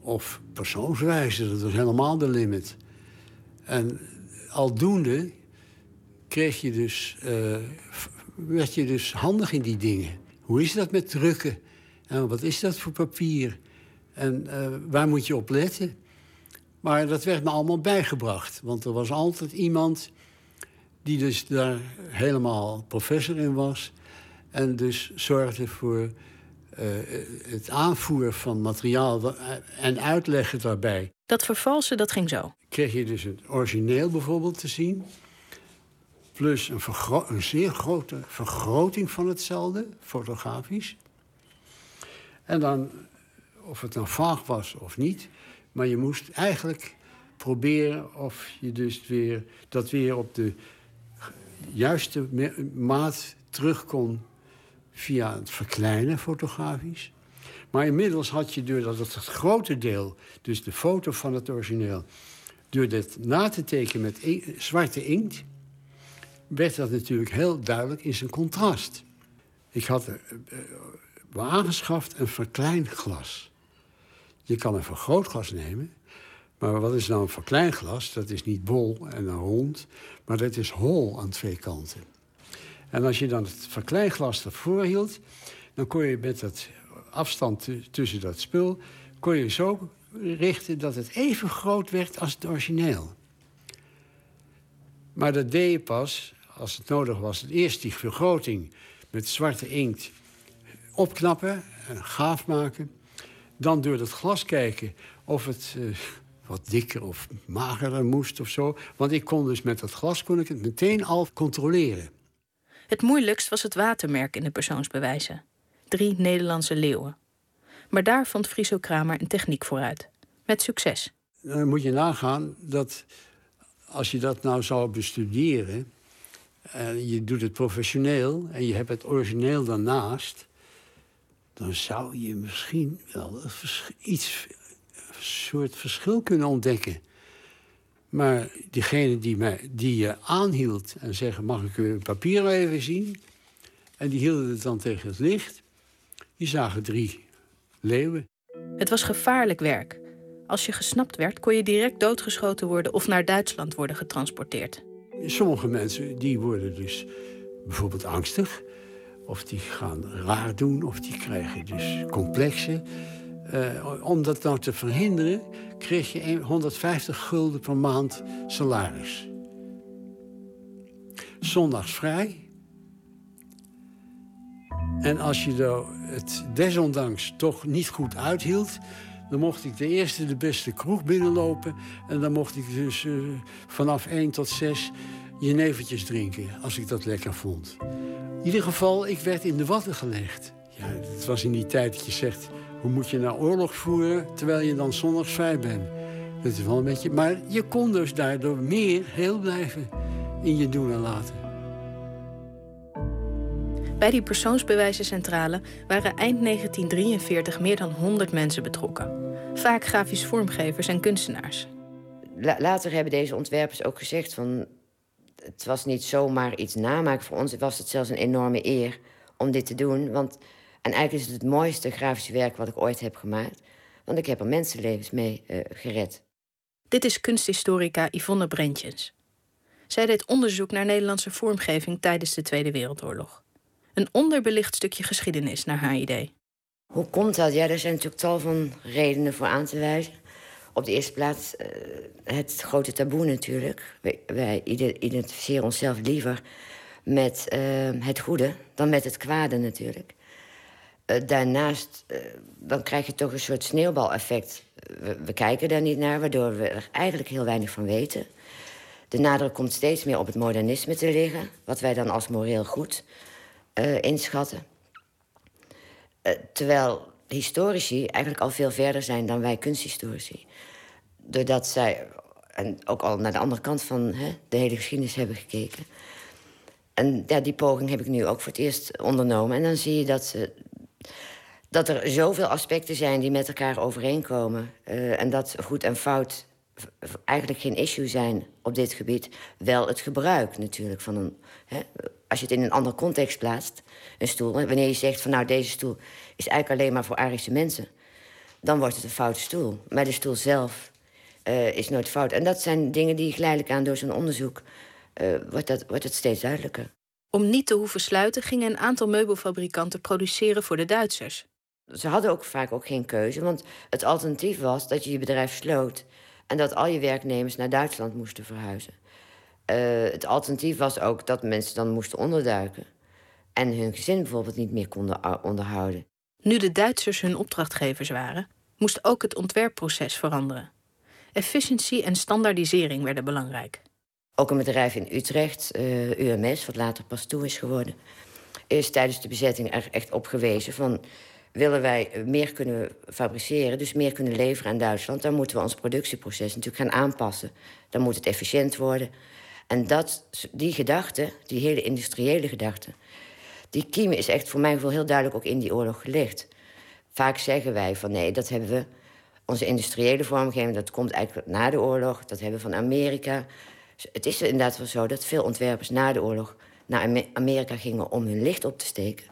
of persoonswijzen, dat was helemaal de limit. En aldoende kreeg je dus, eh, werd je dus handig in die dingen. Hoe is dat met drukken? En wat is dat voor papier? En uh, waar moet je op letten? Maar dat werd me allemaal bijgebracht. Want er was altijd iemand die dus daar helemaal professor in was. En dus zorgde voor uh, het aanvoeren van materiaal en uitleggen daarbij.
Dat vervalsen, dat ging zo.
Kreeg je dus het origineel bijvoorbeeld te zien. Plus een, een zeer grote vergroting van hetzelfde, fotografisch. En dan, of het nou vaag was of niet... maar je moest eigenlijk proberen of je dus weer, dat weer op de juiste maat terug kon via het verkleinen fotografisch. Maar inmiddels had je, doordat het, het grote deel, dus de foto van het origineel, door dat na te tekenen met zwarte inkt, werd dat natuurlijk heel duidelijk in zijn contrast. Ik had er uh, aangeschaft een verkleinglas. Je kan een vergrootglas nemen, maar wat is nou een verkleinglas? Dat is niet bol en een rond, maar dat is hol aan twee kanten. En als je dan het verkleinglas ervoor hield, dan kon je met dat afstand tussen dat spul, kon je zo richten dat het even groot werd als het origineel. Maar dat deed je pas, als het nodig was, eerst die vergroting met zwarte inkt opknappen en gaaf maken. Dan door het glas kijken of het uh, wat dikker of magerder moest of zo. Want ik kon dus met dat glas kon ik het meteen al controleren.
Het moeilijkst was het watermerk in de persoonsbewijzen. Drie Nederlandse leeuwen. Maar daar vond Friso Kramer een techniek vooruit. Met succes.
Dan moet je nagaan dat als je dat nou zou bestuderen... en je doet het professioneel en je hebt het origineel daarnaast... dan zou je misschien wel iets, soort verschil kunnen ontdekken. Maar diegene die, mij, die je aanhield en zeggen... mag ik uw papier even zien? En die hielden het dan tegen het licht. Die zagen drie leeuwen.
Het was gevaarlijk werk. Als je gesnapt werd, kon je direct doodgeschoten worden... of naar Duitsland worden getransporteerd.
Sommige mensen die worden dus bijvoorbeeld angstig... of die gaan raar doen, of die krijgen dus complexen... Uh, om dat nou te verhinderen, kreeg je 150 gulden per maand salaris. Zondags vrij. En als je nou het desondanks toch niet goed uithield... dan mocht ik de eerste, de beste kroeg binnenlopen... en dan mocht ik dus uh, vanaf 1 tot 6 jenevertjes drinken... als ik dat lekker vond. In ieder geval, ik werd in de watten gelegd. Ja, het was in die tijd dat je zegt... Hoe moet je nou oorlog voeren terwijl je dan zondags vrij bent? Dat is wel een beetje... Maar je kon dus daardoor meer heel blijven in je doen en laten.
Bij die persoonsbewijzencentrale waren eind 1943 meer dan 100 mensen betrokken. Vaak grafisch vormgevers en kunstenaars.
La- later hebben deze ontwerpers ook gezegd van... het was niet zomaar iets namaken voor ons. Het was het zelfs een enorme eer om dit te doen. Want, en eigenlijk is het het mooiste grafische werk wat ik ooit heb gemaakt. Want ik heb er mensenlevens mee eh, gered.
Dit is kunsthistorica Yvonne Brentjens. Zij deed onderzoek naar Nederlandse vormgeving tijdens de Tweede Wereldoorlog. Een onderbelicht stukje geschiedenis naar haar idee.
Hoe komt dat? Ja, er zijn natuurlijk tal van redenen voor aan te wijzen. Op de eerste plaats eh, het grote taboe natuurlijk. Wij, wij ide- identificeren onszelf liever met eh, het goede dan met het kwade natuurlijk. Eh, daarnaast eh, dan krijg je toch een soort sneeuwbaleffect. We, we kijken daar niet naar, waardoor we er eigenlijk heel weinig van weten. De nadruk komt steeds meer op het modernisme te liggen, wat wij dan als moreel goed eh, inschatten. Terwijl historici eigenlijk al veel verder zijn dan wij kunsthistorici. Doordat zij en ook al naar de andere kant van hè, de hele geschiedenis hebben gekeken. En ja, die poging heb ik nu ook voor het eerst ondernomen. En dan zie je dat, ze, dat er zoveel aspecten zijn die met elkaar overeenkomen. eh, en dat goed en fout eigenlijk geen issue zijn op dit gebied. Wel het gebruik natuurlijk van een. Hè, als je het in een andere context plaatst, een stoel. Wanneer je zegt van nou, deze stoel is eigenlijk alleen maar voor Arische mensen. Dan wordt het een foute stoel. Maar de stoel zelf eh, is nooit fout. En dat zijn dingen die geleidelijk aan door zo'n onderzoek. eh, wordt, dat, wordt het steeds duidelijker.
Om niet te hoeven sluiten gingen een aantal meubelfabrikanten produceren voor de Duitsers.
Ze hadden ook vaak ook geen keuze, want het alternatief was dat je je bedrijf sloot en dat al je werknemers naar Duitsland moesten verhuizen. Eh, het alternatief was ook dat mensen dan moesten onderduiken en hun gezin bijvoorbeeld niet meer konden onderhouden.
Nu de Duitsers hun opdrachtgevers waren, moest ook het ontwerpproces veranderen. Efficiëntie en standaardisering werden belangrijk.
Ook een bedrijf in Utrecht, eh, UMS, wat later pas toe is geworden, is tijdens de bezetting er echt op gewezen van willen wij eh, meer kunnen fabriceren, dus meer kunnen leveren aan Duitsland, dan moeten we ons productieproces natuurlijk gaan aanpassen. Dan moet het efficiënt worden. En dat, die gedachte, die hele industriële gedachte, die kiem is echt voor mijn gevoel heel duidelijk ook in die oorlog gelegd. Vaak zeggen wij van nee, dat hebben we, onze industriële vormgeving, dat komt eigenlijk na de oorlog, dat hebben we van Amerika. Het is inderdaad wel zo dat veel ontwerpers na de oorlog naar Ame- Amerika gingen om hun licht op te steken.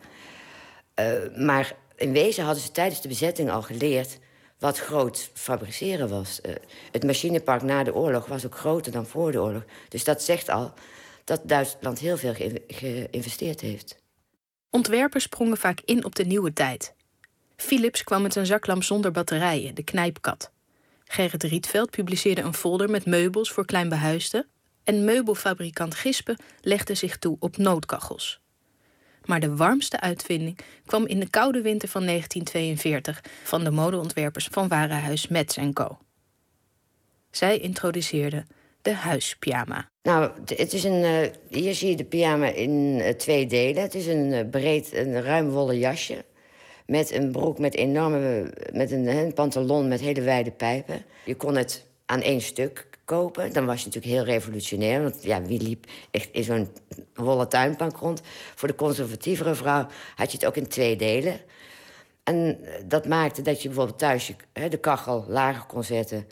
Eh, maar in wezen hadden ze tijdens de bezetting al geleerd wat groot fabriceren was. Eh, het machinepark na de oorlog was ook groter dan voor de oorlog. Dus dat zegt al dat Duitsland heel veel geïn- geïnvesteerd heeft.
Ontwerpers sprongen vaak in op de nieuwe tijd. Philips kwam met een zaklamp zonder batterijen, de knijpkat. Gerrit Rietveld publiceerde een folder met meubels voor kleinbehuisden. En meubelfabrikant Gispen legde zich toe op noodkachels. Maar de warmste uitvinding kwam in de koude winter van 1942 van de modeontwerpers van Warenhuis Metz Co. Zij introduceerden de huispyjama.
Nou, het is een, eh, hier zie je de pyjama in eh, twee delen. Het is een eh, breed, een ruim wollen jasje. Met een broek met enorme, met een, een pantalon met hele wijde pijpen. Je kon het aan één stuk kopen. Dan was je natuurlijk heel revolutionair. Want ja, wie liep echt in zo'n wollen tuinbank rond? Voor de conservatievere vrouw had je het ook in twee delen. En eh, dat maakte dat je bijvoorbeeld thuis je, de kachel lager kon zetten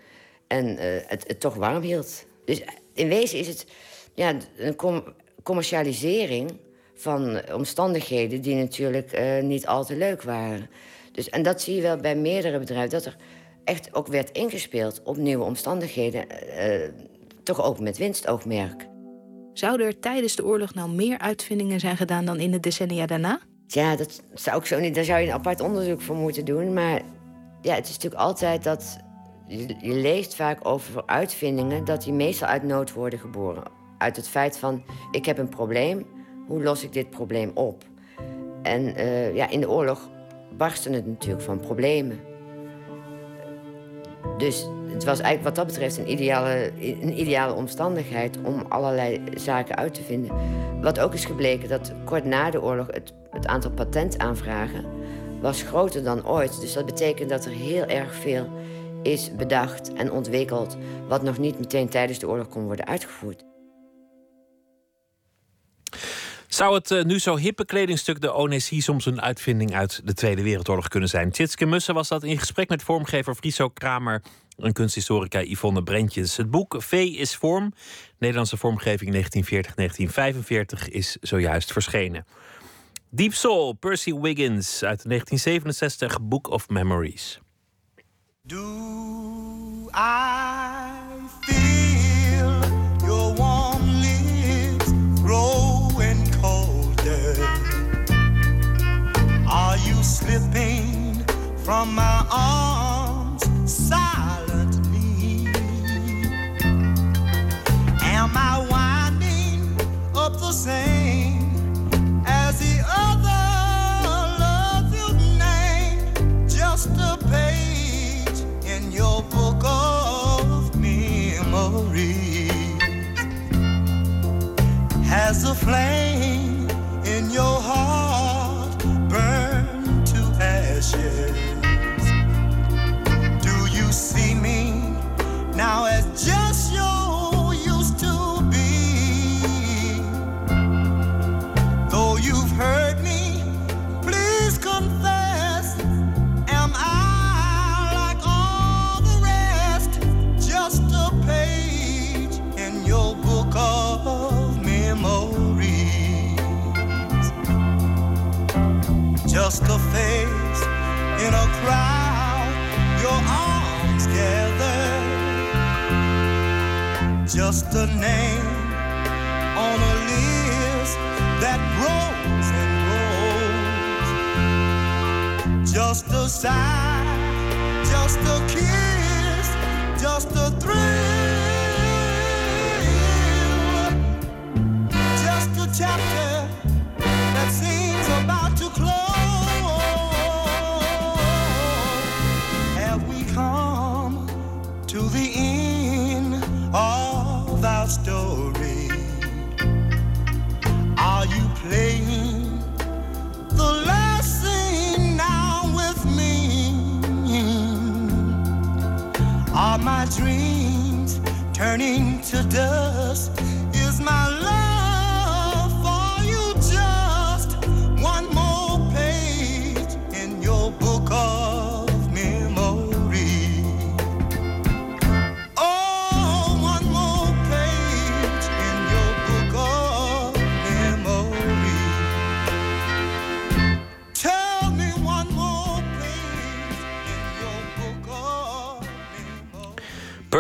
en eh, het, toch warm hield. Dus in wezen is het ja, een com- commercialisering van omstandigheden die natuurlijk eh, niet al te leuk waren. Dus, en dat zie je wel bij meerdere bedrijven, dat er echt ook werd ingespeeld op nieuwe omstandigheden, eh, toch ook met winstoogmerk.
Zouden er tijdens de oorlog nou meer uitvindingen zijn gedaan dan in de decennia daarna?
Ja, dat zou ik zo niet. Daar zou je een apart onderzoek voor moeten doen. Maar ja, het is natuurlijk altijd dat. Je, je leest vaak over uitvindingen dat die meestal uit nood worden geboren. Uit het feit van: ik heb een probleem, hoe los ik dit probleem op? En eh, ja, in de oorlog barsten het natuurlijk van problemen. Dus het was eigenlijk wat dat betreft een ideale, een ideale omstandigheid om allerlei zaken uit te vinden. Wat ook is gebleken dat kort na de oorlog het, het aantal patentaanvragen was groter dan ooit. Dus dat betekent dat er heel erg veel is bedacht en ontwikkeld wat nog niet meteen tijdens de oorlog kon worden uitgevoerd.
Zou het eh, nu zo hippe kledingstuk de Onessie soms een uitvinding uit de Tweede Wereldoorlog kunnen zijn? Tjitske Mussen was dat in gesprek met vormgever Friso Kramer en kunsthistorica Yvonne Brentjes. Het boek V is vorm, Nederlandse vormgeving 1940-1945, is zojuist verschenen. Deep Soul, Percy Wiggins uit 1967, Book of Memories.
Do I feel slipping from my arms silently? Am I winding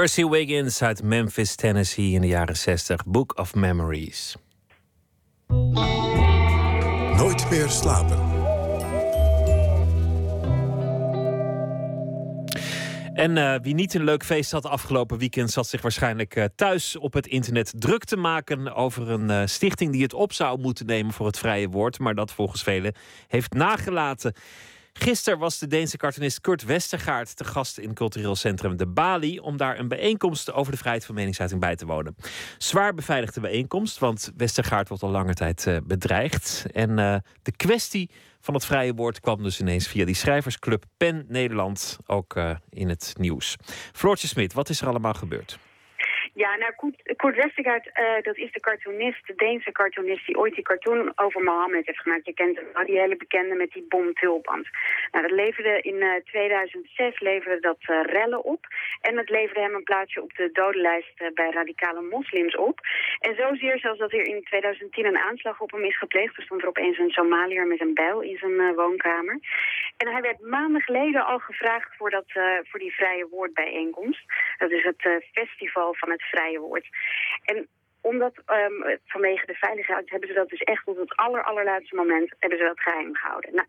Percy Wiggins uit Memphis, Tennessee in de jaren 60, Book of Memories.
Nooit meer slapen.
En eh, wie niet een leuk feest had afgelopen weekend, zat zich waarschijnlijk eh, thuis op het internet druk te maken over een eh, stichting die het op zou moeten nemen voor het vrije woord, maar dat volgens velen heeft nagelaten. Gisteren was de Deense cartoonist Kurt Westergaard te gast in cultureel centrum De Bali om daar een bijeenkomst over de vrijheid van meningsuiting bij te wonen. Zwaar beveiligde bijeenkomst, want Westergaard wordt al lange tijd eh, bedreigd. En eh, de kwestie van het vrije woord kwam dus ineens via die schrijversclub PEN Nederland ook eh, in het nieuws. Floortje Smit, wat is er allemaal gebeurd?
Ja, nou, Koert Westergaard, eh, dat is de cartoonist, de Deense cartoonist die ooit die cartoon over Mohammed heeft gemaakt. Je kent hem, die hele bekende met die bom tulband. Nou, dat leverde in eh, 2006 leverde dat eh, rellen op. En het leverde hem een plaatsje op de dodenlijst eh, bij radicale moslims op. En zozeer zelfs dat er in 2010 een aanslag op hem is gepleegd. Er stond er opeens een Somaliër met een bijl in zijn eh, woonkamer. En hij werd maanden geleden al gevraagd voor, dat, eh, voor die vrije woordbijeenkomst. Dat is het eh, festival van het vrije woord. En omdat ehm, vanwege de veiligheid hebben ze dat dus echt tot het aller, allerlaatste moment hebben ze dat geheim gehouden. Nou,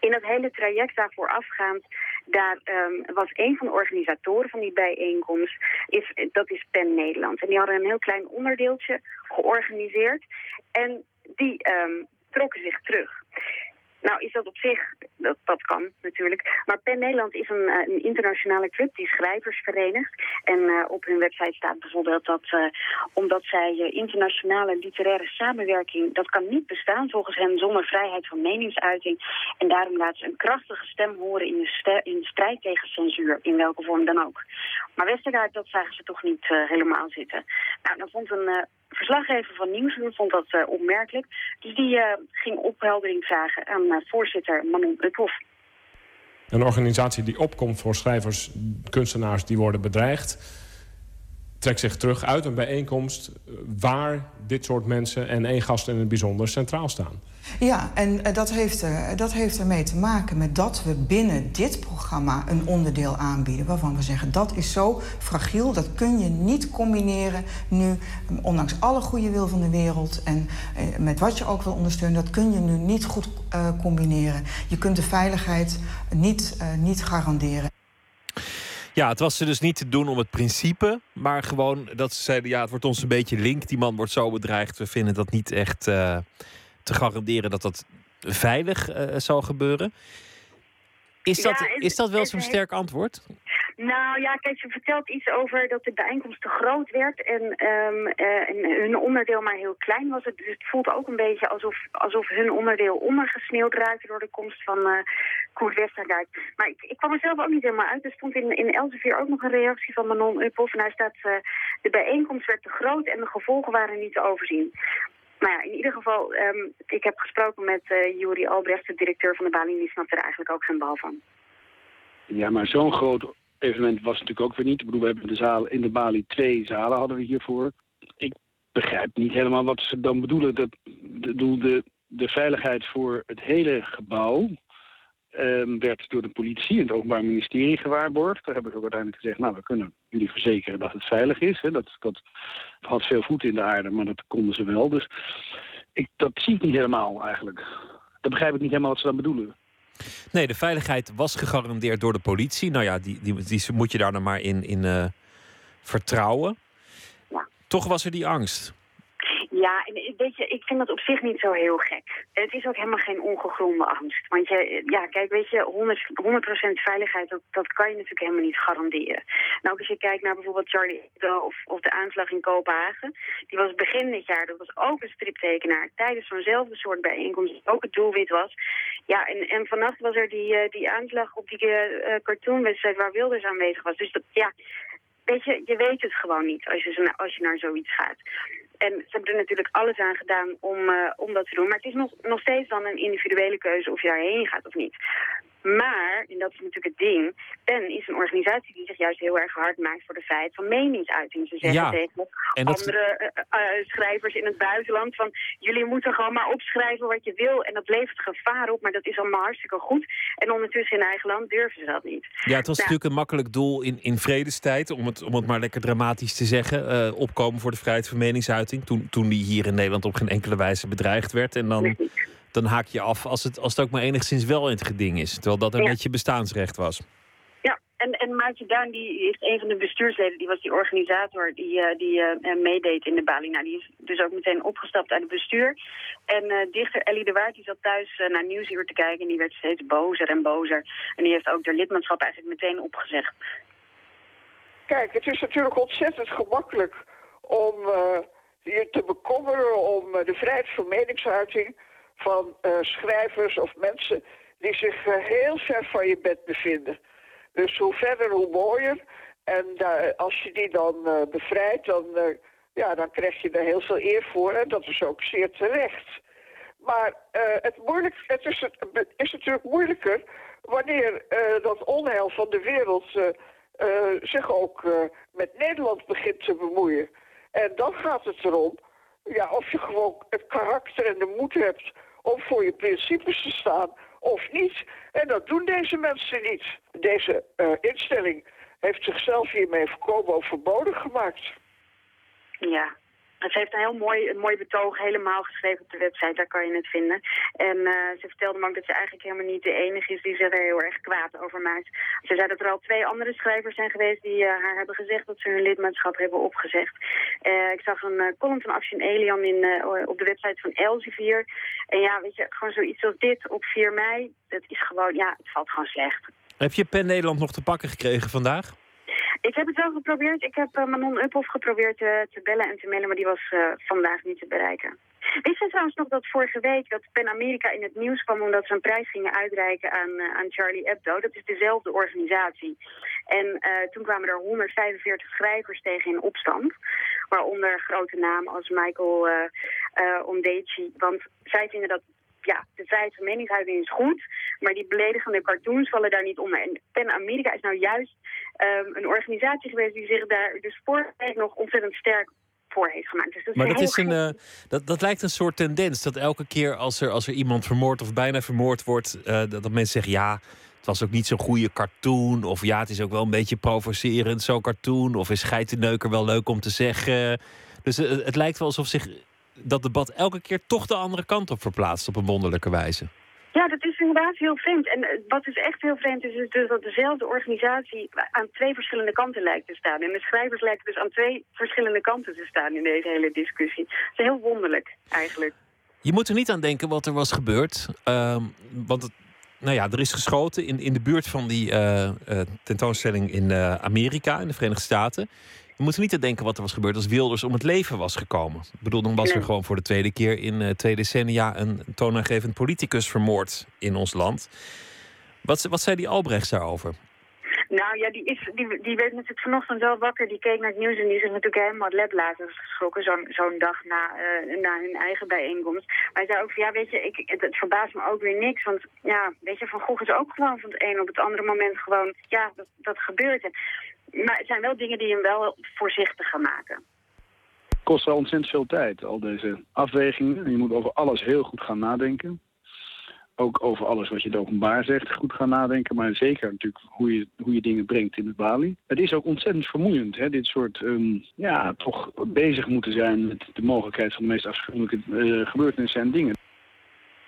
in dat hele traject daarvoor afgaand, daar ehm, was een van de organisatoren van die bijeenkomst, is, dat is PEN Nederland. En die hadden een heel klein onderdeeltje georganiseerd en die ehm, trokken zich terug. Nou is dat op zich, dat, dat kan natuurlijk. Maar PEN Nederland is een, eh, een internationale club die schrijvers verenigt. En eh, op hun website staat bijvoorbeeld dat eh, omdat zij internationale literaire samenwerking... dat kan niet bestaan volgens hen zonder vrijheid van meningsuiting. En daarom laten ze een krachtige stem horen in de, in de strijd tegen censuur, in welke vorm dan ook. Maar Westergaard, dat zagen ze toch niet helemaal zitten. Nou, dan vond een... verslaggever van Nieuwsuur vond dat eh, opmerkelijk. Dus die eh, ging opheldering vragen aan eh, voorzitter Manon Uphoff.
Een organisatie die opkomt voor schrijvers, kunstenaars die worden bedreigd... trekt zich terug uit een bijeenkomst eh, waar dit soort mensen... en één gast in het bijzonder centraal staan.
Ja, en eh, dat heeft, er, dat heeft ermee te maken met dat we binnen dit programma een onderdeel aanbieden. Waarvan we zeggen dat is zo fragiel, dat kun je niet combineren nu, ondanks alle goede wil van de wereld en eh, met wat je ook wil ondersteunen, dat kun je nu niet goed combineren. Je kunt de veiligheid niet, niet garanderen.
Ja, het was ze dus niet te doen om het principe, maar gewoon dat ze zeiden: ja, het wordt ons een beetje link. Die man wordt zo bedreigd. We vinden dat niet echt. Uh, te garanderen dat dat veilig uh, zal gebeuren. Is dat, is dat wel zo'n sterk antwoord?
Nou ja, kijk, vertelt iets over dat de bijeenkomst te groot werd en, um, uh, en hun onderdeel maar heel klein was. Dus het voelt ook een beetje alsof, alsof hun onderdeel ondergesneeuwd raakte door de komst van uh, Koert. Maar ik, ik kwam er zelf ook niet helemaal uit. Er stond in, in Elsevier ook nog een reactie van Manon Uphoff. En daar staat, uh, de bijeenkomst werd te groot en de gevolgen waren niet te overzien. Nou ja, in ieder geval, um, ik heb gesproken met uh, Juri Albrecht, de directeur van de Bali, die snapte er eigenlijk ook geen bal van.
Ja, maar zo'n groot evenement was natuurlijk ook weer niet. Ik bedoel, we hebben de zaal, in de Bali twee zalen hadden we hiervoor. Ik begrijp niet helemaal wat ze dan bedoelen. Dat, de, de, de veiligheid voor het hele gebouw um, werd door de politie en het Openbaar Ministerie gewaarborgd. Daar hebben ze ook uiteindelijk gezegd, nou, we kunnen jullie verzekeren dat het veilig is. Hè. Dat, dat had veel voet in de aarde, maar dat konden ze wel. Dus ik, dat zie ik niet helemaal eigenlijk. Dat begrijp ik niet helemaal wat ze dan bedoelen.
Nee, de veiligheid was gegarandeerd door de politie. Nou ja, die, die, die moet je daar dan maar in, in uh, vertrouwen.
Ja.
Toch was er die angst.
Ja, en weet je, ik vind dat op zich niet zo heel gek. Het is ook helemaal geen ongegronde angst. Want je, ja, kijk, weet je, 100%, 100 veiligheid, dat, dat kan je natuurlijk helemaal niet garanderen. Nou, als je kijkt naar bijvoorbeeld Charlie Hebdo of, of de aanslag in Kopenhagen. Die was begin dit jaar, dat was ook een striptekenaar. Tijdens zo'nzelfde soort bijeenkomst, die ook het doelwit was. Ja, en, en vannacht was er die, uh, die aanslag op die uh, cartoonwedstrijd waar Wilders aanwezig was. Dus dat, ja, weet je, je weet het gewoon niet als je, als je naar zoiets gaat. En ze hebben er natuurlijk alles aan gedaan om, uh, om dat te doen. Maar het is nog, nog steeds dan een individuele keuze of je daarheen gaat of niet. Maar, en dat is natuurlijk het ding, PEN is een organisatie die zich juist heel erg hard maakt voor de vrijheid van meningsuiting. Ze zeggen
ja,
tegen andere uh, uh, schrijvers in het buitenland van jullie moeten gewoon maar opschrijven wat je wil en dat levert gevaar op, maar dat is allemaal hartstikke goed. En ondertussen in eigen land durven ze dat niet.
Ja, het was nou, natuurlijk een makkelijk doel in, in vredestijd, om het, om het maar lekker dramatisch te zeggen, opkomen voor de vrijheid van meningsuiting, toen, toen die hier in Nederland op geen enkele wijze bedreigd werd. En dan dan haak je af als het, als het ook maar enigszins wel in het geding is. Terwijl dat een
Ja.
beetje bestaansrecht was.
Ja, en, en Maartje Duin, die is een van de bestuursleden, die was die organisator die, eh, die eh, meedeed in de Bali. Nou, die is dus ook meteen opgestapt uit het bestuur. En eh, dichter Ellie de Waard, die zat thuis eh, naar Nieuwsuur te kijken en die werd steeds bozer en bozer. En die heeft ook haar lidmaatschap eigenlijk meteen opgezegd.
Kijk, het is natuurlijk ontzettend gemakkelijk om eh, je te bekommeren om eh, de vrijheid van meningsuiting van eh, schrijvers of mensen die zich eh, heel ver van je bed bevinden. Dus hoe verder, hoe mooier. En daar- als je die dan eh, bevrijdt, dan, eh, ja, dan krijg je er heel veel eer voor. En dat is ook zeer terecht. Maar eh, het, moeilijk, het is, het is natuurlijk moeilijker wanneer eh, dat onheil van de wereld eh, eh, zich ook eh, met Nederland begint te bemoeien. En dan gaat het erom ja, of je gewoon het karakter en de moed hebt om voor je principes te staan of niet. En dat doen deze mensen niet. Deze eh, instelling heeft zichzelf hiermee voorkomen overbodig gemaakt.
Ja. Ze heeft een heel mooi, een mooi betoog helemaal geschreven op de website, daar kan je het vinden. En eh, ze vertelde me ook dat ze eigenlijk helemaal niet de enige is die zich er heel erg kwaad over maakt. Ze zei dat er al twee andere schrijvers zijn geweest die eh, haar hebben gezegd dat ze hun lidmaatschap hebben opgezegd. Eh, ik zag een column van Action Elian op de website van Elsevier. En ja, weet je, gewoon zoiets als dit op 4 mei, dat is gewoon, ja, het valt gewoon slecht.
Heb je PEN Nederland nog te pakken gekregen vandaag?
Ik heb het wel geprobeerd. Ik heb eh, Manon Uphoff geprobeerd eh, te bellen en te mailen, maar die was eh, vandaag niet te bereiken. Wist je trouwens nog dat vorige week dat PEN Amerika in het nieuws kwam omdat ze een prijs gingen uitreiken aan, aan Charlie Hebdo? Dat is dezelfde organisatie. En toen kwamen er 145 schrijvers tegen in opstand. Waaronder grote namen als Michael Ondeci. Want zij vinden dat ja, de vrijheid van meningsuiting is goed, maar die beledigende cartoons vallen daar niet onder. En PEN Amerika is nou juist ehm, een organisatie geweest die zich daar de sportweek nog ontzettend sterk voor heeft gemaakt. Dus dat
Maar dat, is een, eh, dat, dat lijkt een soort tendens. Dat elke keer als er, als er iemand vermoord of bijna vermoord wordt, eh, dat, dat mensen zeggen ja. Het was ook niet zo'n goede cartoon. Of ja, het is ook wel een beetje provocerend, zo'n cartoon. Of is geitenneuker wel leuk om te zeggen. Dus eh, het lijkt wel alsof zich dat debat elke keer toch de andere kant op verplaatst op een wonderlijke wijze.
Ja, dat is inderdaad heel vreemd. En eh, wat dus echt heel vreemd is, is dus dat dezelfde organisatie aan twee verschillende kanten lijkt te staan. En de schrijvers lijken dus aan twee verschillende kanten te staan in deze hele discussie. Het is heel wonderlijk, eigenlijk.
Je moet er niet aan denken wat er was gebeurd. Ehm, want het, nou ja, er is geschoten in, in de buurt van die eh, eh, tentoonstelling in Amerika, in de Verenigde Staten. Je moet er niet aan denken wat er was gebeurd als Wilders om het leven was gekomen. Ik bedoel, dan was er gewoon voor de tweede keer in eh, twee decennia een toonaangevend politicus vermoord in ons land. Wat, wat zei die Albrechts daarover?
Nou ja, die, is, die, die werd natuurlijk vanochtend wel wakker. Die keek naar het nieuws en die is natuurlijk helemaal leblazers geschrokken. Zo'n dag na, eh, na hun eigen bijeenkomst. Maar hij zei ook van, ja, weet je, ik, het, verbaast me ook weer niks. Want ja, weet je, Van Gogh is ook gewoon van het een op het andere moment gewoon... Ja, dat, dat gebeurt. Maar het zijn wel dingen die hem wel voorzichtig gaan maken.
kost wel ontzettend veel tijd, al deze afwegingen. Je moet over alles heel goed gaan nadenken. Ook over alles wat je het openbaar zegt, goed gaan nadenken. Maar zeker natuurlijk hoe je, hoe je dingen brengt in het balie. Het is ook ontzettend vermoeiend, hè? dit soort, ehm, ja, toch bezig moeten zijn met de mogelijkheid van de meest afschuwelijke eh, gebeurtenissen en dingen.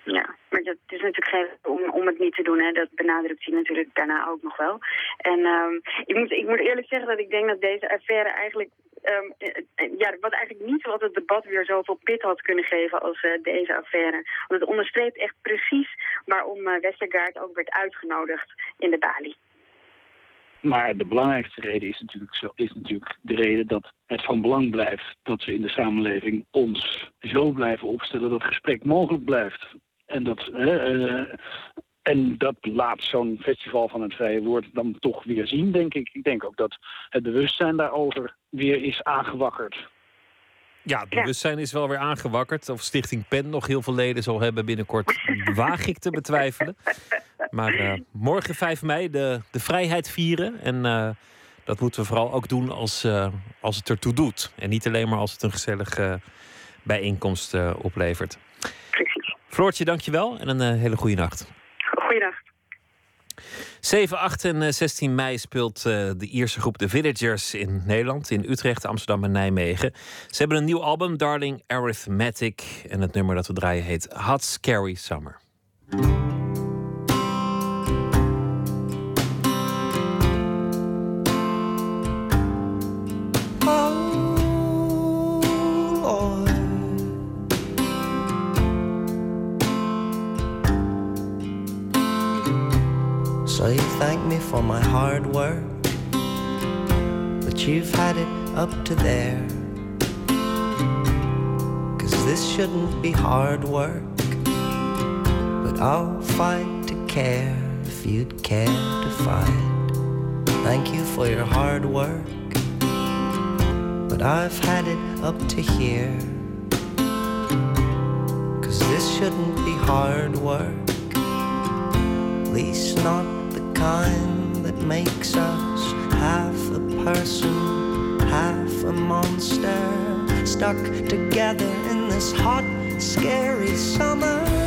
Ja, maar dat is natuurlijk geen om, om het niet te doen. Hè. Dat benadrukt hij natuurlijk daarna ook nog wel. En ehm, ik, moet, ik moet eerlijk zeggen dat ik denk dat deze affaire eigenlijk... ehm, eh, ja, wat eigenlijk niet wat het debat weer zoveel pit had kunnen geven als eh, deze affaire. Want het onderstreept echt precies waarom eh, Westergaard ook werd uitgenodigd in de Bali.
Maar de belangrijkste reden is natuurlijk, zo, is natuurlijk de reden dat het van belang blijft dat we in de samenleving ons zo blijven opstellen dat het gesprek mogelijk blijft. En dat, en dat laat zo'n festival van het vrije woord dan toch weer zien, denk ik. Ik denk ook dat het bewustzijn daarover weer is aangewakkerd.
Ja, het bewustzijn is wel weer aangewakkerd. Of Stichting PEN nog heel veel leden zal hebben binnenkort, waag ik te betwijfelen. Maar eh, morgen 5 mei de, de vrijheid vieren. En eh, dat moeten we vooral ook doen als, eh, als het ertoe doet. En niet alleen maar als het een gezellige bijeenkomst oplevert. Floortje, dankjewel en een hele goede nacht.
Goeiedag.
7, 8 en eh, 16 mei speelt eh, de Ierse groep The Villagers in Nederland, in Utrecht, Amsterdam en Nijmegen. Ze hebben een nieuw album, Darling Arithmetic. En het nummer dat we draaien heet Hot Scary Summer.
For my hard work, but you've had it up to there. Cause this shouldn't be hard work, but I'll fight to care if you'd care to fight. Thank you for your hard work, but I've had it up to here. Cause this shouldn't be hard work, at least not that makes us half a person, half a monster, stuck together in this hot, scary summer.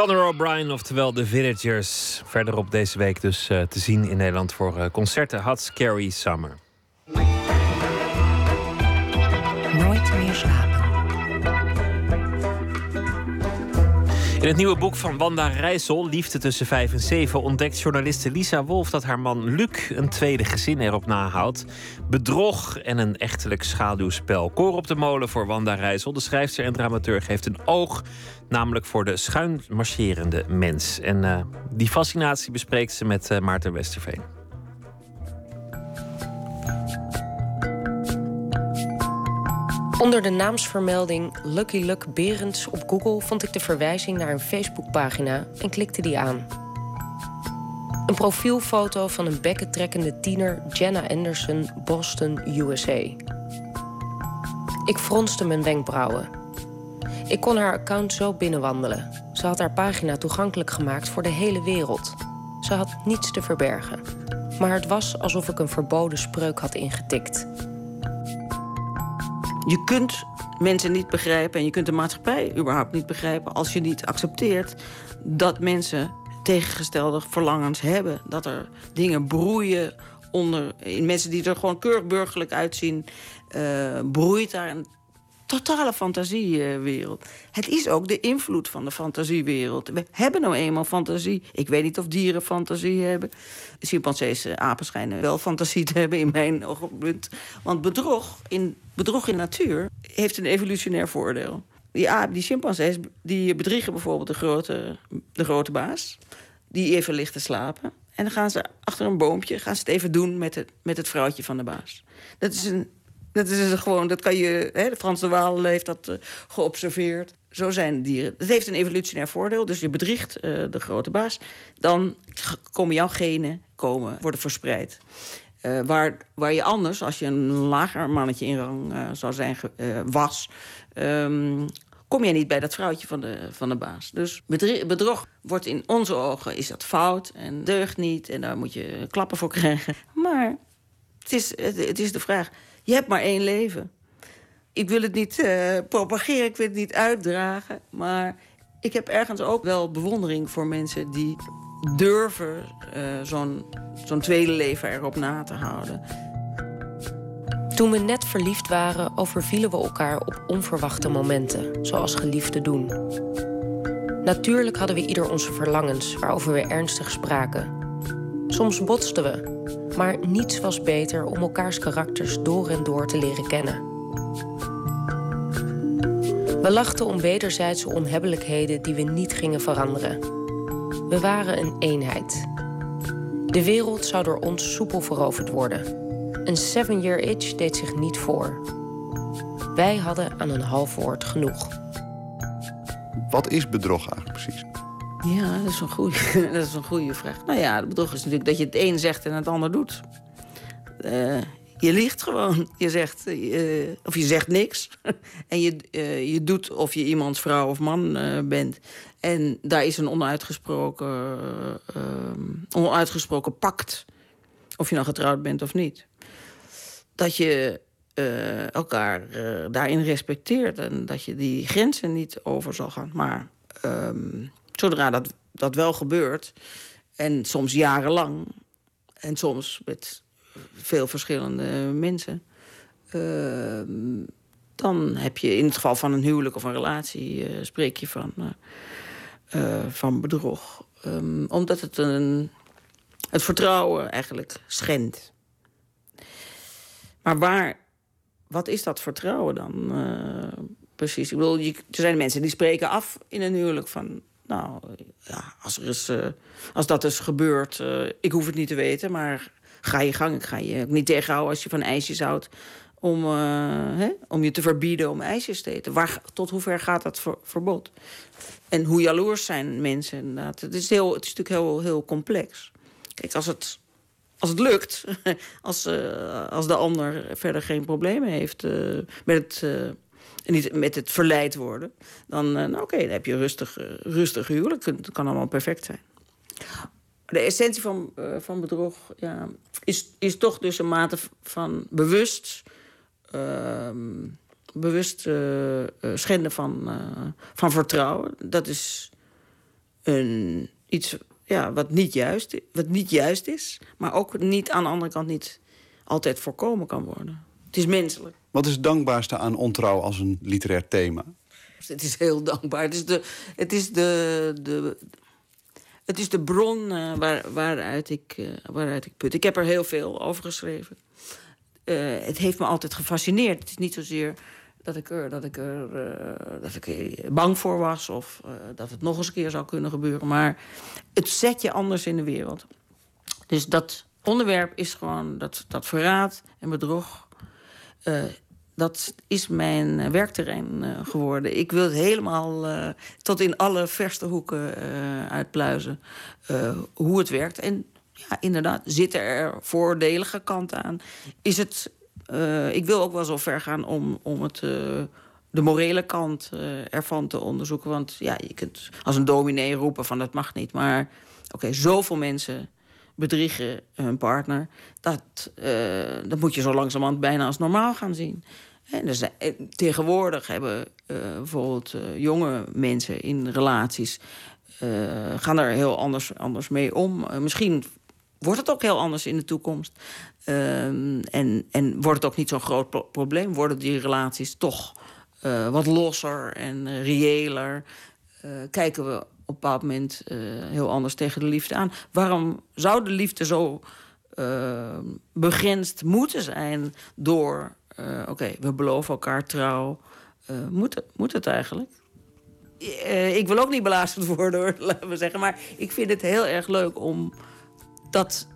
Conor O'Brien, oftewel The Villagers. Verderop deze week dus eh, te zien in Nederland voor eh, concerten Hot Scary Summer.
Nooit meer.
In het nieuwe boek van Wanda Rijssel, Liefde tussen 5 en 7, ontdekt journaliste Lisa Wolf dat haar man Luc een tweede gezin erop nahoudt. Bedrog en een echtelijk schaduwspel. Koor op de molen voor Wanda Rijssel. De schrijfster en dramaturg heeft een oog, namelijk voor de schuin marcherende mens. En eh, die fascinatie bespreekt ze met eh, Maarten Westerveen.
Onder de naamsvermelding Lucky Luck Berends op Google vond ik de verwijzing naar een Facebookpagina en klikte die aan. Een profielfoto van een bekkentrekkende tiener Jenna Anderson, Boston, USA. Ik fronste mijn wenkbrauwen. Ik kon haar account zo binnenwandelen. Ze had haar pagina toegankelijk gemaakt voor de hele wereld. Ze had niets te verbergen. Maar het was alsof ik een verboden spreuk had ingetikt.
Je kunt mensen niet begrijpen en je kunt de maatschappij überhaupt niet begrijpen als je niet accepteert dat mensen tegengestelde verlangens hebben. Dat er dingen broeien onder in mensen die er gewoon keurig burgerlijk uitzien, eh, broeit daar een totale fantasiewereld. Het is ook de invloed van de fantasiewereld. We hebben nou eenmaal fantasie. Ik weet niet of dieren fantasie hebben. Chimpansees, eh, apen schijnen wel fantasie te hebben in mijn oogpunt. Want bedrog in, bedrog in natuur heeft een evolutionair voordeel. Die aap, die chimpansees, die bedriegen bijvoorbeeld de grote, de grote baas. Die even ligt te slapen. En dan gaan ze achter een boompje gaan ze het even doen met het, met het vrouwtje van de baas. Dat is een dat is gewoon, dat kan je. Hè, de Waal heeft dat uh, geobserveerd. Zo zijn dieren. Het heeft een evolutionair voordeel. Dus je bedriegt uh, de grote baas. Dan komen jouw genen komen, worden verspreid. Uh, waar, waar je anders, als je een lager mannetje in rang zou zijn was. Um, kom je niet bij dat vrouwtje van de, van de baas. Dus bedrog wordt in onze ogen is dat fout en deugt niet. En daar moet je klappen voor krijgen. Maar het is, het is de vraag. Je hebt maar één leven. ik wil het niet eh, propageren, ik wil het niet uitdragen. Maar ik heb ergens ook wel bewondering voor mensen die durven eh, zo'n zo'n tweede leven erop na te houden.
Toen we net verliefd waren, overvielen we elkaar op onverwachte momenten, zoals geliefden doen. Natuurlijk hadden we ieder onze verlangens, waarover we ernstig spraken. Soms botsten we, maar niets was beter om elkaars karakters door en door te leren kennen. We lachten om wederzijdse onhebbelijkheden die we niet gingen veranderen. We waren een eenheid. De wereld zou door ons soepel veroverd worden. Een seven-year itch deed zich niet voor. Wij hadden aan een half woord genoeg.
Wat is bedrog eigenlijk precies?
Ja, dat is een goede, dat is een goede vraag. Nou ja, het bedrog is natuurlijk dat je het een zegt en het ander doet. Eh, je liegt gewoon. Je zegt, eh, of je zegt niks. en je, eh, je doet of je iemands vrouw of man bent. En daar is een onuitgesproken, onuitgesproken pact. Of je nou getrouwd bent of niet. Dat je elkaar daarin respecteert. En dat je die grenzen niet over zal gaan. Maar ehm, zodra dat, dat wel gebeurt... en soms jarenlang... en soms met veel verschillende mensen. Ehm, dan heb je in het geval van een huwelijk of een relatie... Uh, spreek je van, uh, van bedrog. Um, omdat het een, het vertrouwen eigenlijk schendt. Maar waar, wat is dat vertrouwen dan precies? Ik bedoel, je, er zijn mensen die spreken af in een huwelijk van... Nou, ja, als, er is, als dat is gebeurd, ik hoef het niet te weten... maar ga je gang. Ik ga je niet tegenhouden als je van ijsjes houdt... om, uh, hè, om je te verbieden om ijsjes te eten. Waar, tot hoever gaat dat ver, verbod? En hoe jaloers zijn mensen inderdaad. Het is, heel, het is natuurlijk heel, heel complex. Kijk, als het, als het lukt, als, als de ander verder geen problemen heeft met het... niet met het verleid worden, dan, nou, oké, dan heb je rustig, rustig huwelijk. Het kan allemaal perfect zijn de essentie van, uh, van bedrog ja, is, is toch dus een mate van bewust, uh, bewust schenden van, van vertrouwen. Dat is een, iets ja, wat, niet juist, wat niet juist is, maar ook niet aan de andere kant niet altijd voorkomen kan worden. Het is menselijk.
Wat is het dankbaarste aan ontrouw als een literair thema?
Het is heel dankbaar. Het is de, het is de, de, het is de bron uh, waar, waaruit, ik, uh, waaruit ik put. Ik heb er heel veel over geschreven. Uh, het heeft me altijd gefascineerd. Het is niet zozeer dat ik er, dat ik er, dat ik bang voor was... of dat het nog eens een keer zou kunnen gebeuren. Maar het zet je anders in de wereld. Dus dat onderwerp is gewoon dat, dat verraad en bedrog dat is mijn werkterrein uh, geworden. Ik wil het helemaal tot in alle verste hoeken uitpluizen hoe het werkt. En ja, inderdaad, zitten er voordelige kanten aan? Is het, ik wil ook wel zo ver gaan om, om het, de morele kant ervan te onderzoeken. Want ja, je kunt als een dominee roepen van dat mag niet. Maar oké, zoveel mensen bedriegen hun partner. Dat, dat moet je zo langzamerhand bijna als normaal gaan zien. En dus, tegenwoordig hebben uh, bijvoorbeeld uh, jonge mensen in relaties... Gaan er heel anders, anders mee om. misschien wordt het ook heel anders in de toekomst. Ehm, en, en wordt het ook niet zo'n groot pro probleem. Worden die relaties toch wat losser en reëler. kijken we een bepaald moment heel anders tegen de liefde aan. Waarom zou de liefde zo begrensd moeten zijn door uh, oké, we beloven elkaar trouw. Uh, moet, moet het eigenlijk? Uh, ik wil ook niet belazerd worden, hoor, laten we zeggen. Maar ik vind het heel erg leuk om dat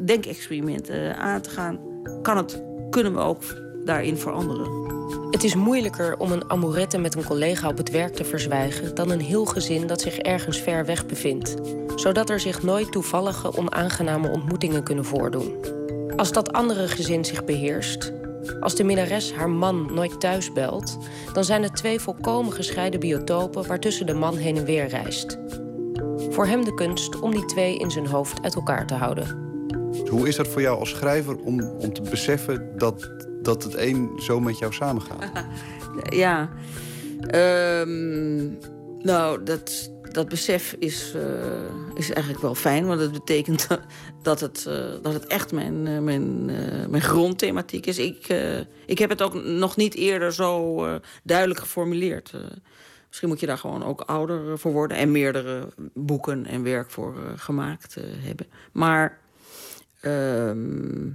denkexperiment aan te gaan. Kan het, kunnen we ook daarin veranderen?
Het is moeilijker om een amourette met een collega op het werk te verzwijgen... dan een heel gezin dat zich ergens ver weg bevindt. Zodat er zich nooit toevallige, onaangename ontmoetingen kunnen voordoen. Als dat andere gezin zich beheerst, als de minnares haar man nooit thuis belt, dan zijn het twee volkomen gescheiden biotopen waartussen de man heen en weer reist. Voor hem de kunst om die twee in zijn hoofd uit elkaar te houden.
Hoe is dat voor jou als schrijver om, om te beseffen dat dat het een zo met jou samengaat?
Ja. Ehm, nou, dat, dat besef is, eh, is eigenlijk wel fijn. Want het betekent dat het, eh, dat het echt mijn, eh, mijn, mijn grondthematiek is. Ik, ik heb het ook nog niet eerder zo duidelijk geformuleerd. misschien moet je daar gewoon ook ouder voor worden... en meerdere boeken en werk voor gemaakt hebben. Maar ehm,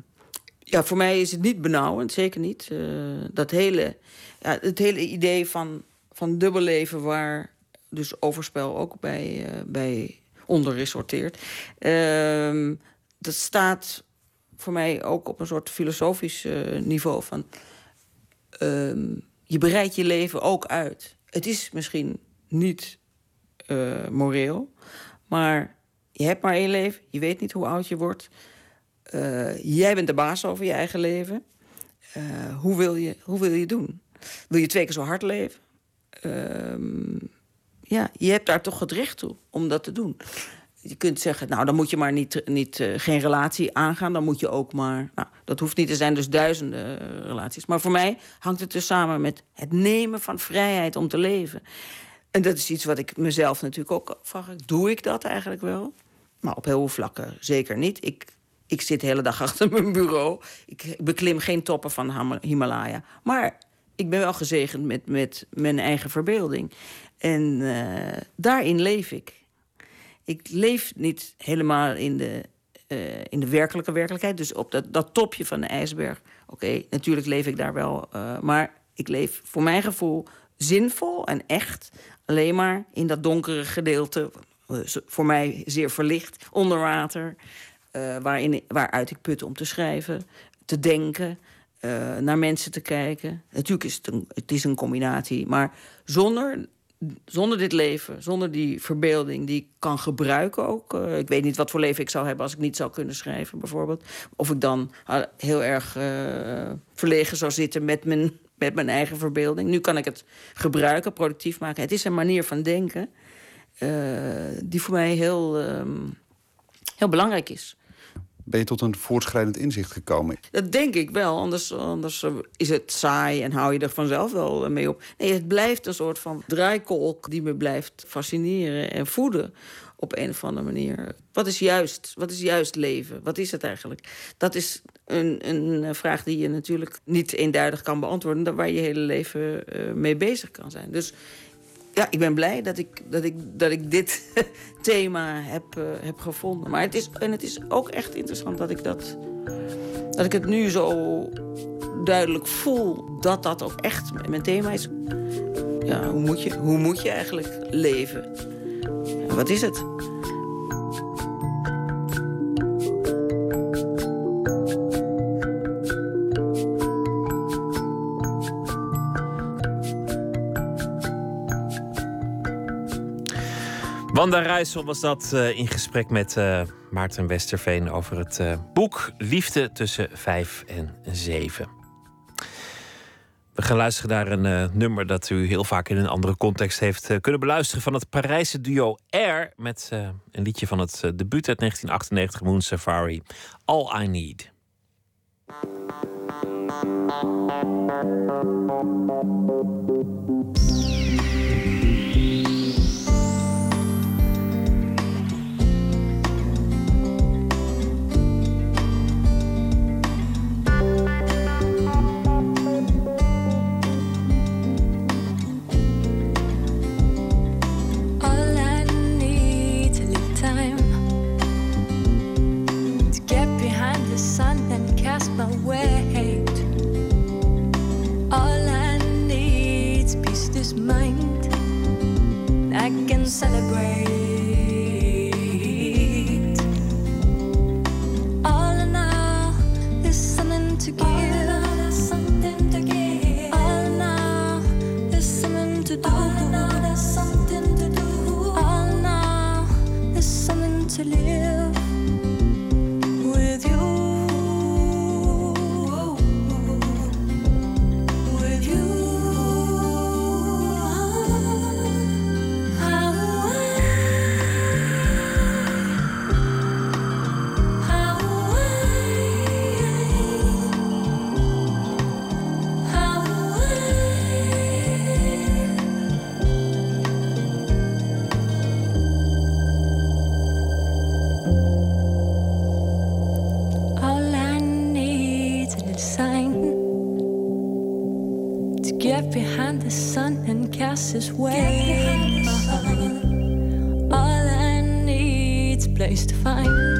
ja, voor mij is het niet benauwend, zeker niet. dat hele, ja, het hele idee van, van dubbelleven waar dus overspel ook bij, uh, bij onder ehm, dat staat voor mij ook op een soort filosofisch uh, niveau van... Ehm, je bereidt je leven ook uit. Het is misschien niet uh, moreel, maar je hebt maar één leven. Je weet niet hoe oud je wordt. Jij bent de baas over je eigen leven. hoe, wil je, hoe wil je doen? Wil je twee keer zo hard leven? Ehm, ja, je hebt daar toch het recht toe om dat te doen. Je kunt zeggen, nou, dan moet je maar niet, niet, uh, geen relatie aangaan. Dan moet je ook maar... Nou, dat hoeft niet, er zijn dus duizenden relaties. Maar voor mij hangt het dus samen met het nemen van vrijheid om te leven. En dat is iets wat ik mezelf natuurlijk ook vraag. Doe ik dat eigenlijk wel? Maar op heel veel vlakken zeker niet. Ik, ik zit de hele dag achter mijn bureau. Ik beklim geen toppen van Himalaya. Maar ik ben wel gezegend met, met mijn eigen verbeelding. En uh, daarin leef ik. Ik leef niet helemaal in de, uh, in de werkelijke werkelijkheid. Dus op dat, dat topje van de ijsberg. Oké, natuurlijk leef ik daar wel. Uh, maar ik leef voor mijn gevoel zinvol en echt. Alleen maar in dat donkere gedeelte. Voor mij zeer verlicht, onder water. Waarin, waaruit ik put om te schrijven, te denken. naar mensen te kijken. Natuurlijk is het een, is een combinatie. Maar zonder zonder dit leven, zonder die verbeelding die ik kan gebruiken ook. Uh, ik weet niet wat voor leven ik zou hebben als ik niet zou kunnen schrijven, bijvoorbeeld. Of ik dan heel erg verlegen zou zitten met mijn, met mijn eigen verbeelding. Nu kan ik het gebruiken, productief maken. Het is een manier van denken die voor mij heel, um, heel belangrijk is
ben je tot een voortschrijdend inzicht gekomen?
Dat denk ik wel, anders, anders eh, is het saai en hou je er vanzelf wel eh, mee op. Nee, het blijft een soort van draaikolk die me blijft fascineren en voeden op een of andere manier. Wat is juist? Wat is juist leven? Wat is het eigenlijk? Dat is een, een vraag die je natuurlijk niet eenduidig kan beantwoorden, waar je hele leven uh, mee bezig kan zijn. Dus ja, ik ben blij dat ik, dat ik, dat ik dit thema heb, uh, heb gevonden. Maar het is, en het is ook echt interessant dat ik, dat, dat ik het nu zo duidelijk voel dat dat ook echt mijn thema is. Ja, hoe moet je, hoe moet je eigenlijk leven? wat is het?
Wanda Rijssel was dat eh, in gesprek met eh, Maarten Westerveen over het eh, boek Liefde tussen 5 en 7. We gaan luisteren naar een nummer dat u heel vaak in een andere context heeft kunnen beluisteren. Van het Parijse duo Air. Met een liedje van het debuut uit 1998, Moon Safari. All I Need.
Can celebrate. All in all is something to give. All in something to give. All in all is something to do. All in all is something to live. Passes way. All I need's place to find,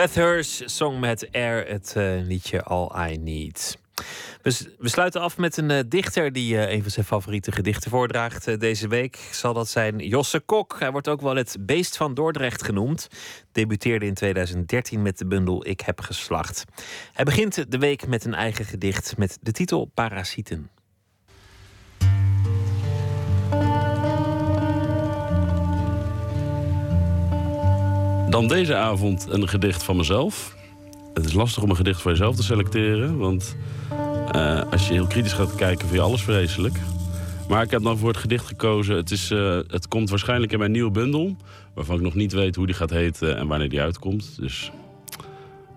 Bathurst zong met Air het eh, liedje All I Need. We, sluiten af met een eh, dichter die eh, een van zijn favoriete gedichten voordraagt. Deze week zal dat zijn Josse Kok. Hij wordt ook wel het beest van Dordrecht genoemd. Debuteerde in 2013 met de bundel Ik heb geslacht. Hij begint de week met een eigen gedicht met de titel Parasieten.
Dan deze avond een gedicht van mezelf. Het is lastig om een gedicht voor jezelf te selecteren, want eh, als je heel kritisch gaat kijken, vind je alles vreselijk. Maar ik heb dan voor het gedicht gekozen. Het, is, eh, het komt waarschijnlijk in mijn nieuwe bundel, waarvan ik nog niet weet hoe die gaat heten en wanneer die uitkomt. Dus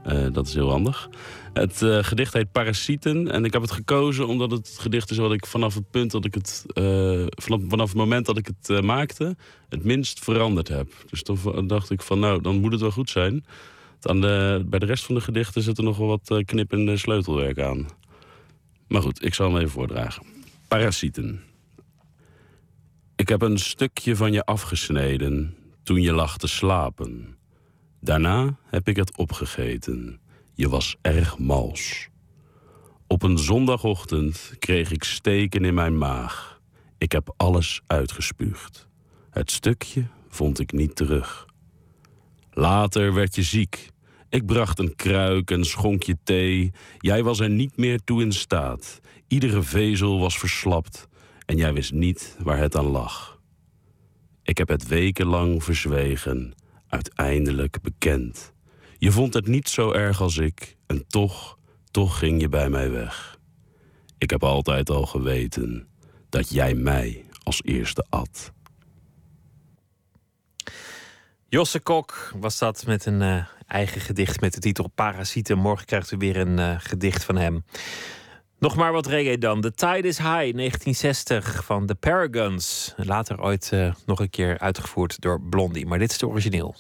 eh, dat is heel handig. Het eh, gedicht heet Parasieten. En ik heb het gekozen omdat het gedicht is wat ik vanaf het punt dat ik het. eh, vanaf, vanaf het moment dat ik het eh, maakte. het minst veranderd heb. Dus toen dacht ik van nou, dan moet het wel goed zijn. Aan de, bij de rest van de gedichten zit er nog wel wat knip- en sleutelwerk aan. Maar goed, ik zal hem even voordragen. Parasieten. Ik heb een stukje van je afgesneden toen je lag te slapen. Daarna heb ik het opgegeten. Je was erg mals. Op een zondagochtend kreeg ik steken in mijn maag. Ik heb alles uitgespuugd. Het stukje vond ik niet terug. Later werd je ziek. Ik bracht een kruik en schonk je thee. Jij was er niet meer toe in staat. Iedere vezel was verslapt en jij wist niet waar het aan lag. Ik heb het wekenlang verzwegen, uiteindelijk bekend. Je vond het niet zo erg als ik en toch, toch ging je bij mij weg. Ik heb altijd al geweten dat jij mij als eerste at.
Josse Kok was dat met een eh, eigen gedicht met de titel Parasieten. Morgen krijgt u weer een eh, gedicht van hem. Nog maar wat reggae dan. The Tide is High, 1960 van The Paragons. Later ooit eh, nog een keer uitgevoerd door Blondie. Maar dit is het origineel.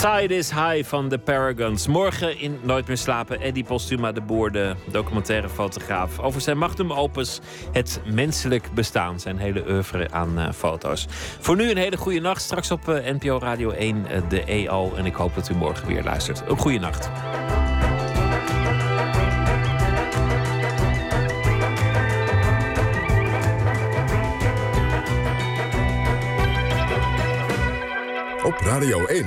Tide is High van de Paragons. Morgen in Nooit meer slapen. Eddie Postuma de Boer, de documentaire fotograaf. Over zijn magnum opus Het Menselijk Bestaan. Zijn hele oeuvre aan eh, foto's. Voor nu een hele goede nacht. Straks op eh, NPO Radio 1 eh, de EO. En ik hoop dat u morgen weer luistert. Een goede nacht.
Op Radio 1,